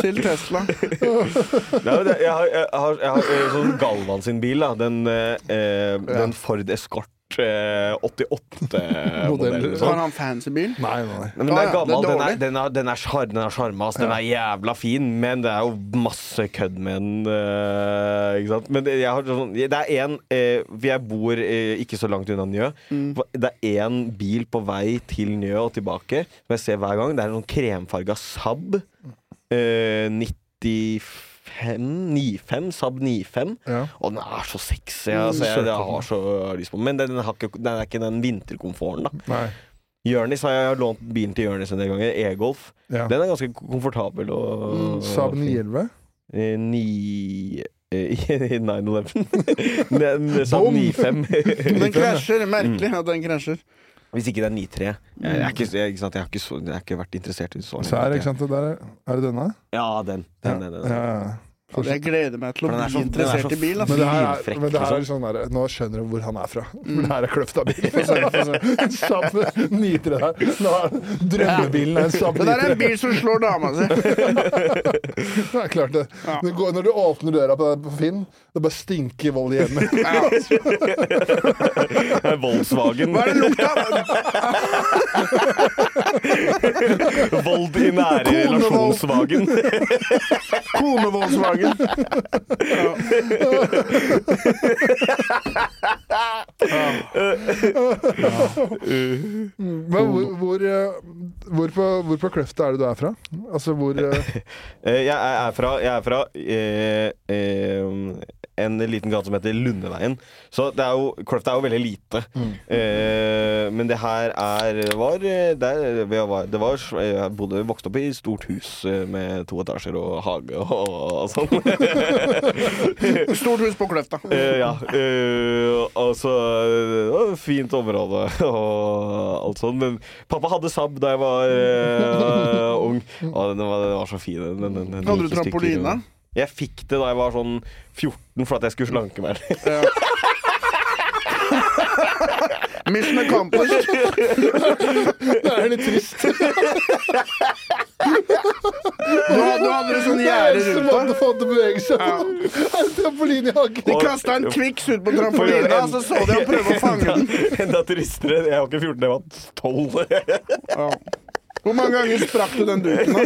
til Tesla. Nei, men jeg, har, jeg, har, jeg har eh, sånn Galvan sin bil, da. Den, eh, eh, den Ford Escort eh, 88-modellen. Modell. Har han fancy bil? Nei, nei. Men den er gammel. Den er, den er, den er, char, den er. Den er jævla fin, men det er jo masse kødd med den. Uh, ikke sant? Men jeg har sånn, det er én uh, jeg bor uh, ikke så langt unna Njø. Mm. Det er én bil på vei til Njø og tilbake som jeg ser hver gang. Det er en sånn kremfarga Saab. Uh, 95 95, Saab 95. Ja. Og den er så sexy. Altså, jeg, jeg har så lyst på den. Men den, har ikke, den er ikke den vinterkomforten, da. nei. Jørnis har jeg lånt bilen til Jørnis en del ganger. E-Golf. Ja. Den er ganske komfortabel og Mm, Saab 911. Eh, Ni eh, 911. Saab 95. Den krasjer. Merkelig at den krasjer. Hvis ikke det er 93. Jeg, jeg, ikke, jeg, ikke sant, jeg, har ikke så, jeg har ikke vært interessert i så Så er det, ikke sant, det der, er- det denne? Ja, den. den, den, den. Ja, ja. Fader, Jeg gleder meg til å bli så- er interessert så i bil. Men det her er, men det her er liksom. sånn der, Nå skjønner du hvor han er fra. For det her er kløfta bil. Få se, få se. En Saab 93. Nå er drømmebilen en Saab Det der er en bil som slår dama si. Det er klart det. Det går, når du åpner døra på, på Finn, det bare stinker vold i hjemmet. Det er Volkswagen. Hva er det lukta av? Vold i nære relasjonsvagen. Konevoldsvagen. Men hvor, hvor, eh, hvor, på, hvor på kløfta er det du er fra? Altså hvor eh, Eh, Jeg er er fra, jeg er fra eh, eh, en liten gate som heter Lundeveien. Så det er jo, Kløfta er jo veldig lite. Eh, men det her er var, eh, der, var, det var Jeg bodde vokste opp i stort hus eh, med to etasjer og hage og, og sånn. Stort hus på Kløfta. Eh, ja. eh, altså et Fint område og alt sånt. Men pappa hadde Saab da jeg var eh, ung. Og den var, den var så fin. Den, den, den, den Hadde du trampoline? Jeg fikk det da jeg var sånn 14 for at jeg skulle slanke meg. Mission accomplished. Det er litt trist. Du du hadde sånn gjerde Eneste rundt måten deg. å få det til å bevege seg på, en trampoline i hagen. De kasta en Twix ut på trampolina, så så de han prøve å fange den. Enda tristere. Jeg var ikke 14, jeg var 12. Ja. Hvor mange ganger sprakk du den duken? da?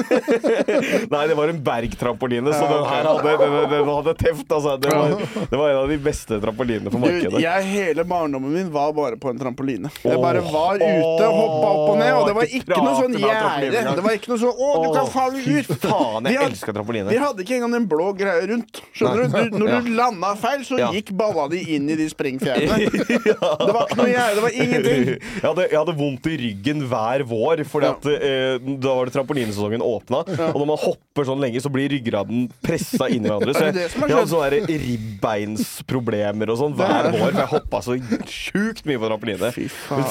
Nei, det var en Berg-trampoline, så den her hadde, den, den hadde teft. Altså. Det, var, det var en av de beste trampolinene på Du, markedet. jeg, hele barndommen min var bare på en trampoline. Jeg bare var ute, hoppa opp og ned, og det var ikke noe sånn gjerde. Det var ikke noe sånn 'Å, du kan falle ut'. faen, jeg elsker trampoline. Vi hadde ikke engang en blå greie rundt. Skjønner du? du når du landa feil, så gikk balla di inn i de springfjærene. Det var ikke noe gjerde, det var ingenting. Jeg hadde, jeg hadde vondt i ryggen hver vår, Fordi at eh, da var det trampolinesesongen åpna. Og når man hopper sånn lenge, så blir ryggraden pressa inn i hverandre. Så Er jeg, det det jeg hadde sånne ribbeinsproblemer og sånn hver vår, for jeg hoppa så sjukt mye på trampoline.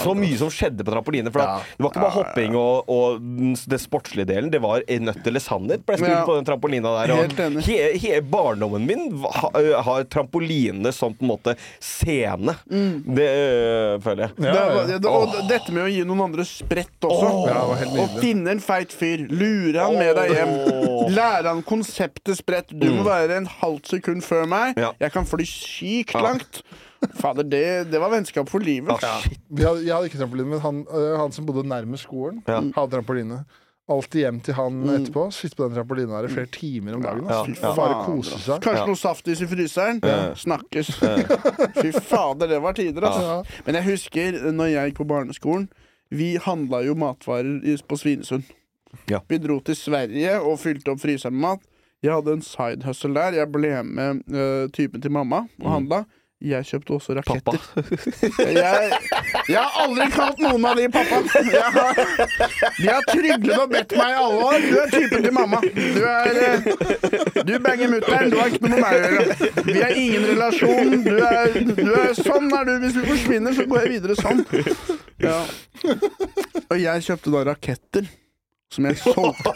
Så mye som skjedde på trampoline. For at det var ikke bare hopping og, og det sportslige delen, det var eh, nødt eller sannhet ble spilt på den trampolina der. Helt enig. he, he, barndommen min ha, har trampoline som på en måte scene. Det øh, føler jeg. Det var, det, og dette med å gi noen andre sprett også. Ja, finne en feit fyr, lure han med deg hjem. Lære han konseptet sprett. Du må være en halvt sekund før meg. Ja. Jeg kan fly sykt langt. Fader, det, det var vennskap for livet. Ja. shit. Hadde, jeg hadde ikke trampoline, men han, øh, han som bodde nærmest skolen, Ja. hadde trampoline. Alltid hjem til han etterpå. Sitte på den trampolinen her i flere timer om dagen. Ja, Altså. ja. Bare kose seg. Kanskje Ja. noe saftis i fryseren. Snakkes. Fy fader, det var tider, Ja. altså. Men jeg husker når jeg gikk på barneskolen, vi handla jo matvarer på Svinesund. Ja. Vi dro til Sverige og fylte opp fryseren med mat. Jeg hadde en side hustle der. Jeg ble med uh, typen til mamma og handla. Jeg kjøpte også Pappa. raketter. Jeg, jeg har aldri kalt noen av de pappa. Har, de har tryglet og bedt meg i alle år. Du er typen til mamma. Du er eh, Du banger mutter'n. Du har ikke noe med meg å gjøre. Vi har ingen relasjon. Du er, du er sånn er du. Hvis du forsvinner, så går jeg videre sånn. Ja. Og jeg kjøpte da raketter. Som jeg solgte.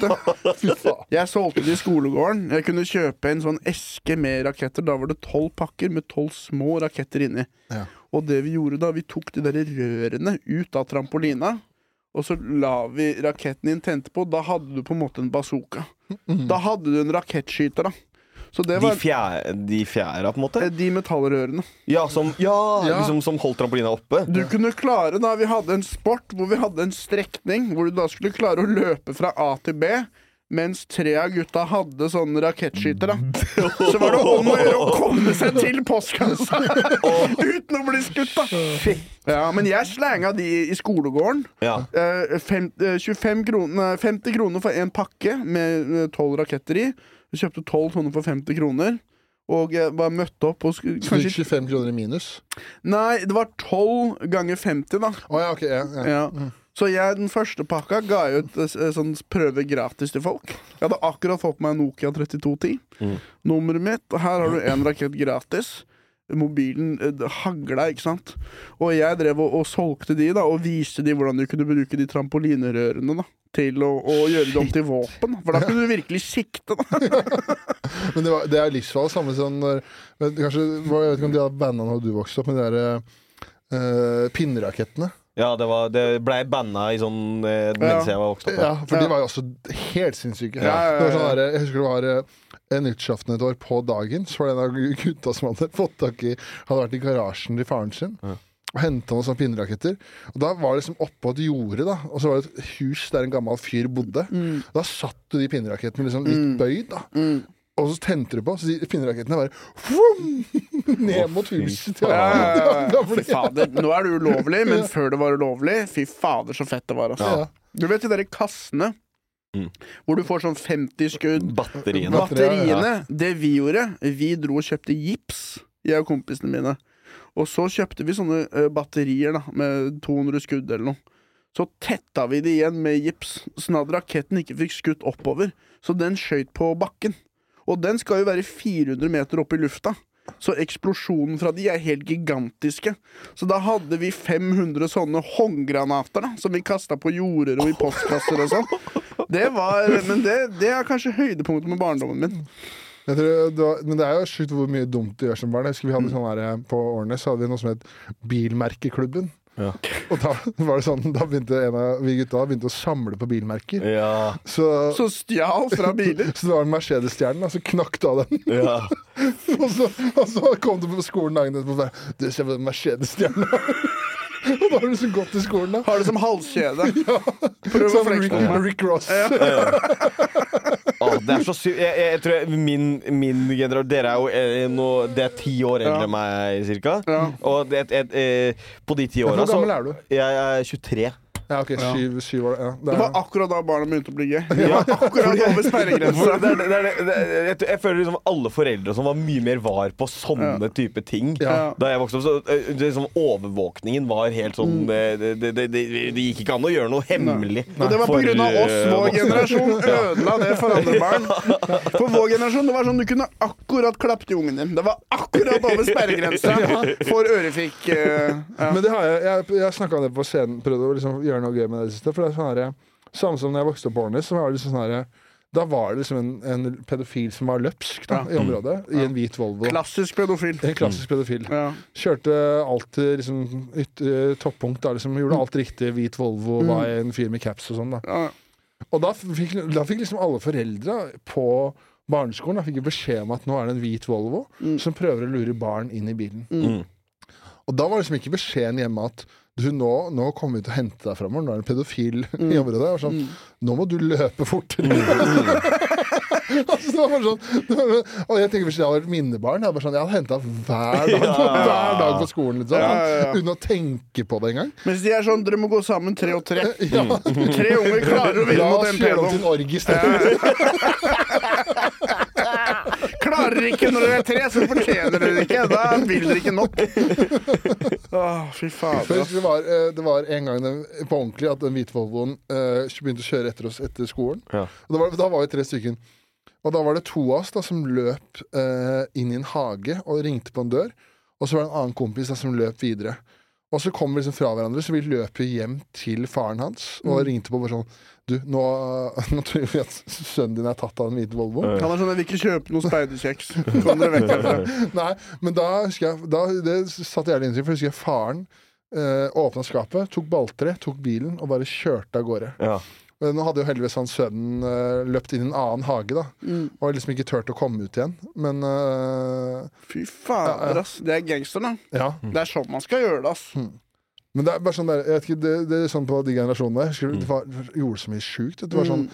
Jeg solgte det i skolegården. Jeg kunne kjøpe en sånn eske med raketter. Da var det tolv pakker med tolv små raketter inni. Ja. Og det vi gjorde da, vi tok de der rørene ut av trampolina. Og så la vi raketten inn, tente på. Da hadde du på en måte en bazooka. Da hadde du en rakettskyter, da. Så det De, fjære, de fjæra, på en måte? eh, de metallrørene. Ja, som, ja, Ja. Liksom, som holdt trampolina oppe? Du kunne klare da Vi hadde en sport hvor vi hadde en strekning hvor du da skulle klare å løpe fra A til B. Mens tre av gutta hadde sånne rakettskytere. Så var det om å gjøre å komme seg til postkassa uten å bli skutt, da. Ja, men jeg slanga de i skolegården. Ja. Eh, fem, eh, 25 kroner, 50 kroner for en pakke med tolv raketter i. Jeg kjøpte tolv sånne for 50 kroner. Og jeg bare møtte opp og skulle kanskje, gikk 25 kroner i minus? Nei, det var 12 ganger 50, da. Oh, ja, ok. Ja, ja. Ja. Så jeg, den første pakka ga jeg ut eh, sånn prøve gratis til folk. Jeg hadde akkurat fått meg Nokia 3210. Mm. Nummeret mitt, og her har du en rakett gratis. Mobilen eh, hagla, ikke sant. Og jeg drev og, og solgte de, da, og viste de hvordan du kunne bruke de trampolinerørene da, til å, å gjøre det om til våpen. For da kunne du virkelig sikte, da. Men det, var, det er livsfarlig. Samme som når men Kanskje, Jeg vet ikke om de har banda da du vokste opp, men de der uh, pinnerakettene. Ja, det, var, det ble banna i sånn eh, mens jeg var vokst opp. Ja, for Ja. de var jo også helt sinnssyke. Ja, ja, ja, Det var sånn der, jeg husker det var nyttårsaften et år på dagen. Så var det en av gutta som hadde fått tak i Hadde vært i garasjen til faren sin. Ja. Og henta noen sånne pinneraketter. Og Da var det liksom oppå et jorde, da og så var det et hus der en gammel fyr bodde. Da satt du de pinnerakettene liksom litt bøyd, da. Mm. Og så tente du på, så de pinnerakettene bare vroom, ned mot huset til Ja, ja, ja, ja. Fy fader, nå er det ulovlig, men før det var ulovlig, fy fader så fett det var. Altså. Ja. Du vet de der kassene Mm. hvor du får sånn 50 skudd? Batteriene. Batteriene. Det vi gjorde, vi dro og kjøpte gips, jeg og kompisene mine. Og så kjøpte vi sånne eh, batterier da, med 200 skudd eller noe. Så tetta vi det igjen med gips, sånn at raketten ikke fikk skutt oppover. Så den skøyt på bakken. Og den skal jo være 400 meter opp i lufta. Så eksplosjonen fra de er helt gigantiske. Så da hadde vi 500 sånne håndgranater da, som vi kasta på jorder og i postkasser og sånn. Det var, men det, det er kanskje høydepunktet med barndommen min. Jeg tror det var, men det er jo sjukt hvor mye dumt du gjør som barn. Jeg husker vi hadde sånn her, På Årnes så hadde vi noe som het Bilmerkeklubben. Ja. Og da var det sånn Da begynte en av vi gutta begynte å samle på bilmerker. Ja. Så, så, Så stjal fra biler. så det var en Mercedes-stjerne, og så knakk du av den. ja. Og så, og så kom du på skolen dagen etterpå og bare Du, se på den Mercedes-stjerna. og da har du så gått til skolen, da. Har det som halskjede. Prøv å Som Rick. Rick Ross. oh, det er så sykt. Jeg, jeg, jeg tror jeg, min, min generasjon Dere er jo eh, nå Det er ti år eldre Ja. enn meg, cirka. Ja. Og det, et, eh, på de ti Ja, åra Hvor gammel er du? Jeg er 23. Ja, ok, syv, syv år. Ja. Det var akkurat da barna begynte å bli gøy. Det var akkurat over sperregrensa. det, er- det, er- det, er- jeg, jeg føler liksom alle foreldre som var mye mer var på sånne type ting Ja. da jeg vokste opp. Så, eh, liksom, overvåkningen var helt sånn mm. det, det, det, det, det gikk ikke an å gjøre noe hemmelig. Og det var på for, grunn av oss, eh, vår generasjon ødela det for andre barn. For vår generasjon, det var sånn du kunne akkurat klappet til ungen din. Det var akkurat over sperregrensa for ørefik. Uh, ja. Men det har jeg Jeg, jeg snakka om det på scenen, prøvde å liksom gjøre noe gøy med det i det siste. For det er sånn her, Samme som når jeg vokste opp på Ornis, så var det liksom sånn Da var det liksom en, en pedofil som var løpsk da, i området, i en hvit Volvo. Klassisk pedofil. En klassisk pedofil. Ja. Kjørte alt liksom, yt, eh, toppunkt. Da, liksom, gjorde alt riktig. Hvit Volvo, var en fyr med caps og sånn. da Ja. Og da fikk, da fikk liksom alle foreldre på barneskolen Da fikk jo beskjed om at nå er det en hvit Volvo som prøver å lure barn inn i bilen. Mm. Og da var liksom ikke beskjeden hjemme at du, nå, nå kommer vi til å hente deg framover. Nå er det en pedofil i området. Og sånn, Nå må du løpe fortere. altså, det var sånn, det var, og jeg tenker Hvis jeg hadde vært minnebarn, jeg sånn, jeg hadde henta hver, dag på- hver dag på skolen. Liksom, Ja, ja, ja. Uten å tenke på det engang. Mens de er sånn, dere må gå sammen tre og tre. Ja. Tre unger klarer å vinne mot en pedo. La oss det om til en orgie. Klarer ikke når dere er tre, så fortjener dere ikke. Da vil dere ikke nok. Åh, fy faen. fader. Det var, eh, det var en gang den, på ordentlig at den hvite Volvoen eh, begynte å kjøre etter oss etter skolen. Ja. Og da, var, da var vi tre stykker. Og da var det to av oss da, som løp eh, inn i en hage og ringte på en dør. Og så var det en annen kompis da, som løp videre. Og så kom vi liksom fra hverandre, så vi løp jo hjem til faren hans og ringte på bare sånn Du, nå, nå tror vi at sønnen din er tatt av den hvite Volvoen. Han er sånn, jeg vil ikke kjøpe noe speiderkjeks. Kom dere vekk herfra. Nei, men da husker jeg da, Det satt jævlig inntrykk, for jeg husker jeg faren eh, åpna skapet, tok balltre, tok bilen og bare kjørte av gårde. Ja. Men nå hadde jo heldigvis han sønnen eh, løpt inn i en annen hage, da. Og har liksom ikke turt å komme ut igjen. Men eh, Fy fader, ass. Det er gangster, da. ja. Det er sånn man skal gjøre det, ass. Men det er bare sånn der, jeg vet ikke, det, det er sånn på de generasjonene der. Husker, du, det var, det gjorde så mye sjukt. Det var sånn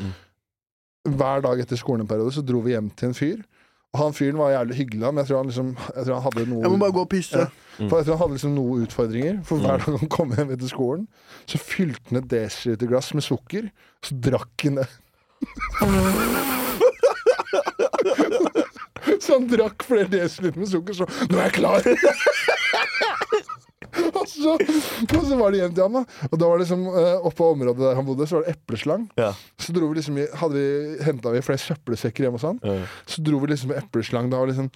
Hver dag etter skolen en periode så dro vi hjem til en fyr. Og han fyren var jævlig hyggelig, men jeg tror han liksom Jeg tror han hadde noe Jeg må bare gå og pisse. Ja. For jeg tror han hadde liksom noen utfordringer. For hver dag han kom hjem etter skolen, så fylte han et desiliterglass med sukker. Så drakk han det. så han drakk flere desiliter med sukker, så Nå er jeg klar! så, og så var det hjem til han, da. Og da var det liksom eh, oppe på området der han bodde, så var det epleslang. Ja. Så dro vi liksom i, hadde vi, henta vi flere søppelsekker hjemme hos han. Ja. Så dro vi liksom med epleslang da, og, liksom,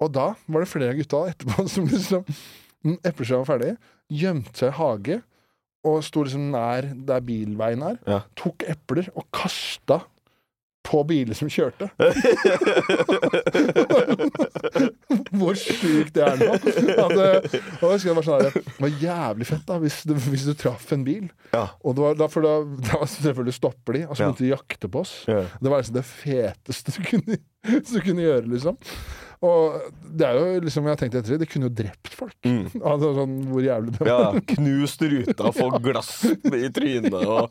og da var det flere av gutta etterpå som liksom Epleslang var ferdig, gjemte seg i hage og sto liksom nær der bilveien er. Ja. Tok epler og kasta på biler som kjørte. Hvor sjukt det er nå. At, det var sånn her, Det var jævlig fett da hvis du, hvis du traff en bil. Ja. Og det var, da, for da, da selvfølgelig stopper de, og så begynte de å jakte på oss. Ja. Det var liksom det feteste du kunne, du kunne gjøre, liksom. Og det er jo liksom, jeg har tenkt etter det, det kunne jo drept folk. Mm. Altså sånn hvor jævlig det var. Ja, knust ruta, få glass i trynet og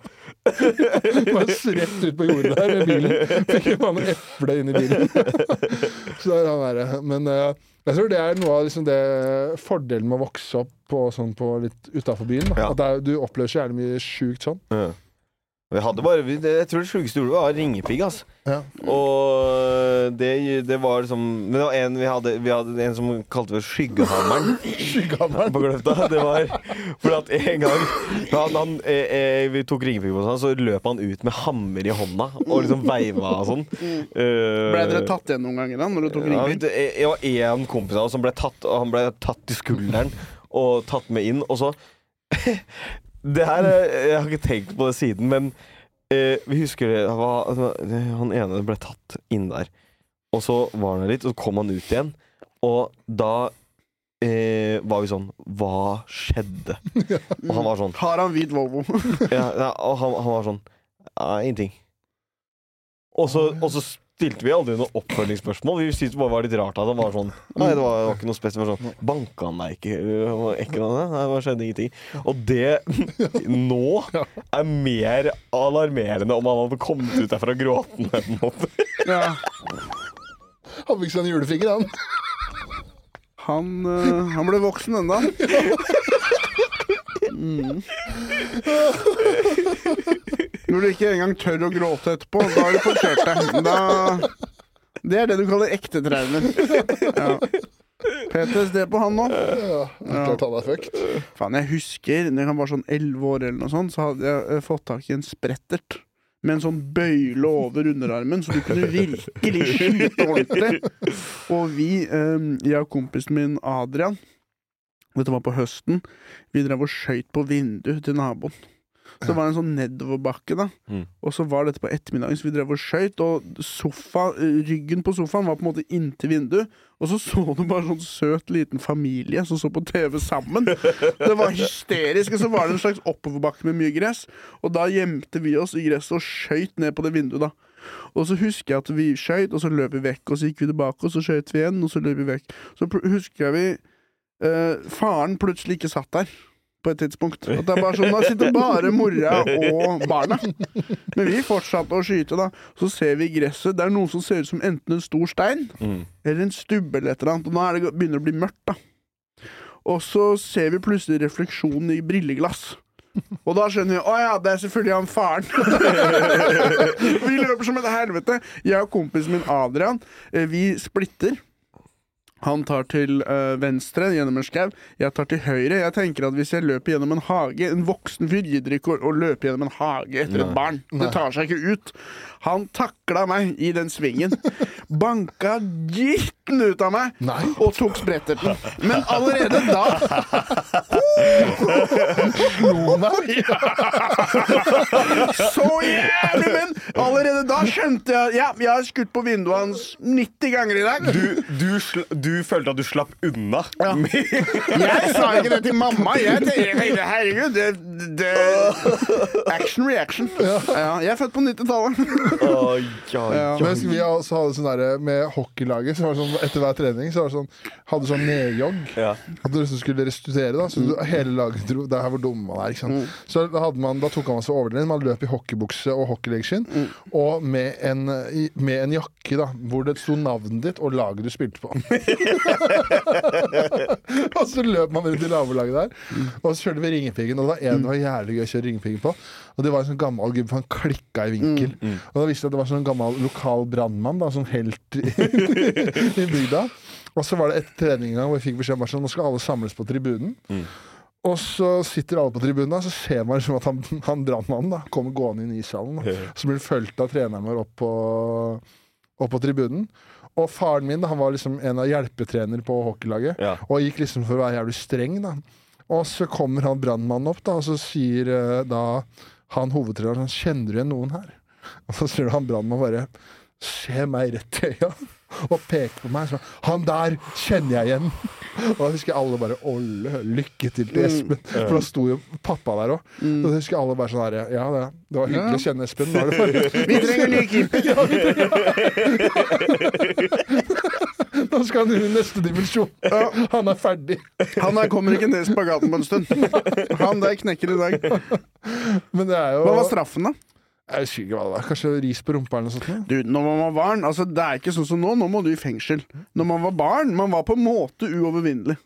Bare rett ut på jordet der med bilen. Fikk jo faen noe eple inn i bilen. Så der er han der. Men uh, jeg tror det er noe av liksom det fordelen med å vokse opp på, sånn på litt utafor byen. Ja. At er, du opplever så jævlig mye sjukt sånn. Ja. Vi hadde bare, vi- jeg tror det sjukeste ordet var ringepigg. Altså. Ja. Og det, det var liksom Men det var en vi hadde, vi hadde en som kalte det skyggehammeren. Skyggehammeren. på Gløfta. Det var fordi at en gang han, han, eh, eh, vi tok ringepigg på sånn, så løp han ut med hammer i hånda og liksom veiva og sånn. Uh, Ble dere tatt igjen noen ganger da, når du tok ja, ringpinn? det var en kompis av oss som ble tatt, og han ble tatt i skulderen og tatt med inn, og så Det her er- Jeg har ikke tenkt på det siden, men eh, vi husker det, var, Han ene ble tatt inn der. Og så var han der litt, og så kom han ut igjen. Og da eh, var vi sånn Hva skjedde? Og han var sånn Har han hvit Volvo? ja, ja, Og han, han var sånn ingenting. Og så, og så stilte vi aldri noe oppfølgingsspørsmål. Vi syntes det bare var litt rart at han var sånn Nei, det var, det var ikke noe spesielt. Sånn, Banka han deg ikke? Ikke noe, nei, det skjedde ingenting. Og det nå er mer alarmerende om han hadde kommet ut derfra gråtende. på en måte. Ja. Hadde ikke en julefinger, han. Han, eh, han ble voksen ennå. Mm. Når du ikke engang tør å gråte etterpå, da har du fått kjørt deg. Da, det er det du kaller ekte traumer. Ja. PTSD på han nå. Ja, klart han er fucked. Faen, jeg husker da jeg var sånn elleve år, eller noe sånt, så hadde jeg eh, fått tak i en sprettert. Med en sånn bøyle over underarmen, så du kunne virkelig skyte ordentlig. Og vi, eh, jeg og kompisen min Adrian, dette var på høsten, vi drev og skøyt på vinduet til naboen. Så var det en sånn nedoverbakke, da. Mm. Og så var dette på ettermiddagen, så vi drev og skøyt, og sofa, ryggen på sofaen var på en måte inntil vinduet. Og så så du bare sånn søt liten familie som så på TV sammen. Det var hysterisk. Og så var det en slags oppoverbakke med mye gress. Og da gjemte vi oss i gresset og skøyt ned på det vinduet, da. Og så husker jeg at vi skøyt, og så løp vi vekk. Og så gikk vi tilbake, og så skøyt vi igjen, og så løp vi vekk. Så husker jeg vi eh, Faren plutselig ikke satt der. På et tidspunkt. At det er bare sånn, Da sitter bare mora og barna. Men vi fortsatte å skyte, da. Så ser vi gresset. Det er noe som ser ut som enten en stor stein Mm. eller en stubbe eller et eller annet. Og nå er det, begynner det å bli mørkt, da. Og så ser vi plutselig refleksjonen i brilleglass. Og da skjønner vi å ja, det er selvfølgelig han faren. vi løper som et helvete. Jeg og kompisen min Adrian, eh, vi splitter. Han tar til øh, venstre gjennom en skau. Jeg tar til høyre. Jeg tenker at Hvis jeg løper gjennom en hage En voksen fyr gidder ikke å, å løpe gjennom en hage etter et barn. Det tar seg ikke ut. Han takla meg i den svingen. Banka dritten ut av meg Nei. og tok spretterten. Men allerede da Slo meg! Så jævlig! Men allerede da skjønte jeg Ja, jeg har skutt på vinduet hans 90 ganger i dag. Du, du, sl du følte at du slapp unna? Ja. Jeg sa ikke det til mamma. Jeg tenkte, herregud, det, det Action reaction. Ja, jeg er født på 90-tallet. Ja. Men husker vi også hadde sånn der, med hockeylaget. Så var det sånn, etter hver trening så var det sånn, hadde sånn nedjogg. Ja. At du liksom skulle restituere. da Så du, hele laget dro Det er her hvor dum man er. Ikke sant? Så da, hadde man, da tok man seg overdreven. Man løp i hockeybukse og hockeyleggskinn. Og med en, med en jakke da hvor det sto navnet ditt og laget du spilte på. og så løp man rundt i nabolaget der. Og så kjørte vi Ringepiggen. Og var en det var jævlig gøy å kjøre Ringepiggen på. Og det var en sånn gammel gubbe, for han klikka i vinkel. Og da visste jeg at det var sånn gammel lokal brannmann, sånn helt i, i bygda. Og så var det et trening en gang hvor jeg fikk beskjed om at sånn, nå skal alle samles på tribunen. Og så sitter alle på tribunen, og så ser man liksom at han, han brannmannen kommer gående inn i ishallen. Så blir han fulgt av treneren vår opp på, opp på tribunen. Og faren min da, han var liksom en av hjelpetrenere på hockeylaget, Ja. og gikk liksom for å være jævlig streng. da. Og så kommer han brannmannen opp, da, og så sier eh, da han hovedtreneren han Kjenner du igjen noen her? Og så ser du han brannmannen bare se meg rett i øya og peker på meg Så, Han der kjenner jeg igjen! Og da husker alle bare Olle, lykke til til Espen. For da sto jo pappa der òg. Og da husker alle bare sånn herre Ja, det, det var hyggelig å kjenne Espen. Vi trenger ny keeper. Nå skal han i neste dimensjon. Han er ferdig. Han der kommer ikke ned spagaten på en stund. Han der knekker i dag. Men det er jo Hva var straffen, da? Jeg husker ikke hva det var. Kanskje ris på rumpa eller noe sånt? Du, når man var barn, altså Det er ikke sånn som nå. Nå må du i fengsel. Når man var barn, man var på en måte uovervinnelig.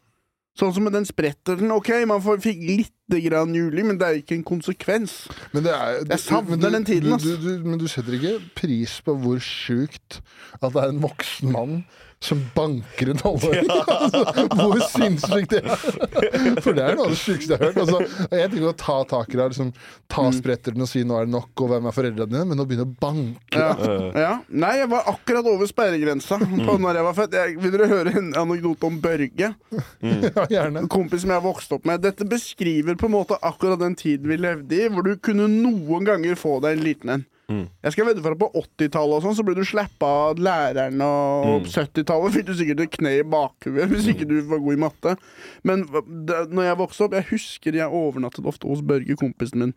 Sånn som med den spretteren. Ok, man får, fikk lite grann juling, men det er ikke en konsekvens. Men det er, Jeg savner du- den tiden, altså. Du, du, du, men du setter ikke pris på hvor sjukt at det er en voksen mann som banker en tolvåring. altså, hvor sinnssykt det er! For det er noe av det sjukeste jeg har hørt. Altså, jeg tenker å ta tak i det, liksom, ta Mm. spretteren og si 'nå er det nok', og 'hvem er foreldrene dine', men å begynne å banke Ja. ja. Nei, jeg var akkurat over sperregrensa på når jeg var født. Jeg, vil dere høre en anekdote om Børge? Ja, gjerne. En kompis som jeg vokste opp med. Dette beskriver på en måte akkurat den tiden vi levde i, hvor du kunne noen ganger få deg en liten en. Jeg skal vedde for at på 80-tallet og sånn, så ble du slappa av læreren, og på 70-tallet fikk du sikkert et kne i bakhuet hvis ikke du var god i matte. Men det, når jeg vokste opp Jeg husker jeg overnattet ofte hos Børge, kompisen min.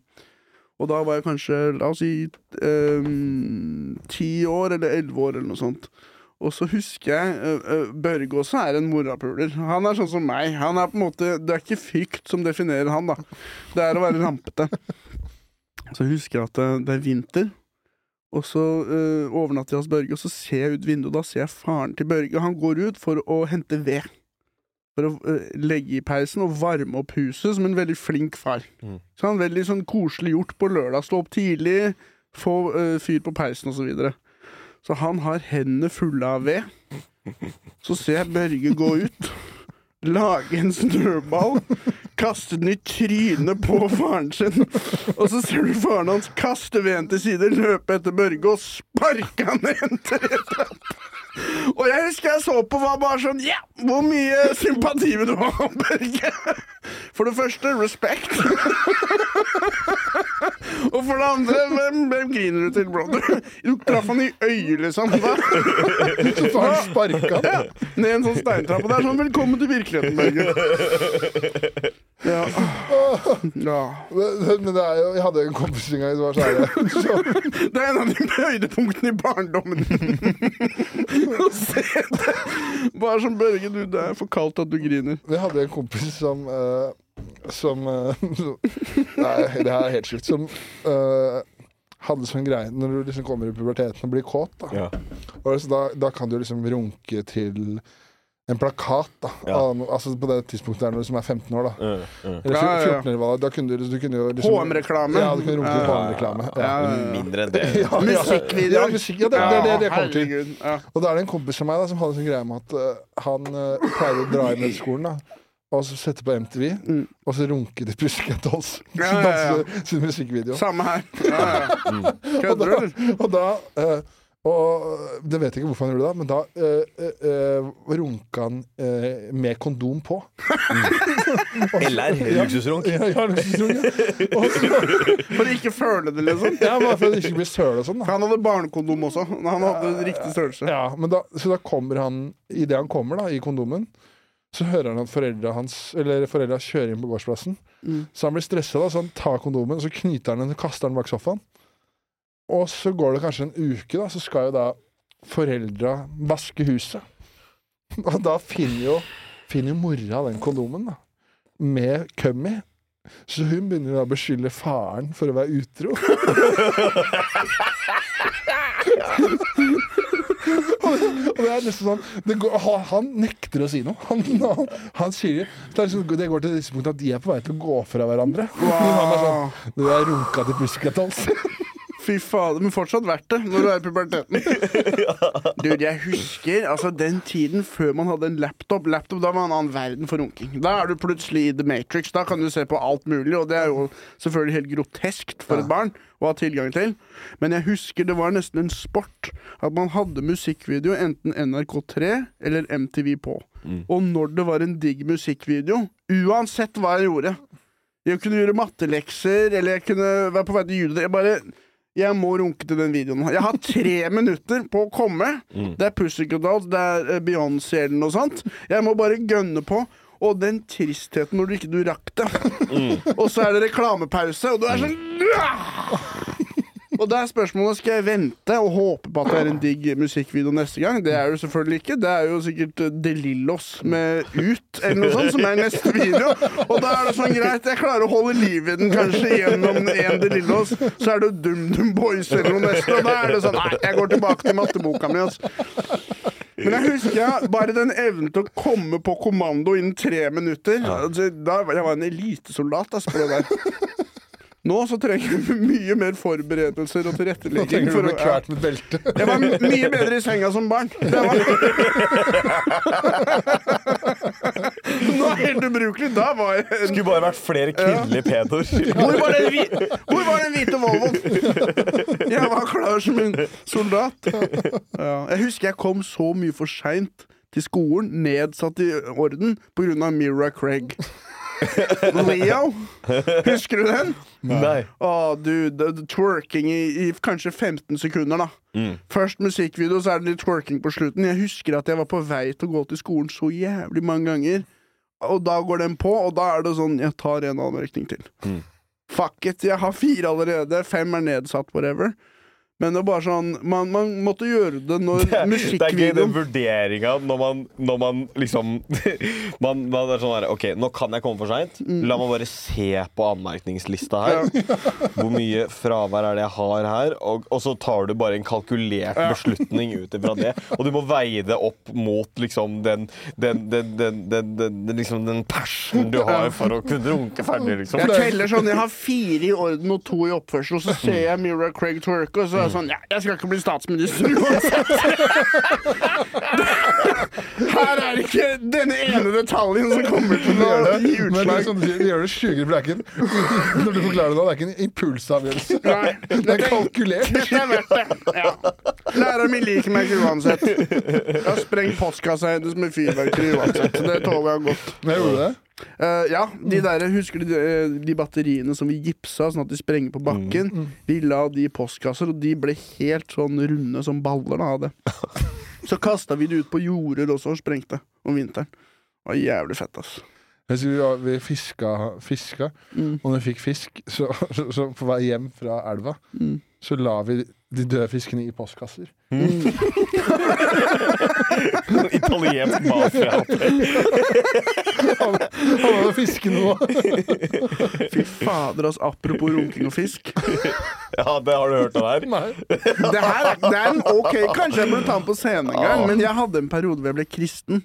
Og da var jeg kanskje, la oss si, ehm, ti år eller elleve år eller noe sånt. Og så husker jeg uh, uh, Børge også er en morapuler. Han er sånn som meg. Han er på en måte Det er ikke frykt som definerer han, da. Det er å være rampete. Så jeg husker jeg at det, det er vinter, og så uh, overnatter jeg hos Børge, og så ser jeg ut vinduet, og da ser jeg faren til Børge. Han går ut for å hente ved. For å uh, legge i peisen og varme opp huset, som en veldig flink far. Mm. Så han veldig sånn koselig gjort på lørdag. Stå opp tidlig, få uh, fyr på peisen og så videre. Så han har hendene fulle av ved. Så ser jeg Børge gå ut, lage en snøball, kaste den i trynet på faren sin. Og så ser du faren hans kaste veden til side, løpe etter Børge og sparke han ned en tretrapp. Og jeg husker jeg så på var bare sånn Ja, hvor mye sympati vil du ha, Børge? For det første, respekt. Og for det andre, hvem, hvem griner du til, brother? Du traff han i øyet, liksom. Da. Så sparka han. Ja, ned en sånn steintrapp. Og det er sånn 'velkommen til virkeligheten', Børge. Ja. ja. Men men det er jo, jeg hadde en kompis en gang som var her, Det er en av de høydepunktene i barndommen. Å se det. Bare som Børge, du, det er for kaldt at du griner. Jeg hadde en kompis som uh, Som uh, Nei, det her er helt sjukt. Som uh, hadde sånn greie når du liksom kommer i puberteten og blir kåt. Da, Ja. og så da, da kan du liksom runke til en plakat da, Ja. av altså på det tidspunktet der når du som er 15 år. da. Eller Ja, ja, ja. 14 eller hva Da kunne du, du kunne jo liksom HM-reklame. Ja, du kunne runke Ja, HM-reklame. Mindre enn det. Musikkvideoer. Ja, musikk, ja, det, det, det, det kommer til. Og da er det en kompis av meg da, som hadde en sånn greie med at uh, han uh, pleier å dra inn i skolen da og så sette på MTV, Mm. og så runke til Pussycat Dolls. Ja, ja, ja. Sin musikkvideo. Samme her. Ja, ja. Og Kødder da, du, eller? og da øh, og det vet jeg ikke hvorfor han gjorde det, da, men da øh, øh, øh, runka han øh, med kondom på. LR, luksusrunk. Ja, ja, luksusrunk, ja. For å For ikke føle det, liksom. ja, bare for å ikke bli søl og sånn. da Han hadde barnekondom også. Han hadde riktig størrelse. Ja, men da, så da kommer han Idet han kommer da, i kondomen, så hører han at foreldra hans Eller foreldra kjører inn på gårdsplassen. Mm. Så han blir stressa, så han tar kondomen, så knyter han den og kaster den bak sofaen. Og så går det kanskje en uke, da, så skal jo da foreldra vaske huset. Og da finner jo, finner jo mora den kondomen, da. Med køm i. Så hun begynner å beskylde faren for å være utro. Og det er nesten sånn går, han, nekter å si noe. Han, han, han sier det, liksom, det går til det tidspunktet at de er på vei til å gå fra hverandre. Wow. han sånn. Det der runka til Pussycat Dolls. Fy fader, men fortsatt verdt det når du er i puberteten. Du, jeg husker altså den tiden før man hadde en laptop. Laptop, Da var en annen verden for runking. Da er du plutselig i The Matrix. Da kan du se på alt mulig, og det er jo selvfølgelig helt groteskt for et barn å ha tilgang til. Men jeg husker det var nesten en sport at man hadde musikkvideo enten NRK3 eller MTV på. Og når det var en digg musikkvideo, uansett hva jeg gjorde Jeg kunne gjøre mattelekser, eller jeg kunne være på vei til julet Jeg bare jeg må runke til den videoen. Jeg har tre minutter på å komme. Det er Pussycat Dolls, det er eh, Beyoncé eller noe sånt. Jeg må bare gønne på. Og den tristheten når du ikke du rakk det. og så er det reklamepause, og du er sånn Og da er spørsmålet skal jeg vente og håpe på at det er en digg musikkvideo neste gang. Det er jo selvfølgelig ikke. Det er jo sikkert eh, De Lillos med Ut eller noe sånt som er neste video. Og da er det sånn greit, jeg klarer å holde liv i den kanskje gjennom en De Lillos. Så er det DumDum Boys eller noe neste, og da er det sånn Nei, jeg går tilbake til matteboka mi, altså. Men jeg husker jeg, bare den evnen til å komme på kommando innen tre minutter altså, da, Jeg var en elitesoldat altså, på det der. Nå så trenger vi mye mer forberedelser og tilrettelegging. trenger du For å bli ja. med belte. Jeg var mye bedre i senga som barn. Det var... Nå er helt ubrukelig. Da var jeg en... Skulle bare vært flere kvinnelige pedoer. Hvor var den, hvi... Hvor var den hvite Volvoen? Jeg var klar som en soldat. Ja. Jeg husker jeg kom så mye for seint til skolen, nedsatt i orden, på grunn av Mira Craig. Leo, husker du den? Nei. Å, du, det, det, twerking i, i kanskje 15 sekunder, da. Mm. Først musikkvideo, så er det litt twerking på slutten. Jeg husker at jeg var på vei til å gå til skolen så jævlig mange ganger. Og da går den på, og da er det sånn Jeg tar en anmerkning til. Mm. Fuck it, jeg har fire allerede. Fem er nedsatt, whatever. Men det er bare sånn Man, man måtte gjøre det når Det er gøy den musikkvideoen vurderinga når man, når man liksom man, man er sånn her OK, nå kan jeg komme for seint. La meg bare se på anmerkningslista her. Hvor mye fravær er det jeg har her? Og, og så tar du bare en kalkulert beslutning ut ifra det. Og du må veie det opp mot liksom den den, den, den, den, den, den, liksom den passion du har for å kunne runke ferdig, liksom. Jeg teller sånn, jeg har fire i orden og to i oppførsel, og så ser jeg Mira Craig twerke, og så jeg sånn Ja, jeg skal ikke bli statsminister uansett! Her er ikke denne ene detaljen som kommer til å gi Men det som du sier, de gjør det sjukere, for det er ikke en, Når du forklarer det nå, det er ikke en impulsavgjørelse. Nei, Det er kalkulert. Dette er verdt det. Ja. Læreren min liker meg ikke uansett. Jeg har sprengt postkassa hennes med fyrverkeri uansett. så Det tåler jeg godt. Men jeg gjorde det. Eh, ja, de der, Husker du de, eh, de batteriene som vi gipsa sånn at de sprenger på bakken? Vi la de i postkasser, og de ble helt sånn runde som baller da, av det. Så kasta vi det ut på jorder også og sprengte om vinteren. Det var jævlig fett, ass. Altså. vi, var- vi fiska, fiska Mm. og når vi fikk fisk, så, så, så på vei hjem fra elva, Mm. så la vi de døde fiskene i postkasser. Italiensk mafia. Han hadde fisken nå. Fy fader, altså. Apropos runking og fisk. Ja, det har du hørt av her. Nei. Det her er, det er en ok Kanskje jeg burde ta den på scenen en gang, men jeg hadde en periode hvor jeg ble kristen.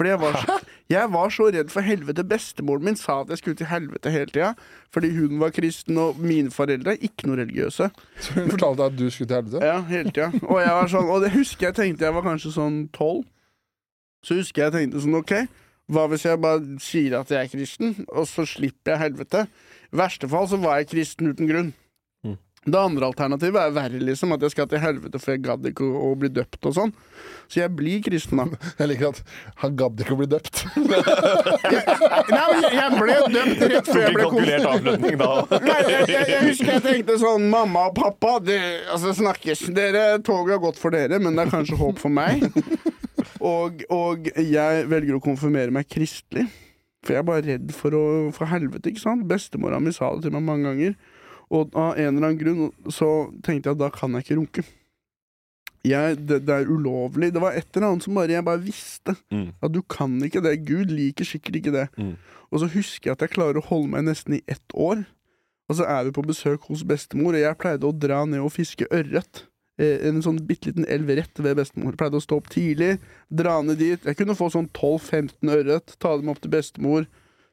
Fordi jeg var, så, jeg var så redd for helvete. Bestemoren min sa at jeg skulle til helvete hele tida. Fordi hun var kristen, og mine foreldre er ikke noe religiøse. Så hun fortalte at du skulle til helvete? Ja, hele tida. Og, jeg var sånn, og det husker jeg tenkte jeg var kanskje sånn tolv. Så husker jeg tenkte sånn, OK, hva hvis jeg bare sier at jeg er kristen, og så slipper jeg helvete? I verste fall så var jeg kristen uten grunn. Det andre alternativet er verre, liksom, at jeg skal til helvete for jeg gadd ikke å, bli døpt og sånn. Så jeg blir kristen, da. Jeg liker at han gadd ikke å bli døpt. Nei, men jeg, ble døpt rett før jeg ble konfirmert. avslutning da. Nei, jeg, jeg, jeg husker jeg tenkte sånn Mamma og pappa, det, altså snakkes. Dere, Toget har gått for dere, men det er kanskje håp for meg. Og, og jeg velger å konfirmere meg kristelig. For jeg er bare redd for å for helvete, ikke sant? Bestemora mi sa det til meg mange ganger. Og av en eller annen grunn så tenkte jeg at da kan jeg ikke runke. Jeg, det, det er ulovlig. Det var et eller annet som bare jeg bare visste. Mm. At du kan ikke det. Gud liker sikkert ikke det. Mm. Og så husker jeg at jeg klarer å holde meg nesten i ett år. Og så er vi på besøk hos bestemor, og jeg pleide å dra ned og fiske ørret. Eh, En sånn bitte liten elv rett ved bestemor. Pleide å stå opp tidlig, dra ned dit. Jeg kunne få sånn 12-15 ørret, ta dem opp til bestemor.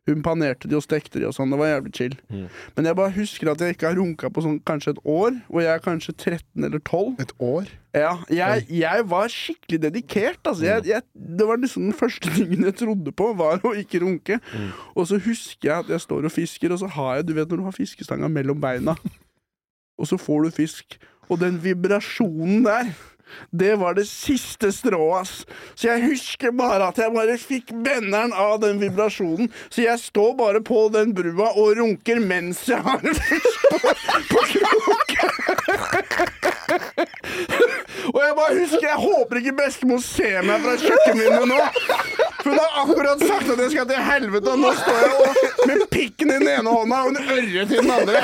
Hun panerte de og stekte de og sånn. Det var jævlig chill. Mm. Men jeg bare husker at jeg ikke har runka på sånn kanskje et år, og jeg er kanskje 13 eller 12. Et år? Ja, jeg, jeg var skikkelig dedikert. Altså. Jeg, jeg, det var liksom den første tingen jeg trodde på, var å ikke runke. Og så husker jeg at jeg står og fisker, og så har jeg Du vet når du har fiskestanga mellom beina, og så får du fisk. Og den vibrasjonen der det var det siste strået, ass. Så jeg husker bare at jeg bare fikk benderen av den vibrasjonen. Så jeg står bare på den brua og runker mens jeg har en på, på. Og jeg bare husker, jeg håper ikke bestemor ser meg fra kjøkkenvinduet nå. For hun har akkurat sagt at jeg skal til helvete, og nå står jeg og, med pikken i den ene hånda og en ørret i den andre.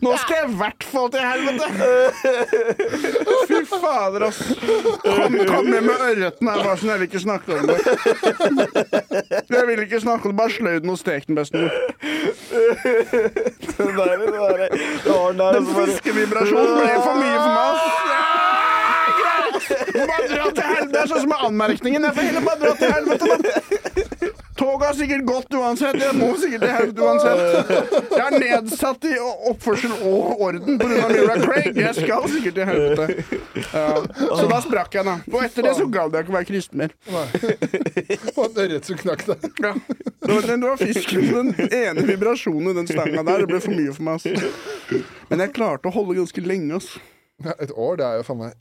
Nå skal jeg i hvert fall til helvete. Fy fader, ass. Kom, kom med med ørreten her, bare sånn. Jeg vil ikke snakke om det. Jeg vil ikke snakke om det. Bare sløy den og stek den, bestemor. Det der, det der, den der, Den fiskevibrasjonen ble for mye for meg, ass. Ja, greit. Bare dra til helvete. Det er sånn som med anmerkningen. Jeg får heller bare dra til helvete. Toget har sikkert gått uansett. Jeg må sikkert til helvete uansett. Jeg er nedsatt i oppførsel og orden pga. Mira Craig. Jeg skal sikkert til helvete. Ja. Så da sprakk jeg, da. Og etter det så gadd jeg ikke å være kristen mer. Og en ørret som knakk deg. Ja. Det var, det var fisken. Den ene vibrasjonen i den stanga der. Det ble for mye for meg. Altså. Men jeg klarte å holde ganske lenge. ass. Ja, et år, det er jo faen meg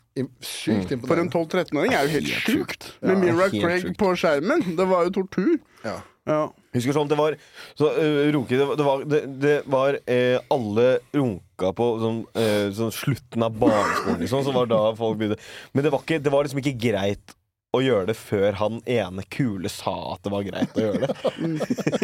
sykt imponerende. For en 12-13-åring er jo helt sjukt. Med Ja, Mira Craig på skjermen. Det var jo tortur. Ja. Ja. Husker sånn, det var så, uh, runke, det, var- det var, det, det var eh, Alle runka på sånn, eh, sånn slutten av barneskolen, liksom. Så var da folk begynte Men det var, ikke, det var liksom ikke greit å gjøre det før han ene kule sa at det var greit å gjøre det.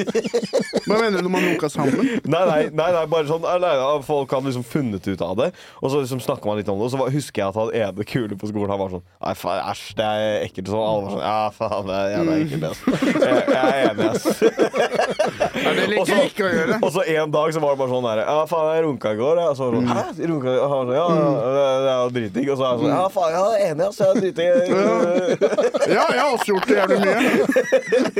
Hva mener du når man runka sammen? Nei, nei, nei, nei bare sånn nei, Folk hadde liksom funnet ut av det, og så liksom snakka man litt om det. Og så husker jeg at han ene kule på skolen Han var sånn Nei, faen, æsj, det er ekkelt. Sånn, alle var sånn Ja, faen, det er jævla ekkelt, ass. Jeg, jeg er enig, ass. Ja, det liker jeg ikke å gjøre. Og så en dag så var det bare sånn der Ja, faen, jeg runka i går. Og så var sånn, Hæ? Runka? Og han var sånn, ja, ja, det er jo dritdigg. Og så er jeg sånn Ja, faen, jeg er enig, ass. Jeg er dritdigg. Ja, jeg har også gjort det jævlig mye.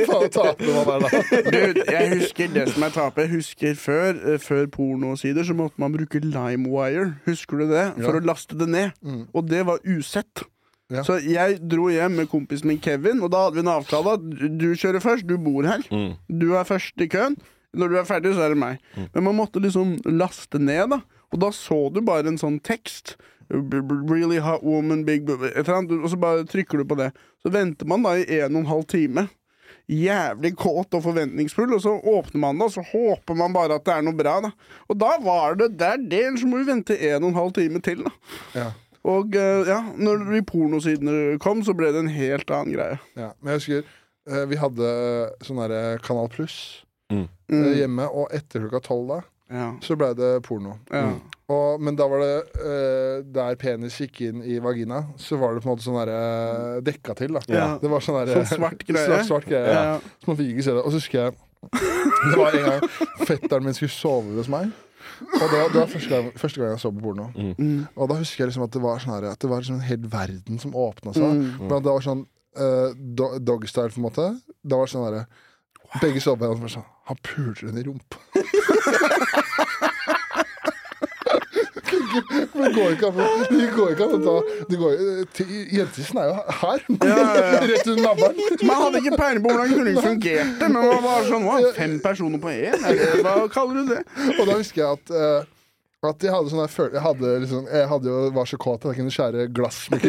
Faen, taper man der, da. Du, jeg husker det som jeg taper. Jeg husker før, eh, før pornosider så måtte man bruke LimeWire. Husker du det? For å laste det ned. Og det var usett. Ja. Så jeg dro hjem med kompisen min Kevin, og da hadde vi en avtale at du kjører først, du bor her. Mm. Du er først i køen. Når du er ferdig, så er det meg. Men man måtte liksom laste ned, da. Og da så du bare en sånn tekst. Really hot woman, big boob Et eller annet, Og så bare trykker du på det. Så venter man da i en og en halv time. Jævlig kåt og forventningsfull, og så åpner man det, og så håper man bare at det er noe bra. da Og da var det der det, ellers må vi vente en og en halv time til. da Ja. Og eh, ja, når de pornosidene kom, så ble det en helt annen greie. Ja. Men jeg husker eh, vi hadde sånn derre Kanal Pluss Mm. eh, Mm. hjemme, og etter klokka tolv da, Ja. så ble det porno. Ja. Og, men da var det uh, der penis gikk inn i vagina, så var det på en måte sånn derre dekka til, da. Ja. Det var sånn derre Sånn svart greie. Svart, svart greie. Ja. Så man fikk ikke se det. Og så husker jeg Det var en gang fetteren min skulle sove hos meg. Og det var, det var første, gang, første gang jeg så på porno. Mm. Og da husker jeg liksom at det var sånn her, At det var liksom en hel verden som åpna seg. Mm. Men det var sånn uh, do, doggystyle, på en måte. Da var sånn derre Begge så på hverandre og var sånn Han puler henne i rumpa. Men det går ikke an det går ikke an å ta til- Jentetissen er jo her. Ja, ja. Rett under navlen. Man hadde ikke peiling på hvordan knulling fungerte, men man var sånn wow, Fem personer på én? Hva kaller du det? Og da husker jeg at eh, at jeg hadde sånn der Jeg hadde liksom Jeg hadde jo, var så kåt at jeg kunne skjære glass med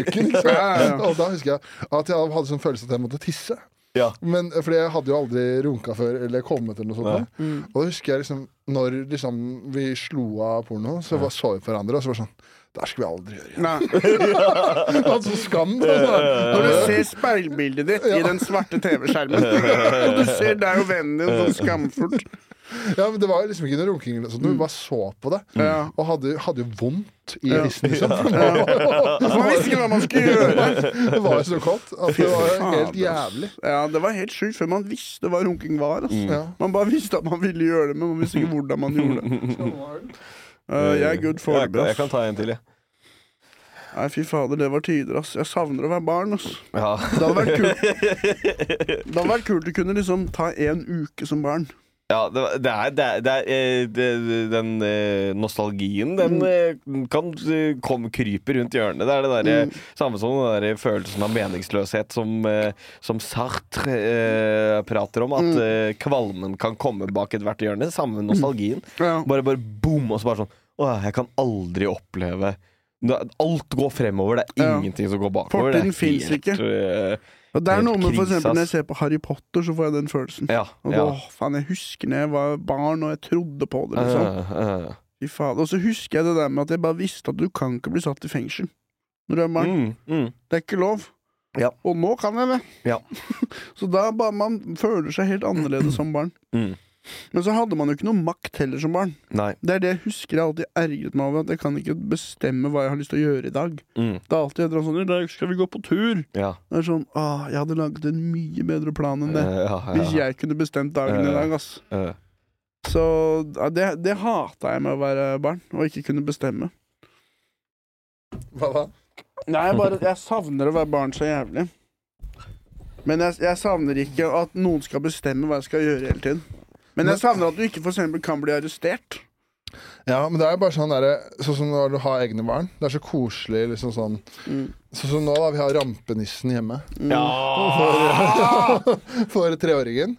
ja. Og da husker jeg at jeg hadde sånn følelse at jeg måtte tisse. Ja. Men, fordi jeg hadde jo aldri runka før eller kommet eller noe sånt. Mm. Og da husker jeg liksom Når liksom vi slo av porno, så var, så vi på hverandre, og så var det sånn Det her skal vi aldri gjøre igjen. Nei. Altså skam. Altså. Når du ser speilbildet ditt i den svarte TV-skjermen, og du ser deg og vennen din sånn skamfullt Ja, men Det var liksom ikke noe runking, sånt, vi bare så på det. Mm. Og hadde, hadde jo vondt i tissen, liksom. Man visste ikke hva man skulle gjøre. Det var jo så kaldt at det var helt jævlig. Ja, Det var helt sjukt før man visste hva runking var. ass. Ja. Man bare visste at man ville gjøre det, men man visste ikke hvordan man gjorde det. Uh, jeg er good for det. kan- jeg kan ta en til, jeg. Nei, fy fader, det var tider, ass. Jeg savner å være barn, ass. Ja. Det hadde vært kult Det hadde vært kult å kunne liksom ta en uke som barn. Ja, det, det er, det er, det er eh, Den eh, nostalgien, den kan eh, komme krype rundt hjørnet. Det er det der, samme som den der følelsen av meningsløshet som, som Sartre eh, prater om. At mm. kvalmen kan komme bak ethvert hjørne. Samme med nostalgien. Ja. Bare, bare boom, og så bare sånn Å, jeg kan aldri oppleve Alt går fremover, det er Ja. ingenting som går bakover. Er Fortiden finnes ikke. eh, Og det er noe med for eksempel Når jeg ser på Harry Potter, så får jeg den følelsen. ja, Og ja. da, åh, faen, Jeg husker når jeg var barn og jeg trodde på det. liksom Eh, eh. Fy faen. Og så husker jeg det der med at jeg bare visste at du kan ikke bli satt i fengsel når du er barn. Mm, mm. Det er ikke lov. Ja. Og nå kan jeg det. Ja. så da bare man føler seg helt annerledes som barn. Mm. Men så hadde man jo ikke noe makt heller som barn. Nei. Det er det jeg husker jeg alltid ergret meg over, at jeg kan ikke bestemme hva jeg har lyst til å gjøre i dag. Mm. Det er alltid et eller annet sånn 'I dag skal vi gå på tur'. Ja. Det er sånn, ah, Jeg hadde laget en mye bedre plan enn det. Eh, ja, ja. Hvis jeg kunne bestemt dagen i dag, ass. Eh. Så det, det hata jeg med å være barn, og ikke kunne bestemme. Hva da? Nei, bare jeg savner å være barn så jævlig. Men jeg, jeg savner ikke at noen skal bestemme hva jeg skal gjøre hele tiden. Men jeg savner at du ikke for eksempel kan bli arrestert. Ja, men det er jo bare sånn derre Sånn som når du har egne barn. Det er så koselig. liksom sånn Mm. Sånn som nå, da. Vi har rampenissen hjemme Ja! for, for treåringen.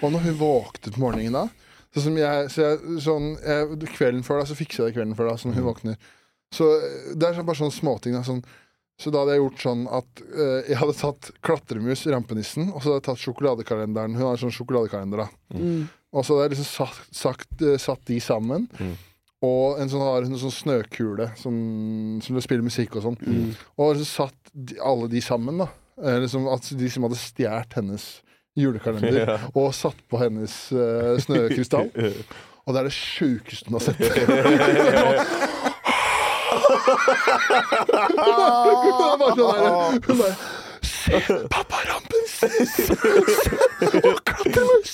Og når hun våknet på morgenen da Sånn som jeg, så jeg, sånn, jeg Kvelden før da, så fikser jeg det kvelden før da, sånn hun våkner. Så eh, det er sånn, bare sånne småting. Da, sånn, så da hadde jeg gjort sånn at uh, jeg hadde tatt klatremus, rampenissen, og så hadde jeg tatt sjokoladekalenderen. Hun har sånn sjokoladekalender, da. Mm. Og så hadde jeg liksom satt, sagt, eh, satt de sammen. Mm. Og en sånn, har en sånn snøkule som, som du spiller musikk og sånn. Og liksom satt de, alle de sammen, da. Eh, liksom at de som hadde stjålet hennes julekalender Ja. og satt på hennes uh, snøkrystall. Og det er det sjukeste hun har sett. Hun er bare sånn der, Se, pappa Rampens! Og klatremus!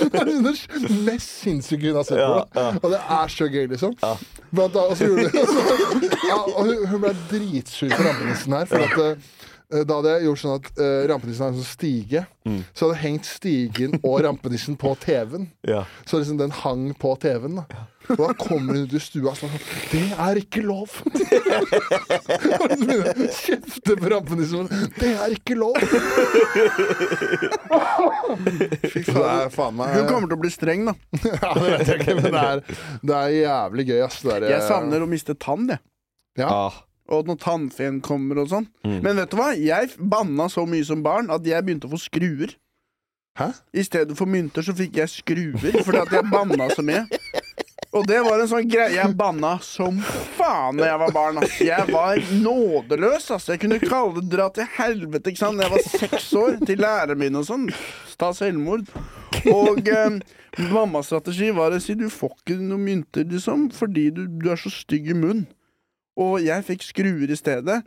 Det er det mest sinnssyke hun har sett på. Da. Og det er så gøy, liksom. Blant annet, så gjorde det, ja, og hun, hun ble dritsur på rampenissen her. For at eh, da hadde jeg gjort sånn at uh, rampenissen har en sånn stige. Mm. Så hadde jeg hengt stigen og rampenissen på TV-en. Ja. Så liksom den hang på TV-en. da Og da kommer hun ut i stua og sånn Det er ikke lov! Og så begynner å Kjefte på rampenissen. Det er ikke lov! Fy Så er faen meg Hun kommer til å bli streng, da. Ja, det vet jeg ikke, men det er, det er jævlig gøy, ass. Det der, Jeg savner å miste tann, jeg. Ja. Ah. Og når tannfeen kommer og sånn. Mm. Men vet du hva? Jeg banna så mye som barn at jeg begynte å få skruer. Hæ? I stedet for mynter så fikk jeg skruer fordi at jeg banna så mye. Og det var en sånn greie Jeg banna som faen da jeg var barn. Ass. Jeg var nådeløs. Ass. Jeg kunne kalle det 'dra til helvete' ikke sant? Da jeg var seks år, til læreren min og sånn. Ta selvmord. Og eh, mammas strategi var å si 'du får ikke noen mynter', liksom, fordi du, du er så stygg i munnen. Og jeg fikk skruer i stedet.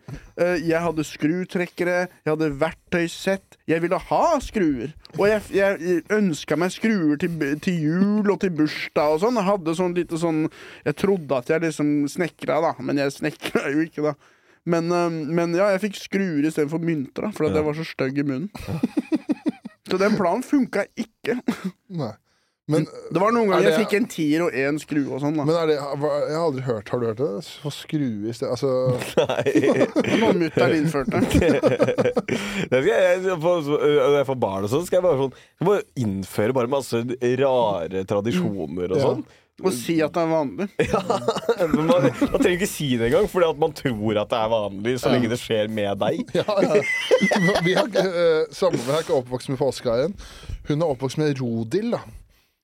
Eh, Jeg hadde skrutrekkere, jeg hadde verktøysett. Jeg ville ha skruer. Og jeg, jeg ønska meg skruer til, til jul og til bursdag og sånn. Jeg hadde sånn lite sånn Jeg trodde at jeg liksom snekra, da, men jeg snekra jo ikke, da. Men, eh, men ja, jeg fikk skruer istedenfor mynter, da, fordi Ja. jeg var så stygg i munnen. Så den planen funka ikke. Nei. Men, Det var noen ganger ganger jeg fikk en tier og én skrue og sånn. da men er det Jeg har aldri hørt Har du hørt det? Få skrue i sted Altså Nei. Det noe mutter'n innførte. Det skal jeg, når jeg får barn og sånn, skal jeg bare, sånn, skal bare innføre bare masse rare tradisjoner og Ja. sånn. Og si at det er vanlig. Men man, man trenger ikke si det engang, fordi at man tror at det er vanlig så lenge det skjer med deg. Ja, ja. Vi har, eh, Samboeren er ikke oppvokst med påskehaien. Hun er oppvokst med rodill. da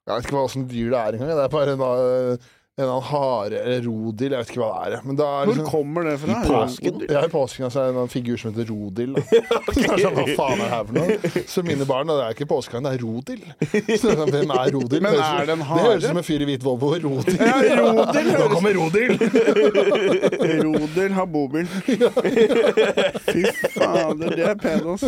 Jeg vet ikke hva slags dyr det er engang. Det er bare en, en eller annen hare eller rodil. Jeg vet ikke hva det er. Men det er Hvor liksom, kommer det fra? I påsken? ja, I påsken altså, er det en figur som heter Rodil. Da. Så sånn, Hva faen er det her for noe? Så mine barn, da, det er ikke påskehaien, det er Rodil. Så sånn, Hvem er Rodil? Men er det en hare? Det høres ut som en fyr i hvit Volvo. Rodil. Ja, Rodil Nå kommer Rodil! Rodil har bobil. Fy fader, det er pedos.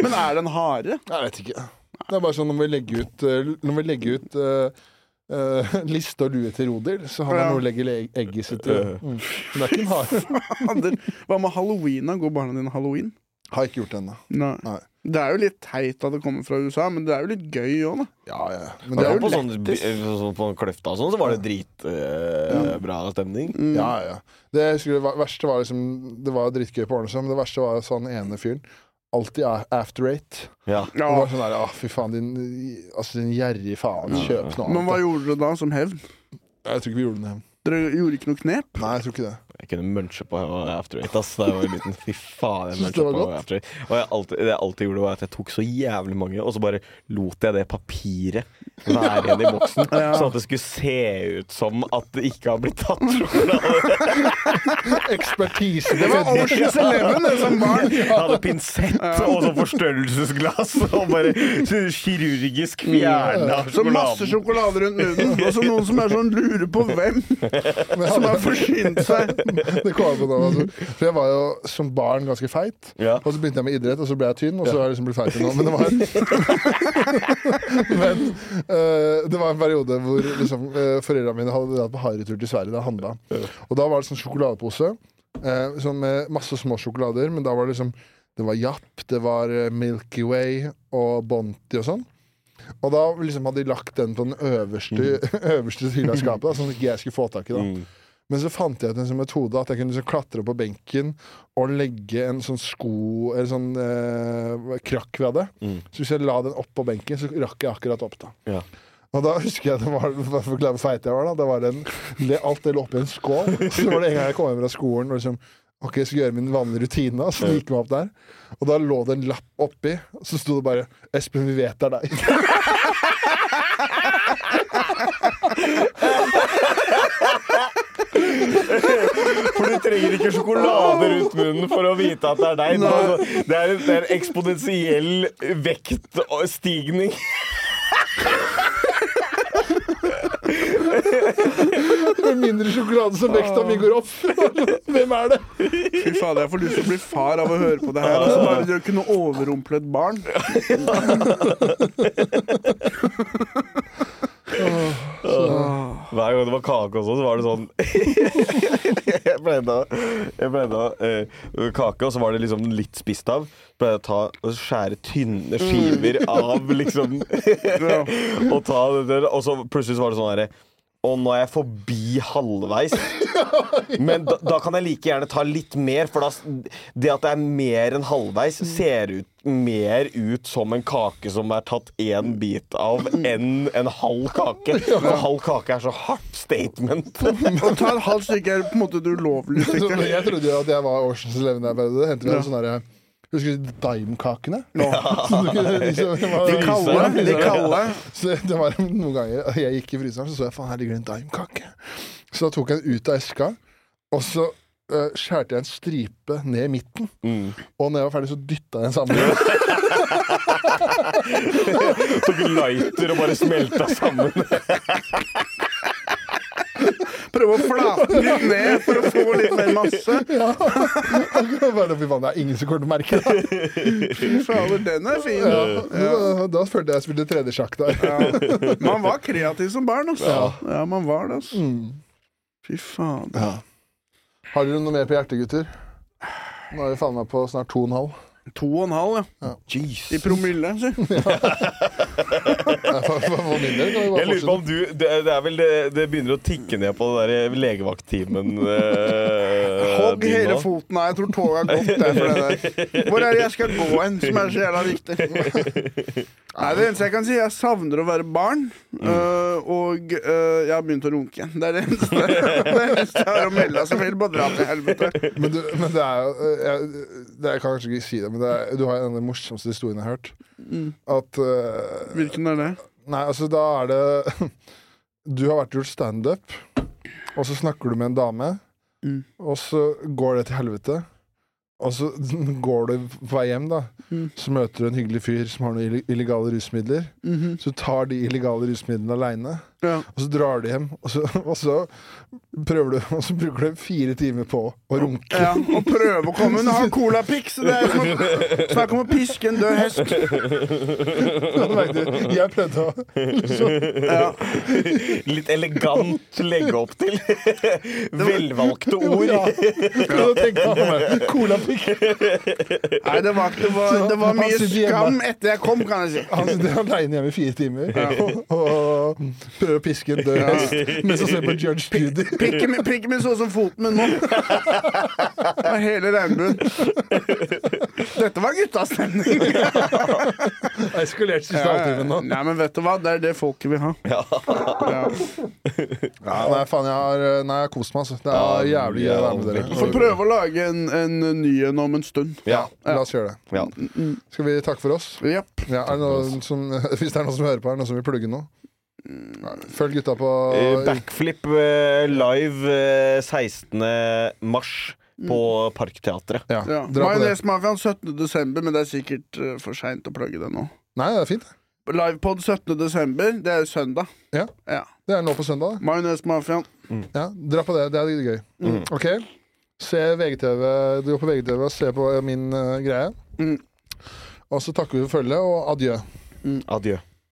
Men er det en hare? Jeg vet ikke. Det er bare sånn når vi legger ut, eh, når vi legger ut uh, uh, liste og lue til Rodil, så har man Ja. noe å legge le- egget sitt i. Mm. Men det er ikke en hare. Hva med halloween? da? Går barna dine halloween? Har ikke gjort det ennå. Nei. Nei. Det er jo litt teit at det kommer fra USA, men det er jo litt gøy òg, da. Ja, ja. Men Det det er på, jo på lettest. sånn, på Kløfta og sånn, så var det dritbra stemning. Mm. Ja, ja. Det, skulle, det verste var liksom Det var dritgøy på Årnesø, men det verste var sånn ene fyren. Alltid after eight. Ja. ja. Og sånn der, ah, fy faen, din, altså, din gjerrige faen. Kjøp noe Men hva gjorde dere da som hevn? Jeg tror ikke vi gjorde det. Dere gjorde ikke noe knep? Nei, jeg tror ikke det. Jeg kunne munche på After Eight ass, da jeg var liten. Fy faen, jeg muncha på godt? After Eight. Og jeg alltid, det jeg alltid gjorde, var at jeg tok så jævlig mange, og så bare lot jeg det papiret være igjen i boksen. Ja. Sånn at det skulle se ut som at det ikke har blitt tatt sjokolade. Ekspertise. Det var Oceans Eleven, det, som barn. Jeg hadde pinsett og sånn forstørrelsesglass og bare kirurgisk fjerna Så masse sjokolade rundt munnen. Og så noen som er sånn lurer på hvem som har forsynt seg. Det kom på nå, altså. For jeg var jo som barn ganske feit. Ja. Og så begynte jeg med idrett, og så ble jeg tynn, og så har jeg liksom blitt feit nå. Men det var Men uh, det var en periode hvor liksom, uh, foreldrene mine hadde dratt på harrytur til Sverige. Da handla. Og da var det sånn sjokoladepose uh, sånn med masse små sjokolader, men da var det liksom Det var Japp, det var Milky Way og Bonti og sånn. Og da liksom hadde de lagt den på den øverste, øverste hylla i skapet, da, sånn at ikke jeg skulle få tak i det. Mm. Men så fant jeg ut en sånn metode at jeg kunne liksom klatre på benken og legge en sånn sko Eller sånn eh, krakk vi hadde. Mm. Så hvis jeg la den opp på benken, så rakk jeg akkurat opp. da Ja. Og da husker jeg det var for hvor feit jeg var. da Det var en, det, Alt det lå oppi en skål. Så var det en gang jeg kom hjem fra skolen og liksom Ok, jeg skulle gjøre min vanlige rutine. Så gikk jeg opp der Og da lå det en lapp oppi, og så sto det bare 'Espen, vi vet det er deg'. For du trenger ikke sjokolade rundt munnen for å vite at det er deg. Det er, det er, en- det er en eksponentiell vektstigning. Med mindre sjokolade som vekta mi går opp. Hvem er det? Fy fader, jeg får lyst til å bli far av å høre på det her. Altså, bare det å kunne overrumple et barn. Hver gang det var kake også, så var det sånn Jeg pleide å, jeg pleide å uh, Kake, og så var det liksom litt spist av. Pleide å ta og skjære tynne skiver av, liksom. og ta det der. Og så plutselig så var det sånn herre og nå er jeg forbi halvveis. Men da, da kan jeg like gjerne ta litt mer, for da, det at det er mer enn halvveis, ser ut, mer ut som en kake som er tatt én bit av, enn en halv kake. For halv kake er så hardt statement. Å ta et halvt stykke er på en måte et ulovlig stykke. jeg trodde jo at jeg var Oceans Eleven der. Det hendte vi en sånne derre Husker du du kunne liksom- det var- De kalde. De kalde. Så det var noen ganger jeg gikk i fryseren, så så jeg faen, her ligger det en Dime-kake. Så da tok jeg den ut av eska, og så uh, skjærte jeg en stripe ned i midten. Og når jeg var ferdig, så dytta jeg den sammen. Tok lighter og bare smelta sammen. Prøve å flate litt ned for å få litt mer masse. Bare, fy faen, det er ingen som kommer til å merke det. Fy fader, den er fin. Ja, da, da følte jeg jeg spilte tredje sjakk der. Ja. Man var kreativ som barn, altså. Ja, man var det, altså. Mm. Fy faen. Ja. Har dere noe mer på hjertet, gutter? Nå er vi faen meg på snart to og en halv. To og en halv, ja. I promille, si. Jeg lurer på om du Det, det er vel det, det begynner å tikke ned på det der legevakttimen eh, Hogg hele foten av. Jeg tror toget har gått der for det der. Hvor er det jeg skal gå hen, som er så jævla viktig? Nei, Det eneste jeg kan si, jeg savner å være barn. øh, og øh, jeg har begynt å runke. Det er det eneste, det er eneste jeg har å melde. Så jeg vil bare dra til helvete. Men, du, men det er jo eh, jeg, det, kan kanskje ikke si det, men det er, du har en av de morsomste historiene jeg har hørt. At uh, Hvilken er det? Nei, altså, da er det Du har vært gjort standup, og så snakker du med en dame, Mm. og så går det til helvete. Og så går du på vei hjem, da. Mm. Så møter du en hyggelig fyr som har noen illegale rusmidler. -hmm. Så tar de illegale rusmidlene aleine, Ja. og så drar du hjem. Og så, og så prøver du Og så bruker du fire timer på å runke. Ja, og prøve å komme unna colapix. Det er som snakk om å piske en død hest. Jeg prøvde å liksom. Ja. Litt elegant legge opp til. Velvalgte ord. ja. Colapikk. Nei, det var, det, var, det var mye skam hjemme. etter jeg kom, kan jeg si. Han sitter aleine hjemme i fire timer og, og prøver å piske en død hest mens han ser på Judge Judy. Prikken min, prikken min så ut som foten min nå. Og hele regnbuen. Dette var guttastemning. eskalerte siste halvtimen nå. Nei, men vet du hva? Det er det folket vil ha. Ja. Ja, nei, faen, jeg har, nei, jeg har kost meg, altså. Det er jævlig gøy å være med Får prøve å lage en, en ny en om en stund. Ja. La oss gjøre det. ja. Skal vi takke for oss? Japp. Ja, er det noen som, hvis det er noen som hører på, er det noen som vil plugge noe? Følg gutta på Eh, Backflip eh, live eh, 16. mars på Parkteatret. Ja, Ja. dra på det. Majonesmafiaen 17. desember, men det er sikkert eh, for seint å plugge det nå. Nei, det er fint. Livepod 17. desember, det er søndag. Ja. Ja. Det er nå på søndag. da. Mm. Ja, Dra på det. Det er gøy. gøy. OK? Se VGTV. Du går på VGTV og ser på min uh, greie. Mm. Og så takker vi for følget, og adjø. Adjø.